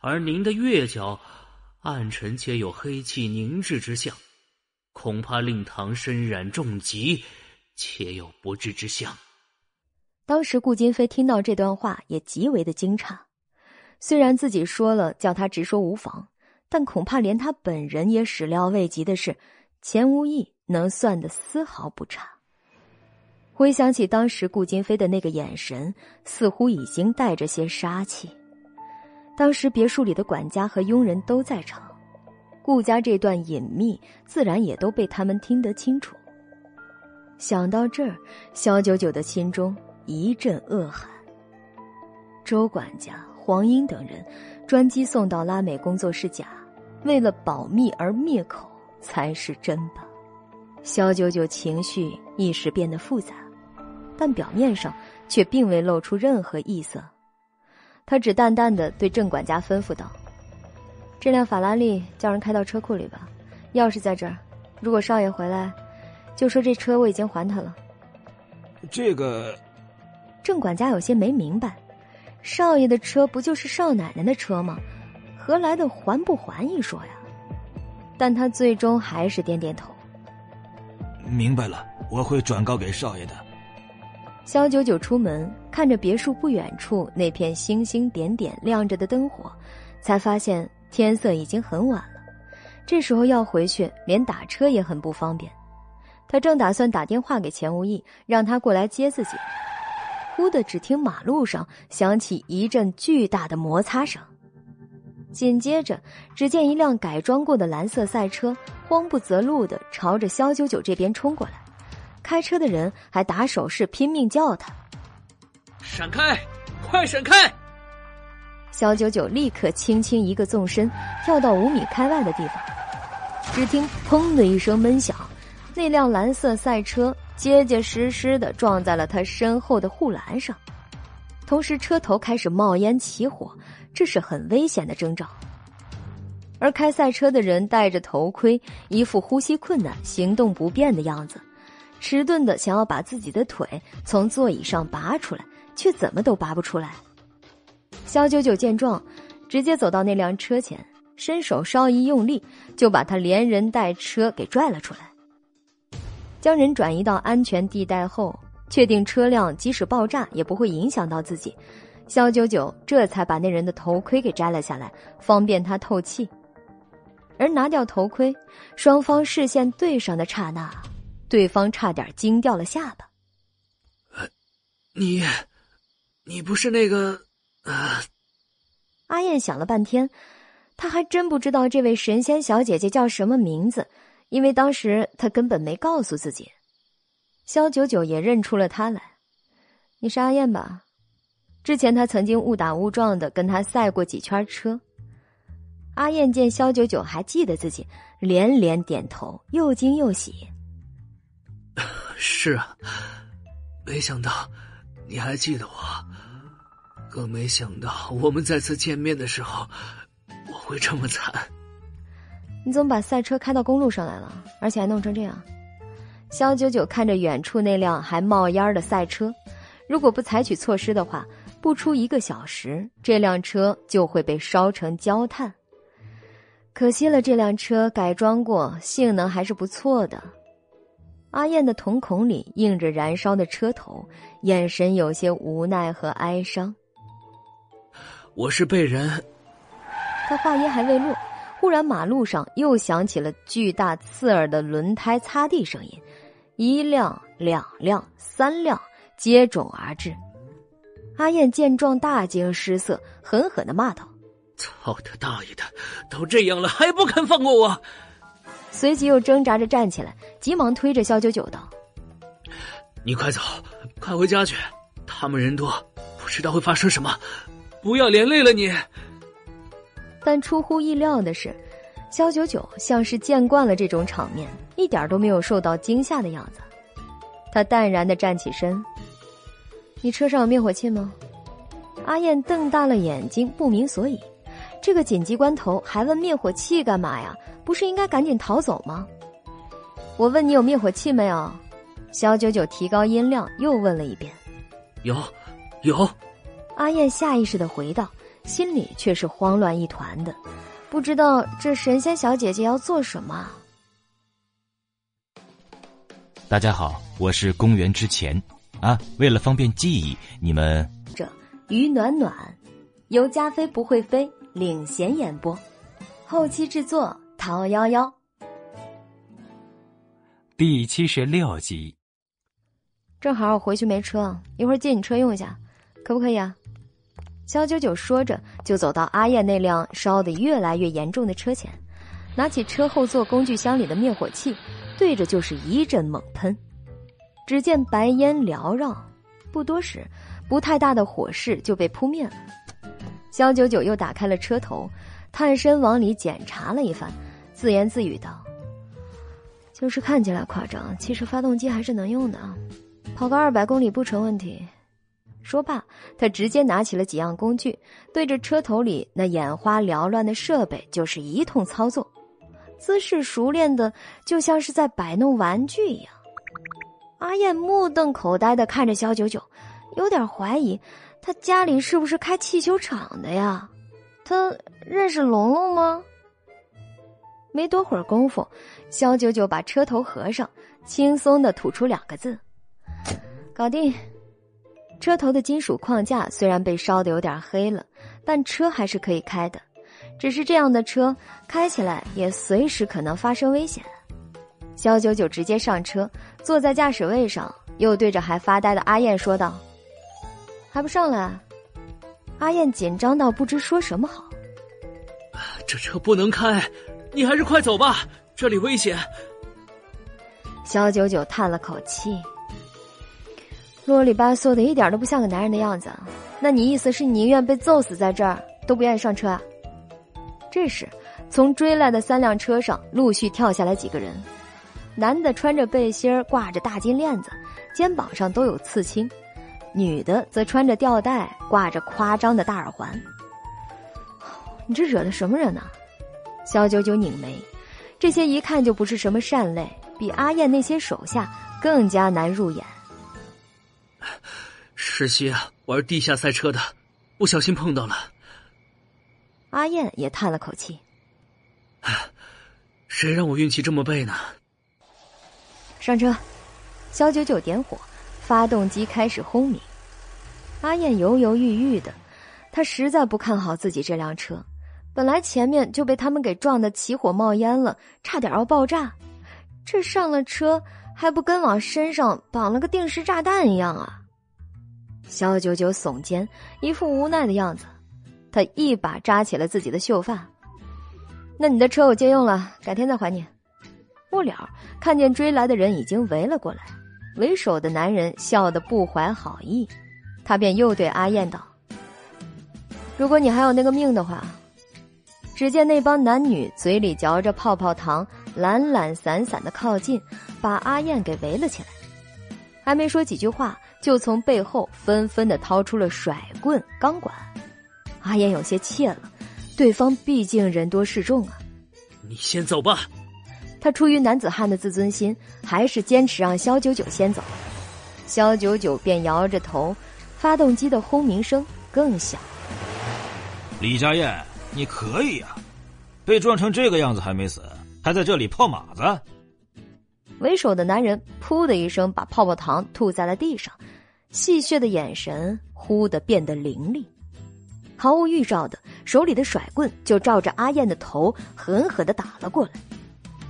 而您的月角暗沉且有黑气凝滞之象，恐怕令堂身染重疾，且有不治之象。当时顾金飞听到这段话也极为的惊诧，虽然自己说了叫他直说无妨，但恐怕连他本人也始料未及的是，钱无义。能算的丝毫不差。回想起当时顾金飞的那个眼神，似乎已经带着些杀气。当时别墅里的管家和佣人都在场，顾家这段隐秘自然也都被他们听得清楚。想到这儿，肖九九的心中一阵恶寒。周管家、黄英等人专机送到拉美工作是假，为了保密而灭口才是真吧。肖九九情绪一时变得复杂，但表面上却并未露出任何异色。他只淡淡的对郑管家吩咐道：“这辆法拉利叫人开到车库里吧，钥匙在这儿。如果少爷回来，就说这车我已经还他了。”这个，郑管家有些没明白，少爷的车不就是少奶奶的车吗？何来的还不还一说呀？但他最终还是点点头。明白了，我会转告给少爷的。肖九九出门，看着别墅不远处那片星星点点亮着的灯火，才发现天色已经很晚了。这时候要回去，连打车也很不方便。他正打算打电话给钱无义，让他过来接自己，忽的只听马路上响起一阵巨大的摩擦声。紧接着，只见一辆改装过的蓝色赛车慌不择路的朝着肖九九这边冲过来，开车的人还打手势拼命叫他：“闪开，快闪开！”肖九九立刻轻轻一个纵身，跳到五米开外的地方。只听“砰”的一声闷响，那辆蓝色赛车结结实实的撞在了他身后的护栏上，同时车头开始冒烟起火。这是很危险的征兆，而开赛车的人戴着头盔，一副呼吸困难、行动不便的样子，迟钝的想要把自己的腿从座椅上拔出来，却怎么都拔不出来。肖九九见状，直接走到那辆车前，伸手稍一用力，就把他连人带车给拽了出来。将人转移到安全地带后，确定车辆即使爆炸也不会影响到自己。肖九九这才把那人的头盔给摘了下来，方便他透气。而拿掉头盔，双方视线对上的刹那，对方差点惊掉了下巴。你，你不是那个……啊！阿燕想了半天，她还真不知道这位神仙小姐姐叫什么名字，因为当时她根本没告诉自己。肖九九也认出了她来，你是阿燕吧？之前他曾经误打误撞的跟她赛过几圈车。阿燕见肖九九还记得自己，连连点头，又惊又喜。[LAUGHS] 是啊，没想到你还记得我，更没想到我们再次见面的时候，我会这么惨。你怎么把赛车开到公路上来了，而且还弄成这样？肖九九看着远处那辆还冒烟的赛车，如果不采取措施的话，不出一个小时，这辆车就会被烧成焦炭。可惜了，这辆车改装过，性能还是不错的。阿燕的瞳孔里映着燃烧的车头，眼神有些无奈和哀伤。我是被人……他话音还未落，忽然马路上又响起了巨大刺耳的轮胎擦地声音。一辆、两辆、三辆接踵而至，阿燕见状大惊失色，狠狠的骂道：“操他大爷的！都这样了还不肯放过我！”随即又挣扎着站起来，急忙推着肖九九道：“你快走，快回家去，他们人多，不知道会发生什么，不要连累了你。”但出乎意料的是。肖九九像是见惯了这种场面，一点都没有受到惊吓的样子。他淡然的站起身：“你车上有灭火器吗？”阿燕瞪大了眼睛，不明所以。这个紧急关头还问灭火器干嘛呀？不是应该赶紧逃走吗？我问你有灭火器没有？肖九九提高音量又问了一遍：“有，有。”阿燕下意识的回道，心里却是慌乱一团的。不知道这神仙小姐姐要做什么。大家好，我是公园之前啊，为了方便记忆，你们这于暖暖由加菲不会飞领衔演播，后期制作陶幺幺。第七十六集，正好我回去没车，一会儿借你车用一下，可不可以啊？肖九九说着，就走到阿燕那辆烧得越来越严重的车前，拿起车后座工具箱里的灭火器，对着就是一阵猛喷。只见白烟缭绕，不多时，不太大的火势就被扑灭了。肖九九又打开了车头，探身往里检查了一番，自言自语道：“就是看起来夸张，其实发动机还是能用的，跑个二百公里不成问题。”说罢，他直接拿起了几样工具，对着车头里那眼花缭乱的设备就是一通操作，姿势熟练的就像是在摆弄玩具一样。阿燕目瞪口呆的看着肖九九，有点怀疑他家里是不是开汽修厂的呀？他认识龙龙吗？没多会儿功夫，肖九九把车头合上，轻松的吐出两个字：“搞定。”车头的金属框架虽然被烧的有点黑了，但车还是可以开的。只是这样的车开起来也随时可能发生危险。肖九九直接上车，坐在驾驶位上，又对着还发呆的阿燕说道：“还不上来？”阿燕紧张到不知说什么好。这车不能开，你还是快走吧，这里危险。肖九九叹了口气。啰里吧嗦的，一点都不像个男人的样子。那你意思是宁愿被揍死在这儿，都不愿意上车啊？这时，从追来的三辆车上陆续跳下来几个人，男的穿着背心，挂着大金链子，肩膀上都有刺青；女的则穿着吊带，挂着夸张的大耳环。你这惹的什么人呢？肖九九拧眉，这些一看就不是什么善类，比阿燕那些手下更加难入眼。是些玩地下赛车的，不小心碰到了。阿燕也叹了口气：“谁让我运气这么背呢？”上车，肖九九点火，发动机开始轰鸣。阿燕犹犹豫豫的，他实在不看好自己这辆车，本来前面就被他们给撞得起火冒烟了，差点要爆炸，这上了车。还不跟往身上绑了个定时炸弹一样啊！肖九九耸肩，一副无奈的样子。他一把扎起了自己的秀发。那你的车我借用了，改天再还你。末了，看见追来的人已经围了过来，为首的男人笑得不怀好意，他便又对阿燕道：“如果你还有那个命的话。”只见那帮男女嘴里嚼着泡泡糖，懒懒散散的靠近，把阿燕给围了起来。还没说几句话，就从背后纷纷的掏出了甩棍、钢管。阿燕有些怯了，对方毕竟人多势众啊。你先走吧。他出于男子汉的自尊心，还是坚持让肖九九先走。肖九九便摇着头，发动机的轰鸣声更响。李佳燕，你可以呀，被撞成这个样子还没死，还在这里泡马子。为首的男人“噗”的一声把泡泡糖吐在了地上，戏谑的眼神忽的变得凌厉，毫无预兆的，手里的甩棍就照着阿燕的头狠狠的打了过来。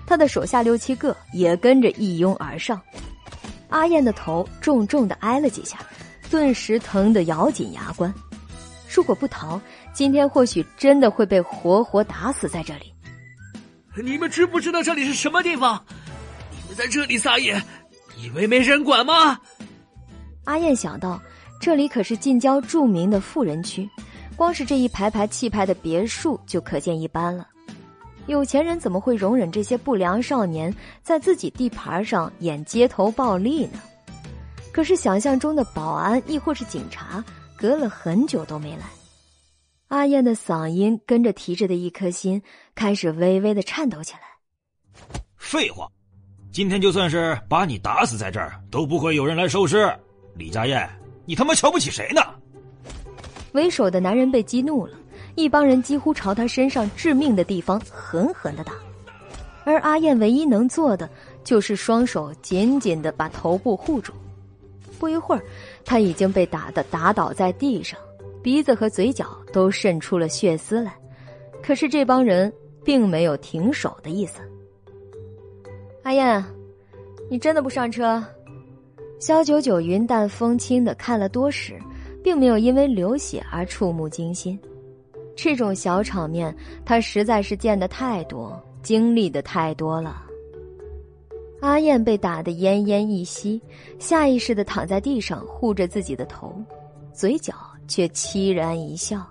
他的手下六七个也跟着一拥而上，阿燕的头重重的挨了几下，顿时疼得咬紧牙关。如果不逃，今天或许真的会被活活打死在这里。你们知不知道这里是什么地方？你们在这里撒野，以为没人管吗？阿燕想到，这里可是近郊著名的富人区，光是这一排排气派的别墅就可见一斑了。有钱人怎么会容忍这些不良少年在自己地盘上演街头暴力呢？可是想象中的保安亦或是警察，隔了很久都没来。阿燕的嗓音跟着提着的一颗心开始微微的颤抖起来。废话，今天就算是把你打死在这儿，都不会有人来收尸。李佳燕，你他妈瞧不起谁呢？为首的男人被激怒了。一帮人几乎朝他身上致命的地方狠狠的打，而阿燕唯一能做的就是双手紧紧的把头部护住。不一会儿，他已经被打得打倒在地上，鼻子和嘴角都渗出了血丝来。可是这帮人并没有停手的意思。阿燕，你真的不上车？肖九九云淡风轻的看了多时，并没有因为流血而触目惊心。这种小场面，他实在是见得太多，经历的太多了。阿燕被打得奄奄一息，下意识的躺在地上护着自己的头，嘴角却凄然一笑。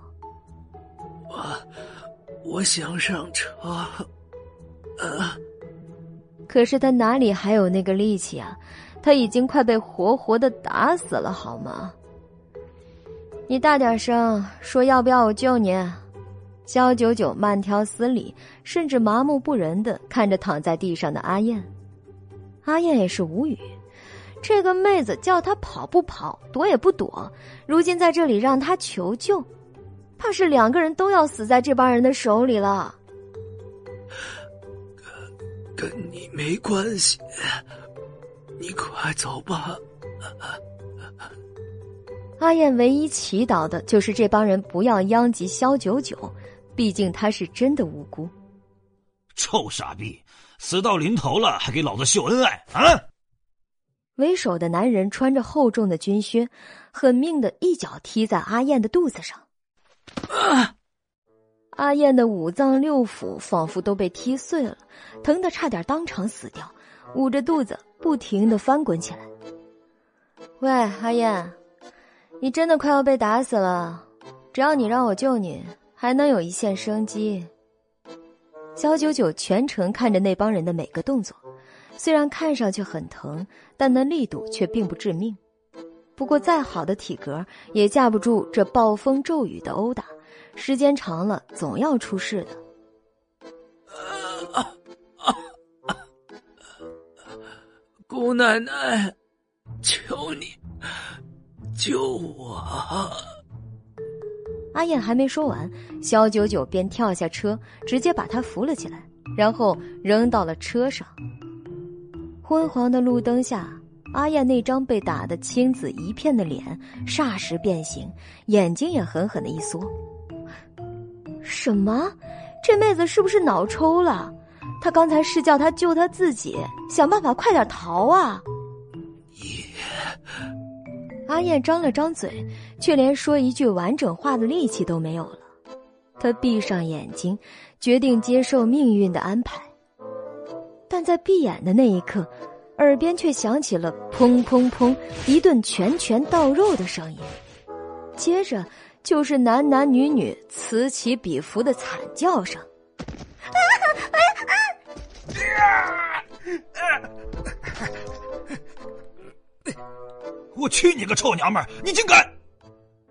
我，我想上车。呃，可是他哪里还有那个力气啊？他已经快被活活的打死了，好吗？你大点声说，要不要我救你？肖九九慢条斯理，甚至麻木不仁的看着躺在地上的阿燕。阿燕也是无语，这个妹子叫他跑不跑，躲也不躲，如今在这里让他求救，怕是两个人都要死在这帮人的手里了。跟跟你没关系，你快走吧。阿燕唯一祈祷的就是这帮人不要殃及肖九九，毕竟他是真的无辜。臭傻逼，死到临头了还给老子秀恩爱啊！为首的男人穿着厚重的军靴，狠命的一脚踢在阿燕的肚子上。啊！阿燕的五脏六腑仿佛都被踢碎了，疼得差点当场死掉，捂着肚子不停的翻滚起来。喂，阿燕。你真的快要被打死了，只要你让我救你，还能有一线生机。肖九九全程看着那帮人的每个动作，虽然看上去很疼，但那力度却并不致命。不过再好的体格也架不住这暴风骤雨的殴打，时间长了总要出事的。[LAUGHS] 姑奶奶，求你！救我！阿燕还没说完，肖九九便跳下车，直接把她扶了起来，然后扔到了车上。昏黄的路灯下，阿燕那张被打得青紫一片的脸霎时变形，眼睛也狠狠的一缩。什么？这妹子是不是脑抽了？她刚才是叫他救她自己，想办法快点逃啊！阿燕张了张嘴，却连说一句完整话的力气都没有了。她闭上眼睛，决定接受命运的安排。但在闭眼的那一刻，耳边却响起了“砰砰砰”一顿拳拳到肉的声音，接着就是男男女女此起彼伏的惨叫声。我去你个臭娘们儿！你竟敢！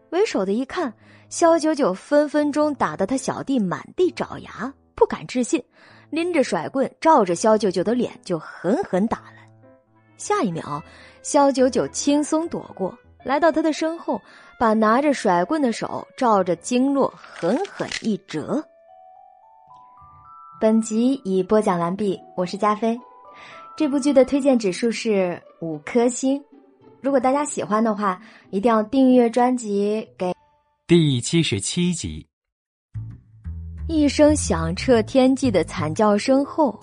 为首的一看，肖九九分分钟打得他小弟满地找牙，不敢置信，拎着甩棍照着肖九九的脸就狠狠打来。下一秒，肖九九轻松躲过，来到他的身后，把拿着甩棍的手照着经络狠狠一折。本集已播讲完毕，我是加菲。这部剧的推荐指数是五颗星。如果大家喜欢的话，一定要订阅专辑。给第七十七集，一声响彻天际的惨叫声后，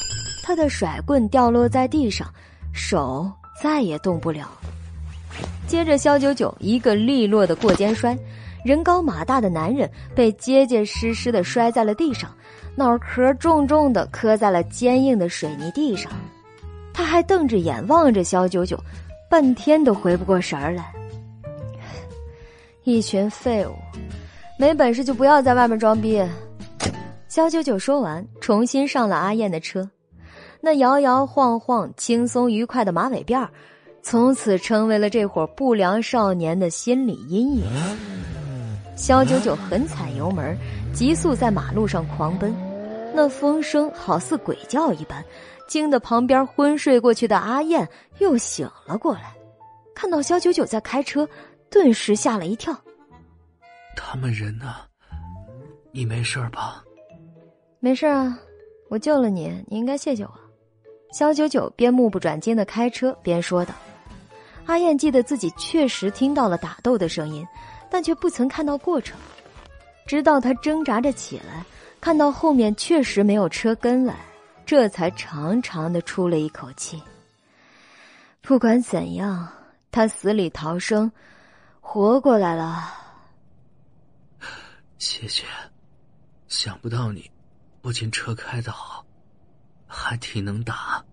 他的甩棍掉落在地上，手再也动不了。接着，肖九九一个利落的过肩摔，人高马大的男人被结结实实的摔在了地上，脑壳重重的磕在了坚硬的水泥地上。他还瞪着眼望着肖九九。半天都回不过神儿来，[LAUGHS] 一群废物，没本事就不要在外面装逼。肖九九说完，重新上了阿燕的车，那摇摇晃晃、轻松愉快的马尾辫从此成为了这伙不良少年的心理阴影。肖九九狠踩油门，急速在马路上狂奔，那风声好似鬼叫一般。惊得旁边昏睡过去的阿燕又醒了过来，看到肖九九在开车，顿时吓了一跳。他们人呢？你没事吧？没事啊，我救了你，你应该谢谢我。肖九九边目不转睛的开车边说道。阿燕记得自己确实听到了打斗的声音，但却不曾看到过程。直到他挣扎着起来，看到后面确实没有车跟来。这才长长的出了一口气。不管怎样，他死里逃生，活过来了。谢谢，想不到你不仅车开的好，还挺能打。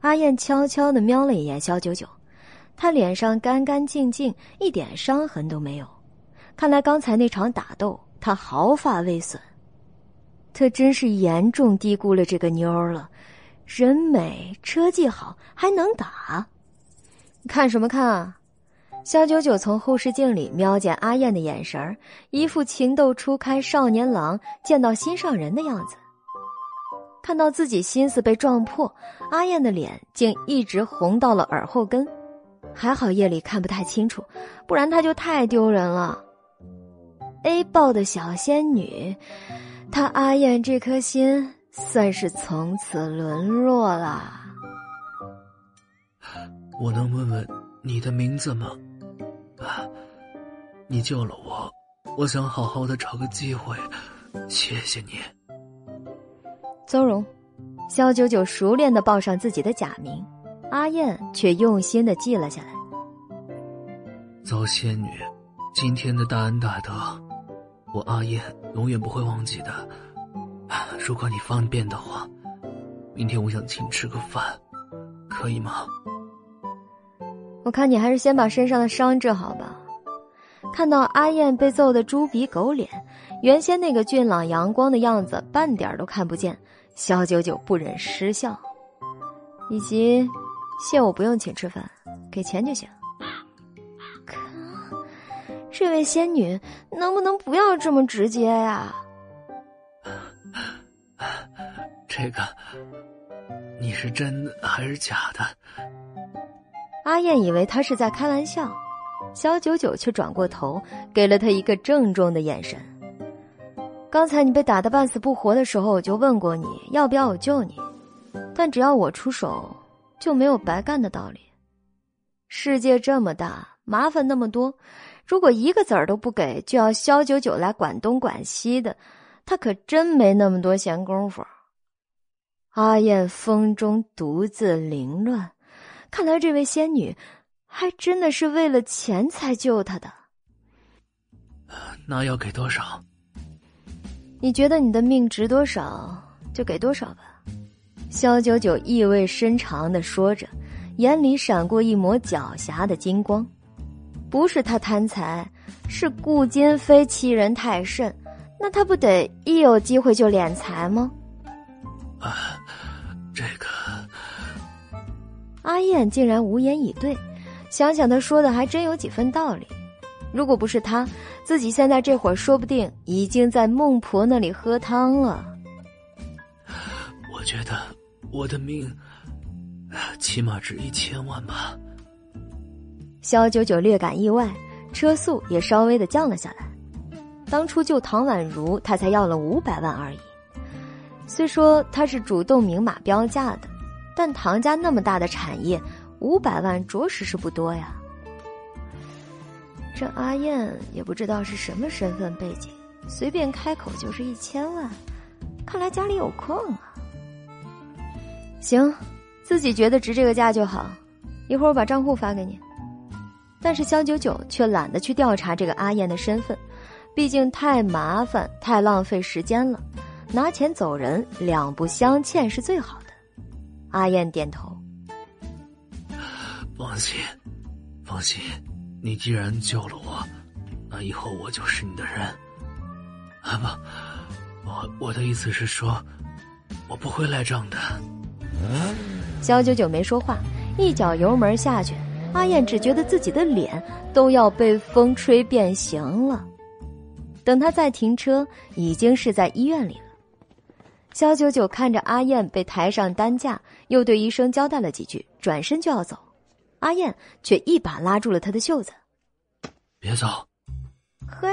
阿燕悄悄的瞄了一眼肖九九，他脸上干干净净，一点伤痕都没有。看来刚才那场打斗，他毫发未损。他真是严重低估了这个妞了，人美车技好还能打，看什么看啊？肖九九从后视镜里瞄见阿燕的眼神，一副情窦初开少年郎见到心上人的样子。看到自己心思被撞破，阿燕的脸竟一直红到了耳后根，还好夜里看不太清楚，不然她就太丢人了。A 报的小仙女。他阿燕这颗心算是从此沦落了。我能问问你的名字吗？啊，你救了我，我想好好的找个机会，谢谢你。邹荣，肖九九熟练的报上自己的假名，阿燕却用心的记了下来。邹仙女，今天的大恩大德。我阿燕永远不会忘记的。如果你方便的话，明天我想请吃个饭，可以吗？我看你还是先把身上的伤治好吧。看到阿燕被揍得猪鼻狗脸，原先那个俊朗阳光的样子半点都看不见，肖九九不忍失笑，以及谢我不用请吃饭，给钱就行。这位仙女，能不能不要这么直接呀？[LAUGHS] 这个，你是真的还是假的？阿燕以为他是在开玩笑，小九九却转过头，给了他一个郑重的眼神。刚才你被打得半死不活的时候，我就问过你要不要我救你，但只要我出手，就没有白干的道理。世界这么大，麻烦那么多。如果一个子儿都不给，就要肖九九来管东管西的，他可真没那么多闲工夫。阿燕风中独自凌乱，看来这位仙女还真的是为了钱才救他的。那要给多少？你觉得你的命值多少，就给多少吧。萧九九意味深长的说着，眼里闪过一抹狡黠的金光。不是他贪财，是顾金飞欺人太甚。那他不得一有机会就敛财吗？啊，这个阿燕竟然无言以对，想想他说的还真有几分道理。如果不是他，自己现在这会儿说不定已经在孟婆那里喝汤了。我觉得我的命，起码值一千万吧。肖九九略感意外，车速也稍微的降了下来。当初救唐宛如，他才要了五百万而已。虽说他是主动明码标价的，但唐家那么大的产业，五百万着实是不多呀。这阿燕也不知道是什么身份背景，随便开口就是一千万，看来家里有矿啊。行，自己觉得值这个价就好，一会儿我把账户发给你。但是肖九九却懒得去调查这个阿燕的身份，毕竟太麻烦、太浪费时间了。拿钱走人，两不相欠是最好。阿燕点头，放心，放心，你既然救了我，那以后我就是你的人。啊不，我我的意思是说，我不会赖账的。肖九九没说话，一脚油门下去。阿燕只觉得自己的脸都要被风吹变形了。等他再停车，已经是在医院里了。肖九九看着阿燕被抬上担架，又对医生交代了几句，转身就要走。阿燕却一把拉住了他的袖子：“别走！”嘿，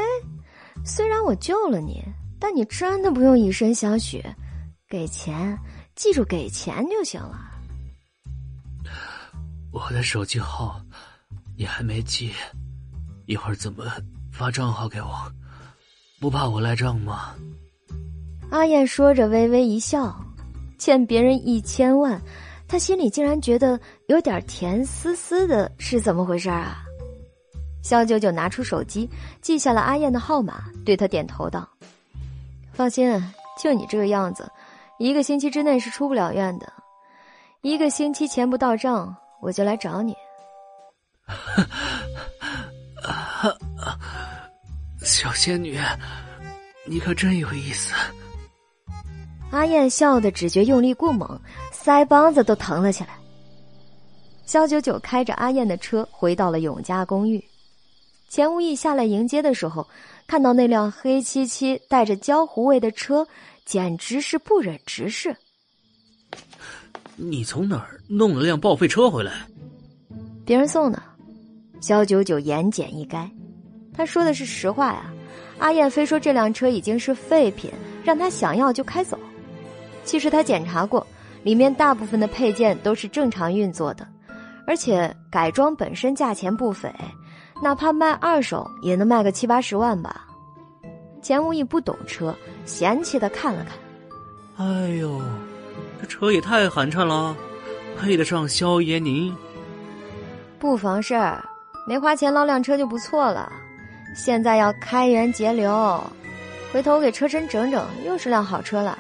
虽然我救了你，但你真的不用以身相许，给钱，记住给钱就行了。我的手机号你还没记，一会儿怎么发账号给我？不怕我赖账吗？阿燕说着，微微一笑。欠别人一千万，他心里竟然觉得有点甜丝丝的，是怎么回事啊？肖九九拿出手机，记下了阿燕的号码，对他点头道：“放心，就你这个样子，一个星期之内是出不了院的。一个星期钱不到账。”我就来找你，[LAUGHS] 小仙女，你可真有意思。阿燕笑的只觉用力过猛，腮帮子都疼了起来。肖九九开着阿燕的车回到了永嘉公寓，钱无意下来迎接的时候，看到那辆黑漆漆、带着焦糊味的车，简直是不忍直视。你从哪儿弄了辆报废车回来？别人送的。肖九九言简意赅，他说的是实话呀。阿燕非说这辆车已经是废品，让他想要就开走。其实他检查过，里面大部分的配件都是正常运作的，而且改装本身价钱不菲，哪怕卖二手也能卖个七八十万吧。钱无义不懂车，嫌弃的看了看。哎呦。这车也太寒碜了，配得上萧爷您？不妨事儿，没花钱捞辆车就不错了。现在要开源节流，回头给车身整整，又是辆好车了。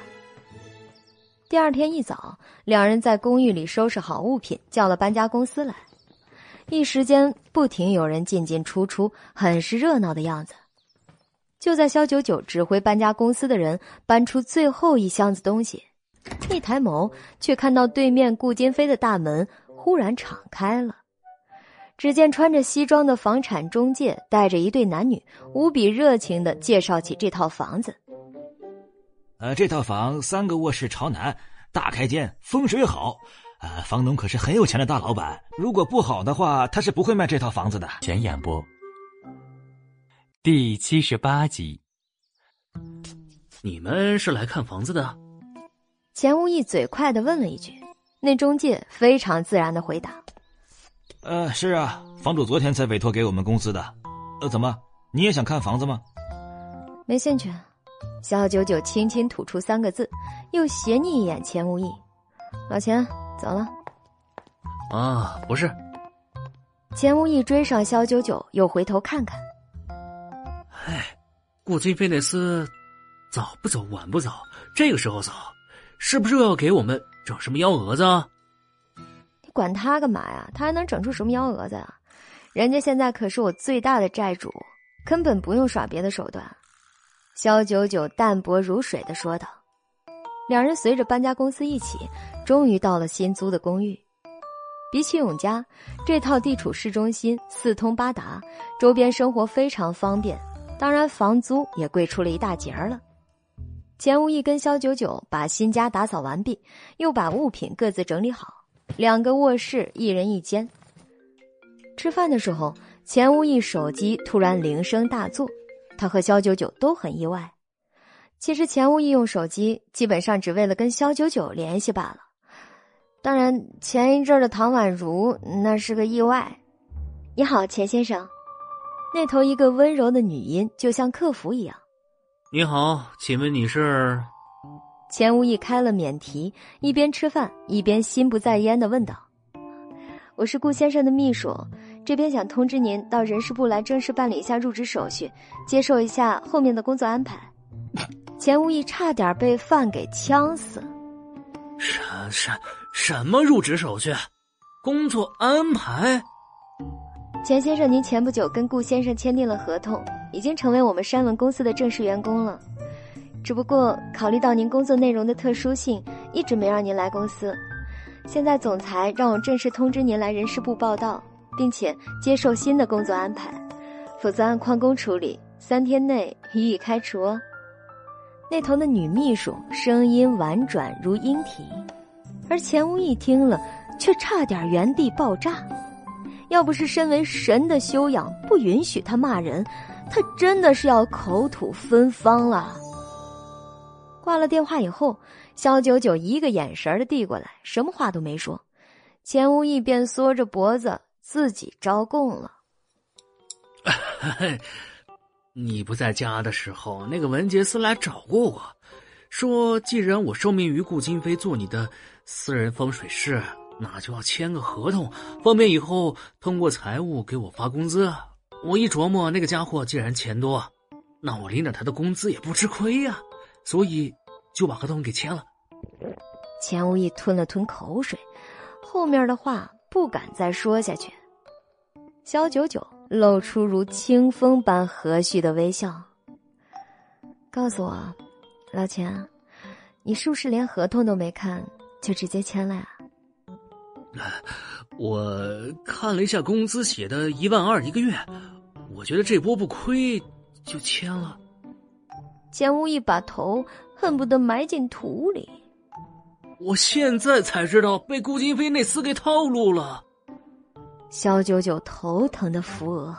第二天一早，两人在公寓里收拾好物品，叫了搬家公司来。一时间不停有人进进出出，很是热闹的样子。就在肖九九指挥搬家公司的人搬出最后一箱子东西。一抬眸，却看到对面顾金飞的大门忽然敞开了。只见穿着西装的房产中介带着一对男女，无比热情的介绍起这套房子。呃，这套房三个卧室朝南，大开间，风水好。呃，房东可是很有钱的大老板，如果不好的话，他是不会卖这套房子的。前演播第七十八集。你们是来看房子的？钱无意嘴快的问了一句，那中介非常自然的回答：“呃，是啊，房主昨天才委托给我们公司的。呃，怎么，你也想看房子吗？”没兴趣。肖九九轻轻吐出三个字，又斜睨一眼钱无意：“老钱，走了。”啊，不是。钱无意追上萧九九，又回头看看。哎，顾金飞那厮，早不走，晚不走，这个时候走。是不是又要给我们整什么幺蛾子？啊你管他干嘛呀？他还能整出什么幺蛾子啊？人家现在可是我最大的债主，根本不用耍别的手段。肖九九淡泊如水的说道。两人随着搬家公司一起，终于到了新租的公寓。比起永嘉，这套地处市中心，四通八达，周边生活非常方便，当然房租也贵出了一大截儿了。钱无义跟肖九九把新家打扫完毕，又把物品各自整理好，两个卧室，一人一间。吃饭的时候，钱无义手机突然铃声大作，他和肖九九都很意外。其实钱无意用手机基本上只为了跟肖九九联系罢了。当然，前一阵的唐宛如那是个意外。你好，钱先生。那头一个温柔的女音，就像客服一样。你好，请问你是？钱无意开了免提，一边吃饭一边心不在焉的问道：“我是顾先生的秘书，这边想通知您到人事部来正式办理一下入职手续，接受一下后面的工作安排。”钱无意差点被饭给呛死。什什什么入职手续？工作安排？钱先生，您前不久跟顾先生签订了合同，已经成为我们山文公司的正式员工了。只不过考虑到您工作内容的特殊性，一直没让您来公司。现在总裁让我正式通知您来人事部报道，并且接受新的工作安排，否则按旷工处理，三天内予以开除哦。那头的女秘书声音婉转如莺啼，而钱无义听了却差点原地爆炸。要不是身为神的修养不允许他骂人，他真的是要口吐芬芳了。挂了电话以后，肖九九一个眼神的递过来，什么话都没说，钱无义便缩着脖子自己招供了。[LAUGHS] 你不在家的时候，那个文杰斯来找过我，说既然我受命于顾金飞做你的私人风水师，那就要签个合同，方便以后通过财务给我发工资。我一琢磨，那个家伙既然钱多，那我领点他的工资也不吃亏呀，所以就把合同给签了。钱无意吞了吞口水，后面的话不敢再说下去。肖九九。露出如清风般和煦的微笑，告诉我，老钱，你是不是连合同都没看就直接签了呀？[LAUGHS] 我看了一下工资，写的一万二一个月，我觉得这波不亏，就签了。钱无义把头恨不得埋进土里。我现在才知道被顾金飞那厮给套路了。肖九九头疼的扶额。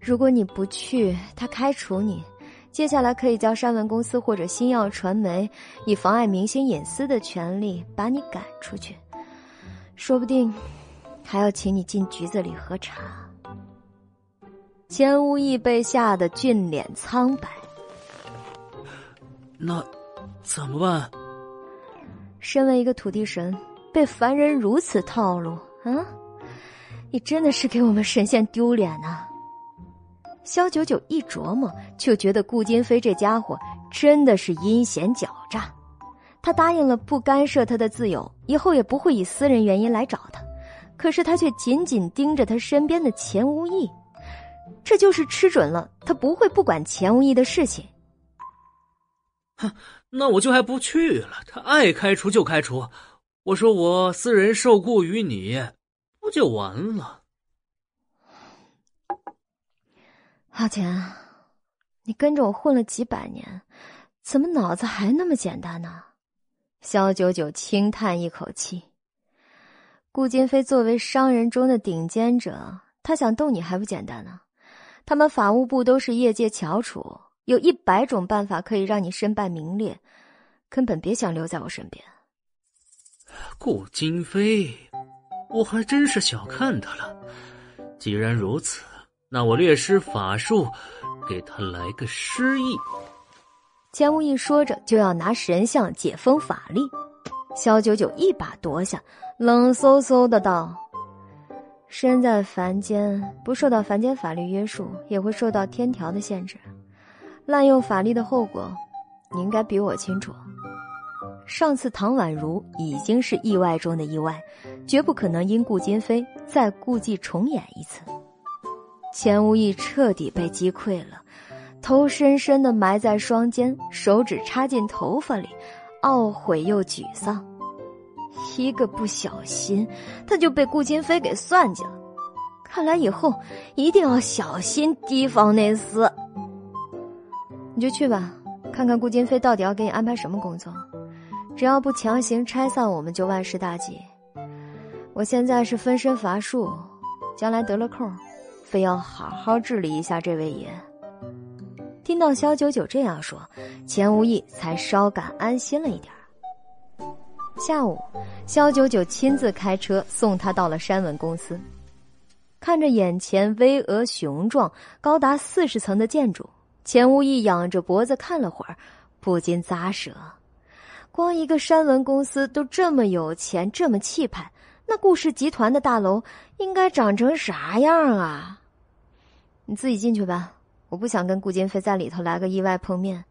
如果你不去，他开除你，接下来可以叫山文公司或者星耀传媒以妨碍明星隐私的权利把你赶出去，说不定还要请你进局子里喝茶。钱无义被吓得俊脸苍白。那怎么办？身为一个土地神，被凡人如此套路，啊？你真的是给我们神仙丢脸呐！肖九九一琢磨，就觉得顾金飞这家伙真的是阴险狡诈。他答应了不干涉他的自由，以后也不会以私人原因来找他，可是他却紧紧盯着他身边的钱无义，这就是吃准了他不会不管钱无义的事情。哼，那我就还不去了。他爱开除就开除，我说我私人受雇于你。不就完了？阿钱，你跟着我混了几百年，怎么脑子还那么简单呢？肖九九轻叹一口气。顾金飞作为商人中的顶尖者，他想动你还不简单呢？他们法务部都是业界翘楚，有一百种办法可以让你身败名裂，根本别想留在我身边。顾金飞。我还真是小看他了。既然如此，那我略施法术，给他来个失忆。钱无义说着，就要拿神像解封法力。萧九九一把夺下，冷飕飕的道：“身在凡间，不受到凡间法律约束，也会受到天条的限制。滥用法力的后果，你应该比我清楚。”上次唐宛如已经是意外中的意外，绝不可能因顾金飞再故伎重演一次。钱无义彻底被击溃了，头深深的埋在双肩，手指插进头发里，懊悔又沮丧。一个不小心，他就被顾金飞给算计了。看来以后一定要小心提防那厮。你就去吧，看看顾金飞到底要给你安排什么工作。只要不强行拆散我们，就万事大吉。我现在是分身乏术，将来得了空，非要好好治理一下这位爷。听到萧九九这样说，钱无义才稍感安心了一点。下午，萧九九亲自开车送他到了山文公司。看着眼前巍峨雄壮、高达四十层的建筑，钱无义仰着脖子看了会儿，不禁咂舌。光一个山文公司都这么有钱，这么气派，那顾氏集团的大楼应该长成啥样啊？你自己进去吧，我不想跟顾金飞在里头来个意外碰面。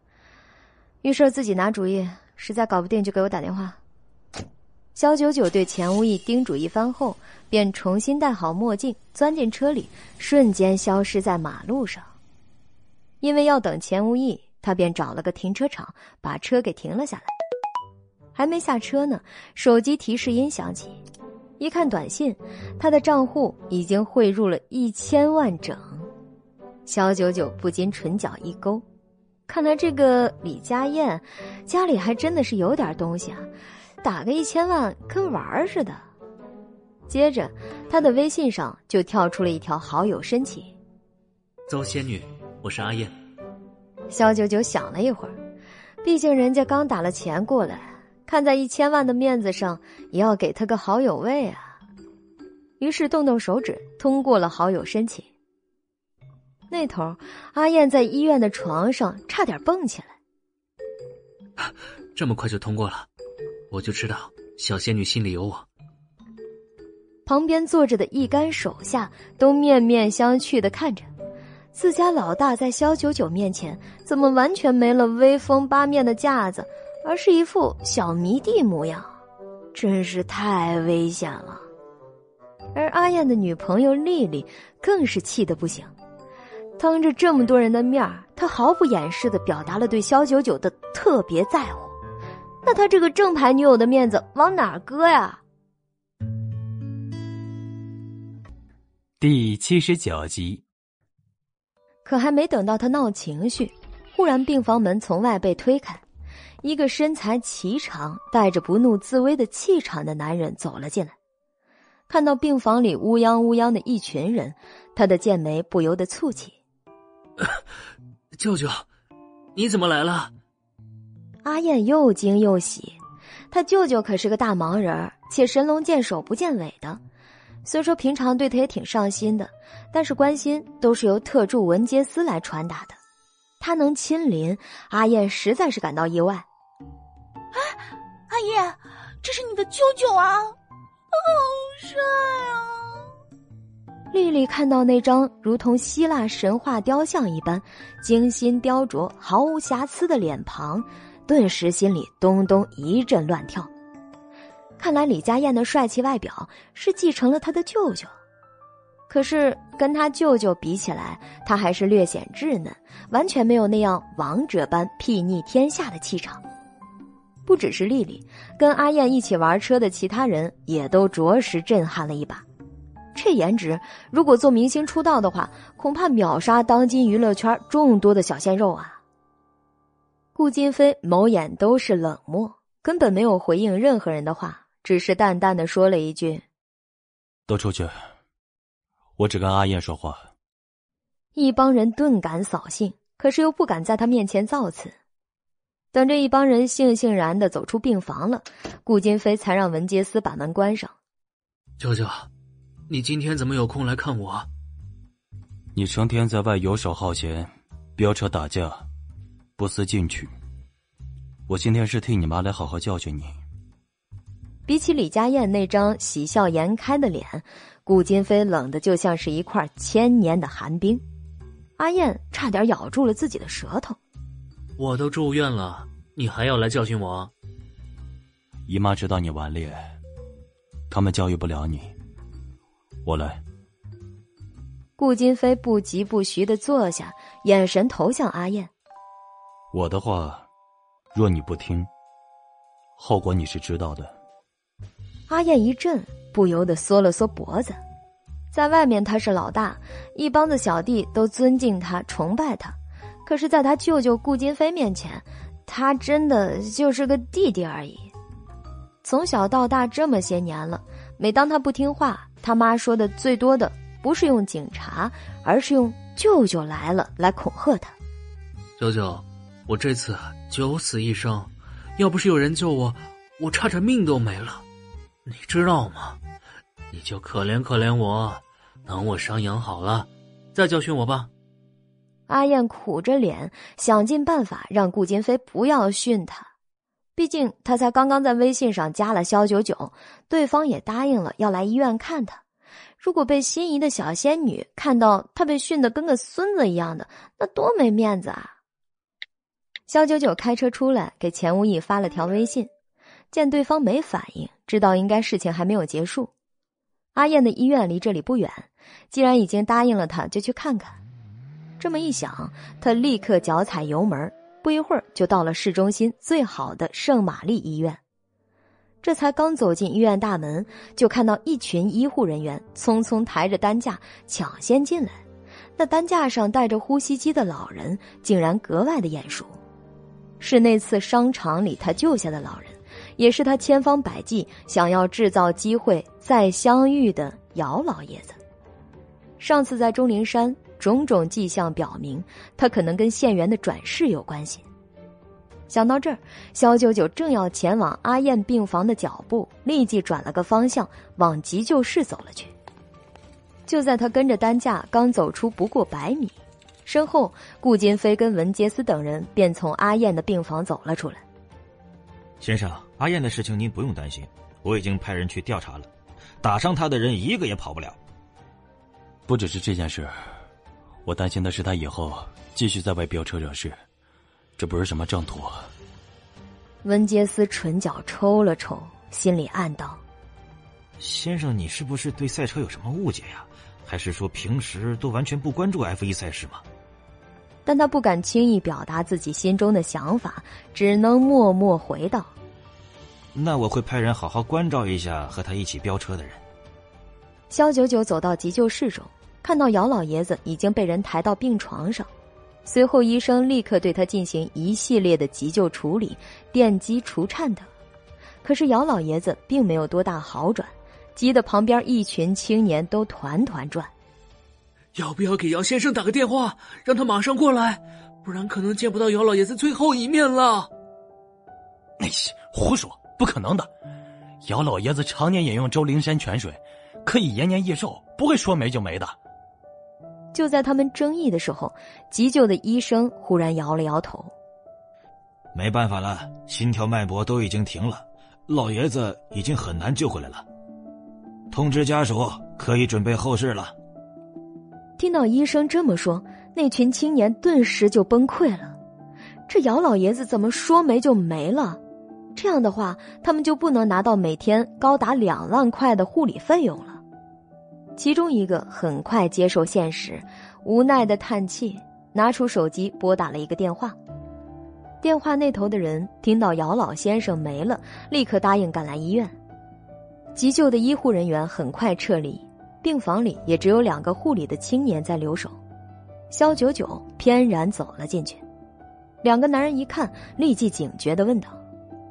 遇事自己拿主意，实在搞不定就给我打电话。肖九九对钱无义叮嘱一番后，便重新戴好墨镜，钻进车里，瞬间消失在马路上。因为要等钱无义，他便找了个停车场，把车给停了下来。还没下车呢，手机提示音响起，一看短信，他的账户已经汇入了一千万整。肖九九不禁唇角一勾，看来这个李佳燕家里还真的是有点东西啊，打个一千万跟玩似的。接着，他的微信上就跳出了一条好友申请：“邹仙女，我是阿燕。”肖九九想了一会儿，毕竟人家刚打了钱过来。看在一千万的面子上，也要给他个好友位啊！于是动动手指，通过了好友申请。那头，阿燕在医院的床上差点蹦起来。[LAUGHS] 这么快就通过了，我就知道小仙女心里有我。旁边坐着的一干手下都面面相觑的看着，自家老大在萧九九面前怎么完全没了威风八面的架子？而是一副小迷弟模样，真是太危险了。而阿燕的女朋友丽丽更是气得不行，当着这么多人的面，她毫不掩饰的表达了对肖九九的特别在乎。那她这个正牌女友的面子往哪搁呀？第七十九集。可还没等到他闹情绪，忽然病房门从外被推开。一个身材颀长、带着不怒自威的气场的男人走了进来，看到病房里乌泱乌泱的一群人，他的剑眉不由得蹙起。舅舅，你怎么来了？阿燕又惊又喜，他舅舅可是个大忙人，且神龙见首不见尾的。虽说平常对他也挺上心的，但是关心都是由特助文杰斯来传达的。他能亲临，阿燕实在是感到意外。啊，阿燕，这是你的舅舅啊，好帅啊！丽丽看到那张如同希腊神话雕像一般精心雕琢、毫无瑕疵的脸庞，顿时心里咚咚一阵乱跳。看来李佳燕的帅气外表是继承了他的舅舅，可是跟他舅舅比起来，他还是略显稚嫩，完全没有那样王者般睥睨天下的气场。不只是丽丽，跟阿燕一起玩车的其他人也都着实震撼了一把。这颜值，如果做明星出道的话，恐怕秒杀当今娱乐圈众多的小鲜肉啊！顾金飞眸眼都是冷漠，根本没有回应任何人的话，只是淡淡的说了一句：“都出去，我只跟阿燕说话。”一帮人顿感扫兴，可是又不敢在他面前造次。等这一帮人悻悻然的走出病房了，顾金飞才让文杰斯把门关上。舅舅，你今天怎么有空来看我？你成天在外游手好闲，飙车打架，不思进取。我今天是替你妈来好好教训你。比起李佳燕那张喜笑颜开的脸，顾金飞冷的就像是一块千年的寒冰。阿燕差点咬住了自己的舌头。我都住院了，你还要来教训我？姨妈知道你顽劣，他们教育不了你。我来。顾金飞不疾不徐的坐下，眼神投向阿燕。我的话，若你不听，后果你是知道的。阿燕一震，不由得缩了缩脖子。在外面他是老大，一帮子小弟都尊敬他、崇拜他，可是，在他舅舅顾金飞面前，他真的就是个弟弟而已。从小到大这么些年了，每当他不听话，他妈说的最多的不是用警察，而是用“舅舅来了”来恐吓他。舅舅，我这次九死一生，要不是有人救我，我差点命都没了。你知道吗？你就可怜可怜我，等我伤养好了，再教训我吧。阿燕苦着脸，想尽办法让顾金飞不要训他。毕竟他才刚刚在微信上加了肖九九，对方也答应了要来医院看他。如果被心仪的小仙女看到他被训得跟个孙子一样的，那多没面子啊！肖九九开车出来，给钱无义发了条微信，见对方没反应，知道应该事情还没有结束。阿燕的医院离这里不远，既然已经答应了他，就去看看。这么一想，他立刻脚踩油门，不一会儿就到了市中心最好的圣玛丽医院。这才刚走进医院大门，就看到一群医护人员匆匆抬着担架抢先进来。那担架上带着呼吸机的老人，竟然格外的眼熟。是那次商场里他救下的老人，也是他千方百计想要制造机会再相遇的姚老爷子。上次在钟灵山，种种迹象表明他可能跟县员的转世有关系。想到这儿，肖九九正要前往阿燕病房的脚步立即转了个方向，往急救室走了去。就在他跟着担架刚走出不过百米。身后，顾金飞跟文杰斯等人便从阿燕的病房走了出来。先生，阿燕的事情您不用担心，我已经派人去调查了，打伤他的人一个也跑不了。不只是这件事，我担心的是他以后继续在外飙车惹事，这不是什么正途。文杰斯唇角抽了抽，心里暗道：“先生，你是不是对赛车有什么误解呀？还是说平时都完全不关注 F 一赛事吗？”但他不敢轻易表达自己心中的想法，只能默默回道：“那我会派人好好关照一下和他一起飙车的人。”肖九九走到急救室中，看到姚老爷子已经被人抬到病床上，随后医生立刻对他进行一系列的急救处理，电击、除颤等。可是姚老爷子并没有多大好转，急得旁边一群青年都团团转。要不要给姚先生打个电话，让他马上过来？不然可能见不到姚老爷子最后一面了。那些胡说，不可能的！姚老爷子常年饮用周灵山泉水，可以延年益寿，不会说没就没的。就在他们争议的时候，急救的医生忽然摇了摇头：“没办法了，心跳脉搏都已经停了，老爷子已经很难救回来了。通知家属可以准备后事了。”听到医生这么说，那群青年顿时就崩溃了。这姚老爷子怎么说没就没了？这样的话，他们就不能拿到每天高达两万块的护理费用了。其中一个很快接受现实，无奈的叹气，拿出手机拨打了一个电话。电话那头的人听到姚老先生没了，立刻答应赶来医院。急救的医护人员很快撤离。病房里也只有两个护理的青年在留守，肖九九翩然走了进去。两个男人一看，立即警觉的问道：“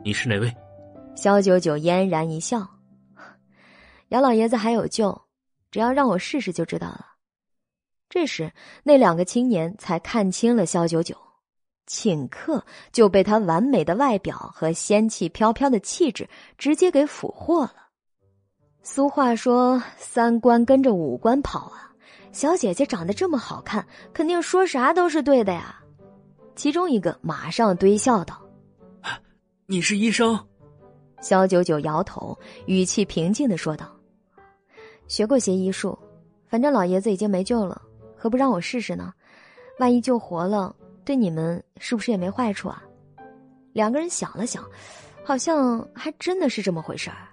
你是哪位？”肖九九嫣然一笑：“ [LAUGHS] 姚老爷子还有救，只要让我试试就知道了。”这时，那两个青年才看清了肖九九，顷刻就被他完美的外表和仙气飘飘的气质直接给俘获了。俗话说：“三观跟着五官跑啊！”小姐姐长得这么好看，肯定说啥都是对的呀。其中一个马上堆笑道：“你是医生？”肖九九摇头，语气平静的说道：“学过些医术，反正老爷子已经没救了，何不让我试试呢？万一救活了，对你们是不是也没坏处啊？”两个人想了想，好像还真的是这么回事儿。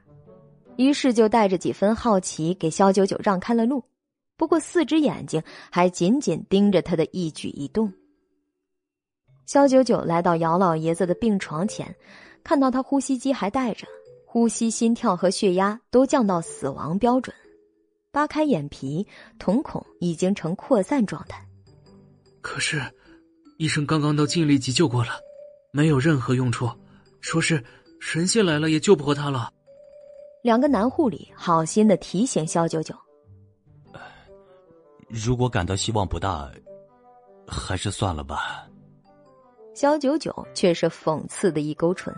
于是就带着几分好奇，给肖九九让开了路。不过四只眼睛还紧紧盯着他的一举一动。肖九九来到姚老爷子的病床前，看到他呼吸机还带着，呼吸、心跳和血压都降到死亡标准，扒开眼皮，瞳孔已经呈扩散状态。可是，医生刚刚都尽力急救过了，没有任何用处，说是神仙来了也救不活他了。两个男护理好心的提醒肖九九：“如果感到希望不大，还是算了吧。”肖九九却是讽刺的一勾唇：“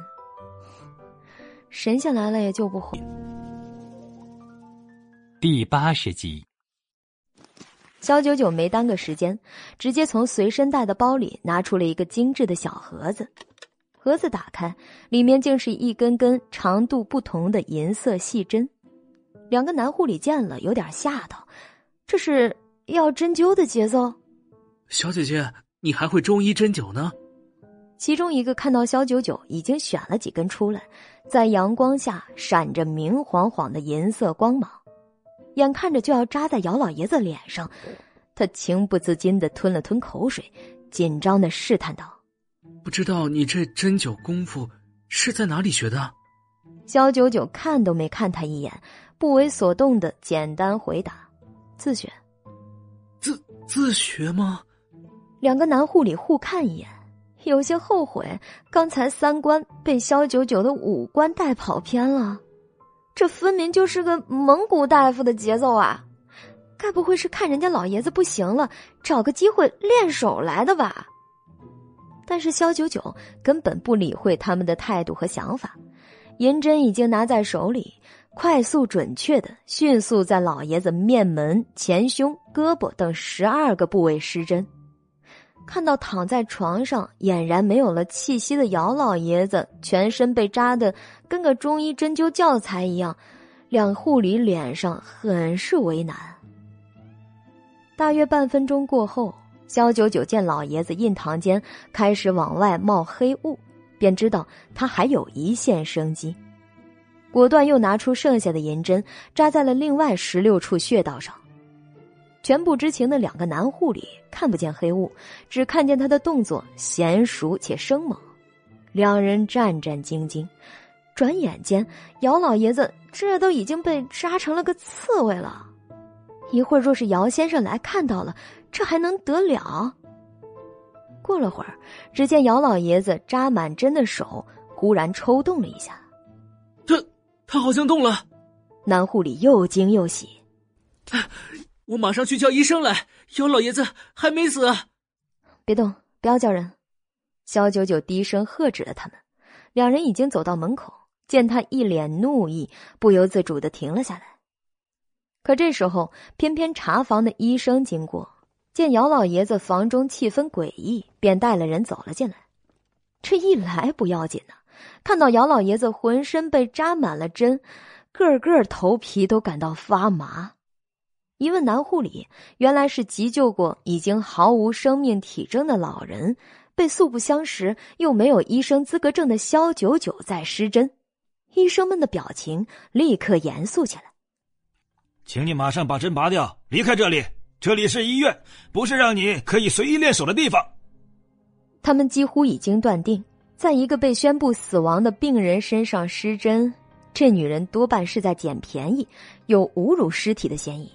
神仙来了也救不活。”第八十集，肖九九没耽搁时间，直接从随身带的包里拿出了一个精致的小盒子。盒子打开，里面竟是一根根长度不同的银色细针。两个男护理见了，有点吓到：“这是要针灸的节奏？”小姐姐，你还会中医针灸呢？其中一个看到肖九九已经选了几根出来，在阳光下闪着明晃晃的银色光芒，眼看着就要扎在姚老爷子脸上，他情不自禁的吞了吞口水，紧张的试探道：“不知道你这针灸功夫是在哪里学的？”肖九九看都没看他一眼，不为所动的简单回答：“自学。”“自自学吗？”两个男护理互看一眼。有些后悔，刚才三观被肖九九的五官带跑偏了。这分明就是个蒙古大夫的节奏啊！该不会是看人家老爷子不行了，找个机会练手来的吧？但是肖九九根本不理会他们的态度和想法，银针已经拿在手里，快速准确的、迅速在老爷子面门、前胸、胳膊等十二个部位施针。看到躺在床上俨然没有了气息的姚老爷子，全身被扎的跟个中医针灸教材一样，两护理脸上很是为难。大约半分钟过后，肖九九见老爷子印堂间开始往外冒黑雾，便知道他还有一线生机，果断又拿出剩下的银针扎在了另外十六处穴道上。全不知情的两个男护理看不见黑雾，只看见他的动作娴熟且生猛，两人战战兢兢。转眼间，姚老爷子这都已经被扎成了个刺猬了。一会儿，若是姚先生来看到了，这还能得了？过了会儿，只见姚老爷子扎满针的手忽然抽动了一下，他他好像动了。男护理又惊又喜。我马上去叫医生来，姚老爷子还没死。别动，不要叫人。肖九九低声喝止了他们。两人已经走到门口，见他一脸怒意，不由自主的停了下来。可这时候，偏偏查房的医生经过，见姚老爷子房中气氛诡异，便带了人走了进来。这一来不要紧呢，看到姚老爷子浑身被扎满了针，个个头皮都感到发麻。一问男护理，原来是急救过已经毫无生命体征的老人，被素不相识又没有医生资格证的肖九九在施针。医生们的表情立刻严肃起来。请你马上把针拔掉，离开这里。这里是医院，不是让你可以随意练手的地方。他们几乎已经断定，在一个被宣布死亡的病人身上施针，这女人多半是在捡便宜，有侮辱尸体的嫌疑。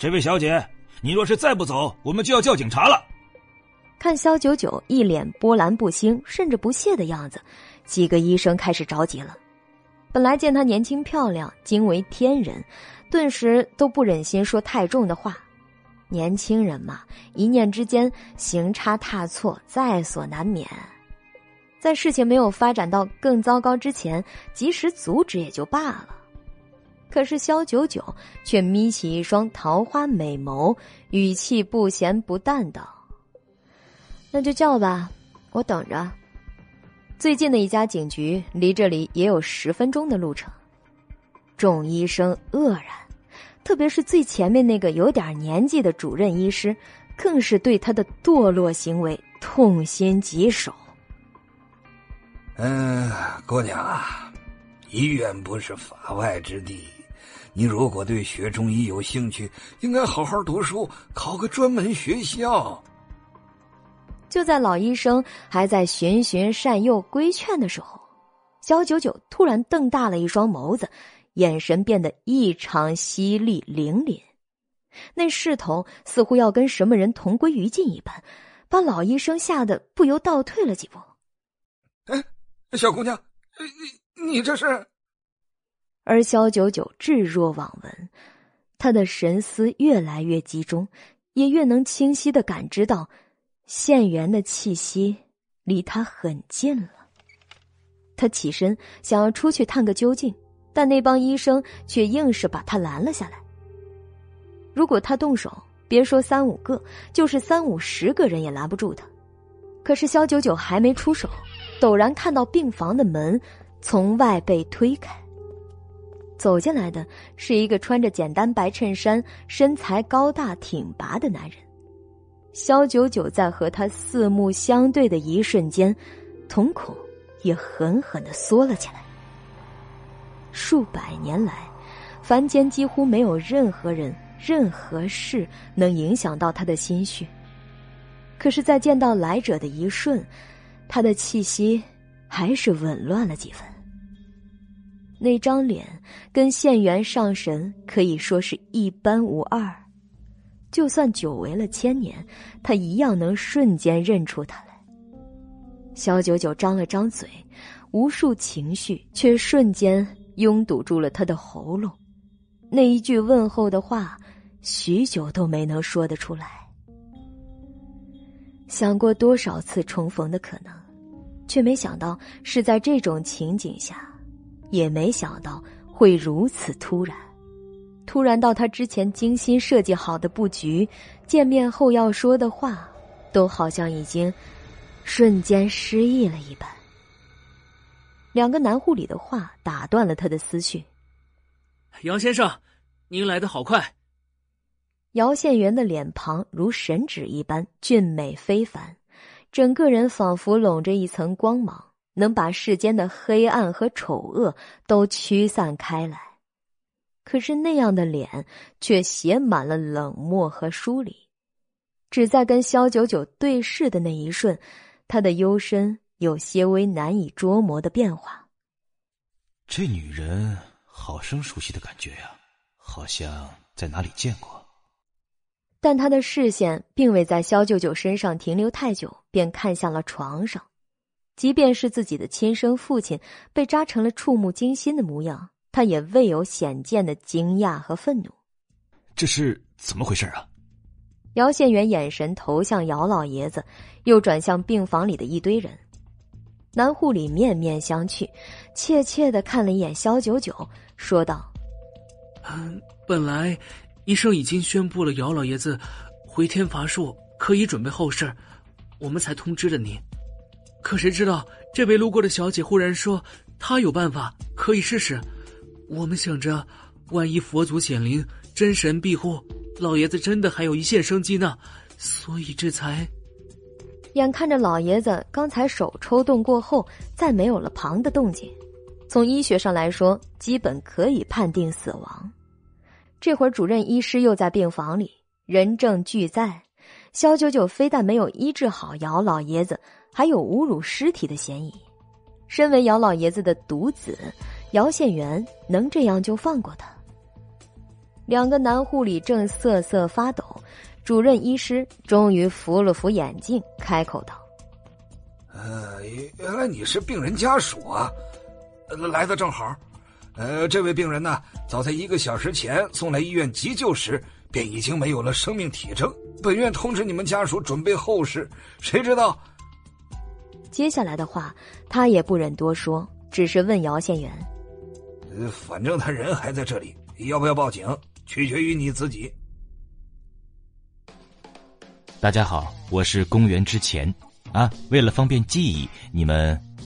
这位小姐，你若是再不走，我们就要叫警察了。看肖九九一脸波澜不惊，甚至不屑的样子，几个医生开始着急了。本来见她年轻漂亮，惊为天人，顿时都不忍心说太重的话。年轻人嘛，一念之间，行差踏错在所难免。在事情没有发展到更糟糕之前，及时阻止也就罢了。可是肖九九却眯起一双桃花美眸，语气不咸不淡道：“那就叫吧，我等着。最近的一家警局离这里也有十分钟的路程。”众医生愕然，特别是最前面那个有点年纪的主任医师，更是对他的堕落行为痛心疾首。嗯，姑娘啊，医院不是法外之地。你如果对学中医有兴趣，应该好好读书，考个专门学校。就在老医生还在循循善诱规劝的时候，肖九九突然瞪大了一双眸子，眼神变得异常犀利凌冽，那势头似乎要跟什么人同归于尽一般，把老医生吓得不由倒退了几步。哎，小姑娘，你你这是？而肖九九置若罔闻，他的神思越来越集中，也越能清晰的感知到县园的气息离他很近了。他起身想要出去探个究竟，但那帮医生却硬是把他拦了下来。如果他动手，别说三五个，就是三五十个人也拦不住他。可是肖九九还没出手，陡然看到病房的门从外被推开。走进来的是一个穿着简单白衬衫、身材高大挺拔的男人。肖九九在和他四目相对的一瞬间，瞳孔也狠狠的缩了起来。数百年来，凡间几乎没有任何人、任何事能影响到他的心绪。可是，在见到来者的一瞬，他的气息还是紊乱了几分。那张脸跟县园上神可以说是一般无二，就算久违了千年，他一样能瞬间认出他来。肖九九张了张嘴，无数情绪却瞬间拥堵住了他的喉咙，那一句问候的话，许久都没能说得出来。想过多少次重逢的可能，却没想到是在这种情景下。也没想到会如此突然，突然到他之前精心设计好的布局，见面后要说的话，都好像已经瞬间失忆了一般。两个男护理的话打断了他的思绪。杨先生，您来的好快。姚县元的脸庞如神纸一般俊美非凡，整个人仿佛笼着一层光芒。能把世间的黑暗和丑恶都驱散开来，可是那样的脸却写满了冷漠和疏离。只在跟萧九九对视的那一瞬，他的幽深有些微难以捉摸的变化。这女人好生熟悉的感觉呀，好像在哪里见过。但他的视线并未在萧九九身上停留太久，便看向了床上。即便是自己的亲生父亲被扎成了触目惊心的模样，他也未有显见的惊讶和愤怒。这是怎么回事啊？姚县元眼神投向姚老爷子，又转向病房里的一堆人。男护理面面相觑，怯怯的看了一眼肖九九，说道：“嗯，本来医生已经宣布了姚老爷子回天乏术，可以准备后事，我们才通知了您。”可谁知道，这位路过的小姐忽然说，她有办法可以试试。我们想着，万一佛祖显灵，真神庇护，老爷子真的还有一线生机呢。所以这才……眼看着老爷子刚才手抽动过后，再没有了旁的动静，从医学上来说，基本可以判定死亡。这会儿主任医师又在病房里，人证俱在。肖九九非但没有医治好姚老爷子。还有侮辱尸体的嫌疑。身为姚老爷子的独子，姚县元能这样就放过他？两个男护理正瑟瑟发抖，主任医师终于扶了扶眼镜，开口道：“呃，原来你是病人家属啊，来的正好。呃，这位病人呢，早在一个小时前送来医院急救时，便已经没有了生命体征。本院通知你们家属准备后事，谁知道？”接下来的话，他也不忍多说，只是问姚县元：“呃，反正他人还在这里，要不要报警，取决于你自己。”大家好，我是公元之前，啊，为了方便记忆，你们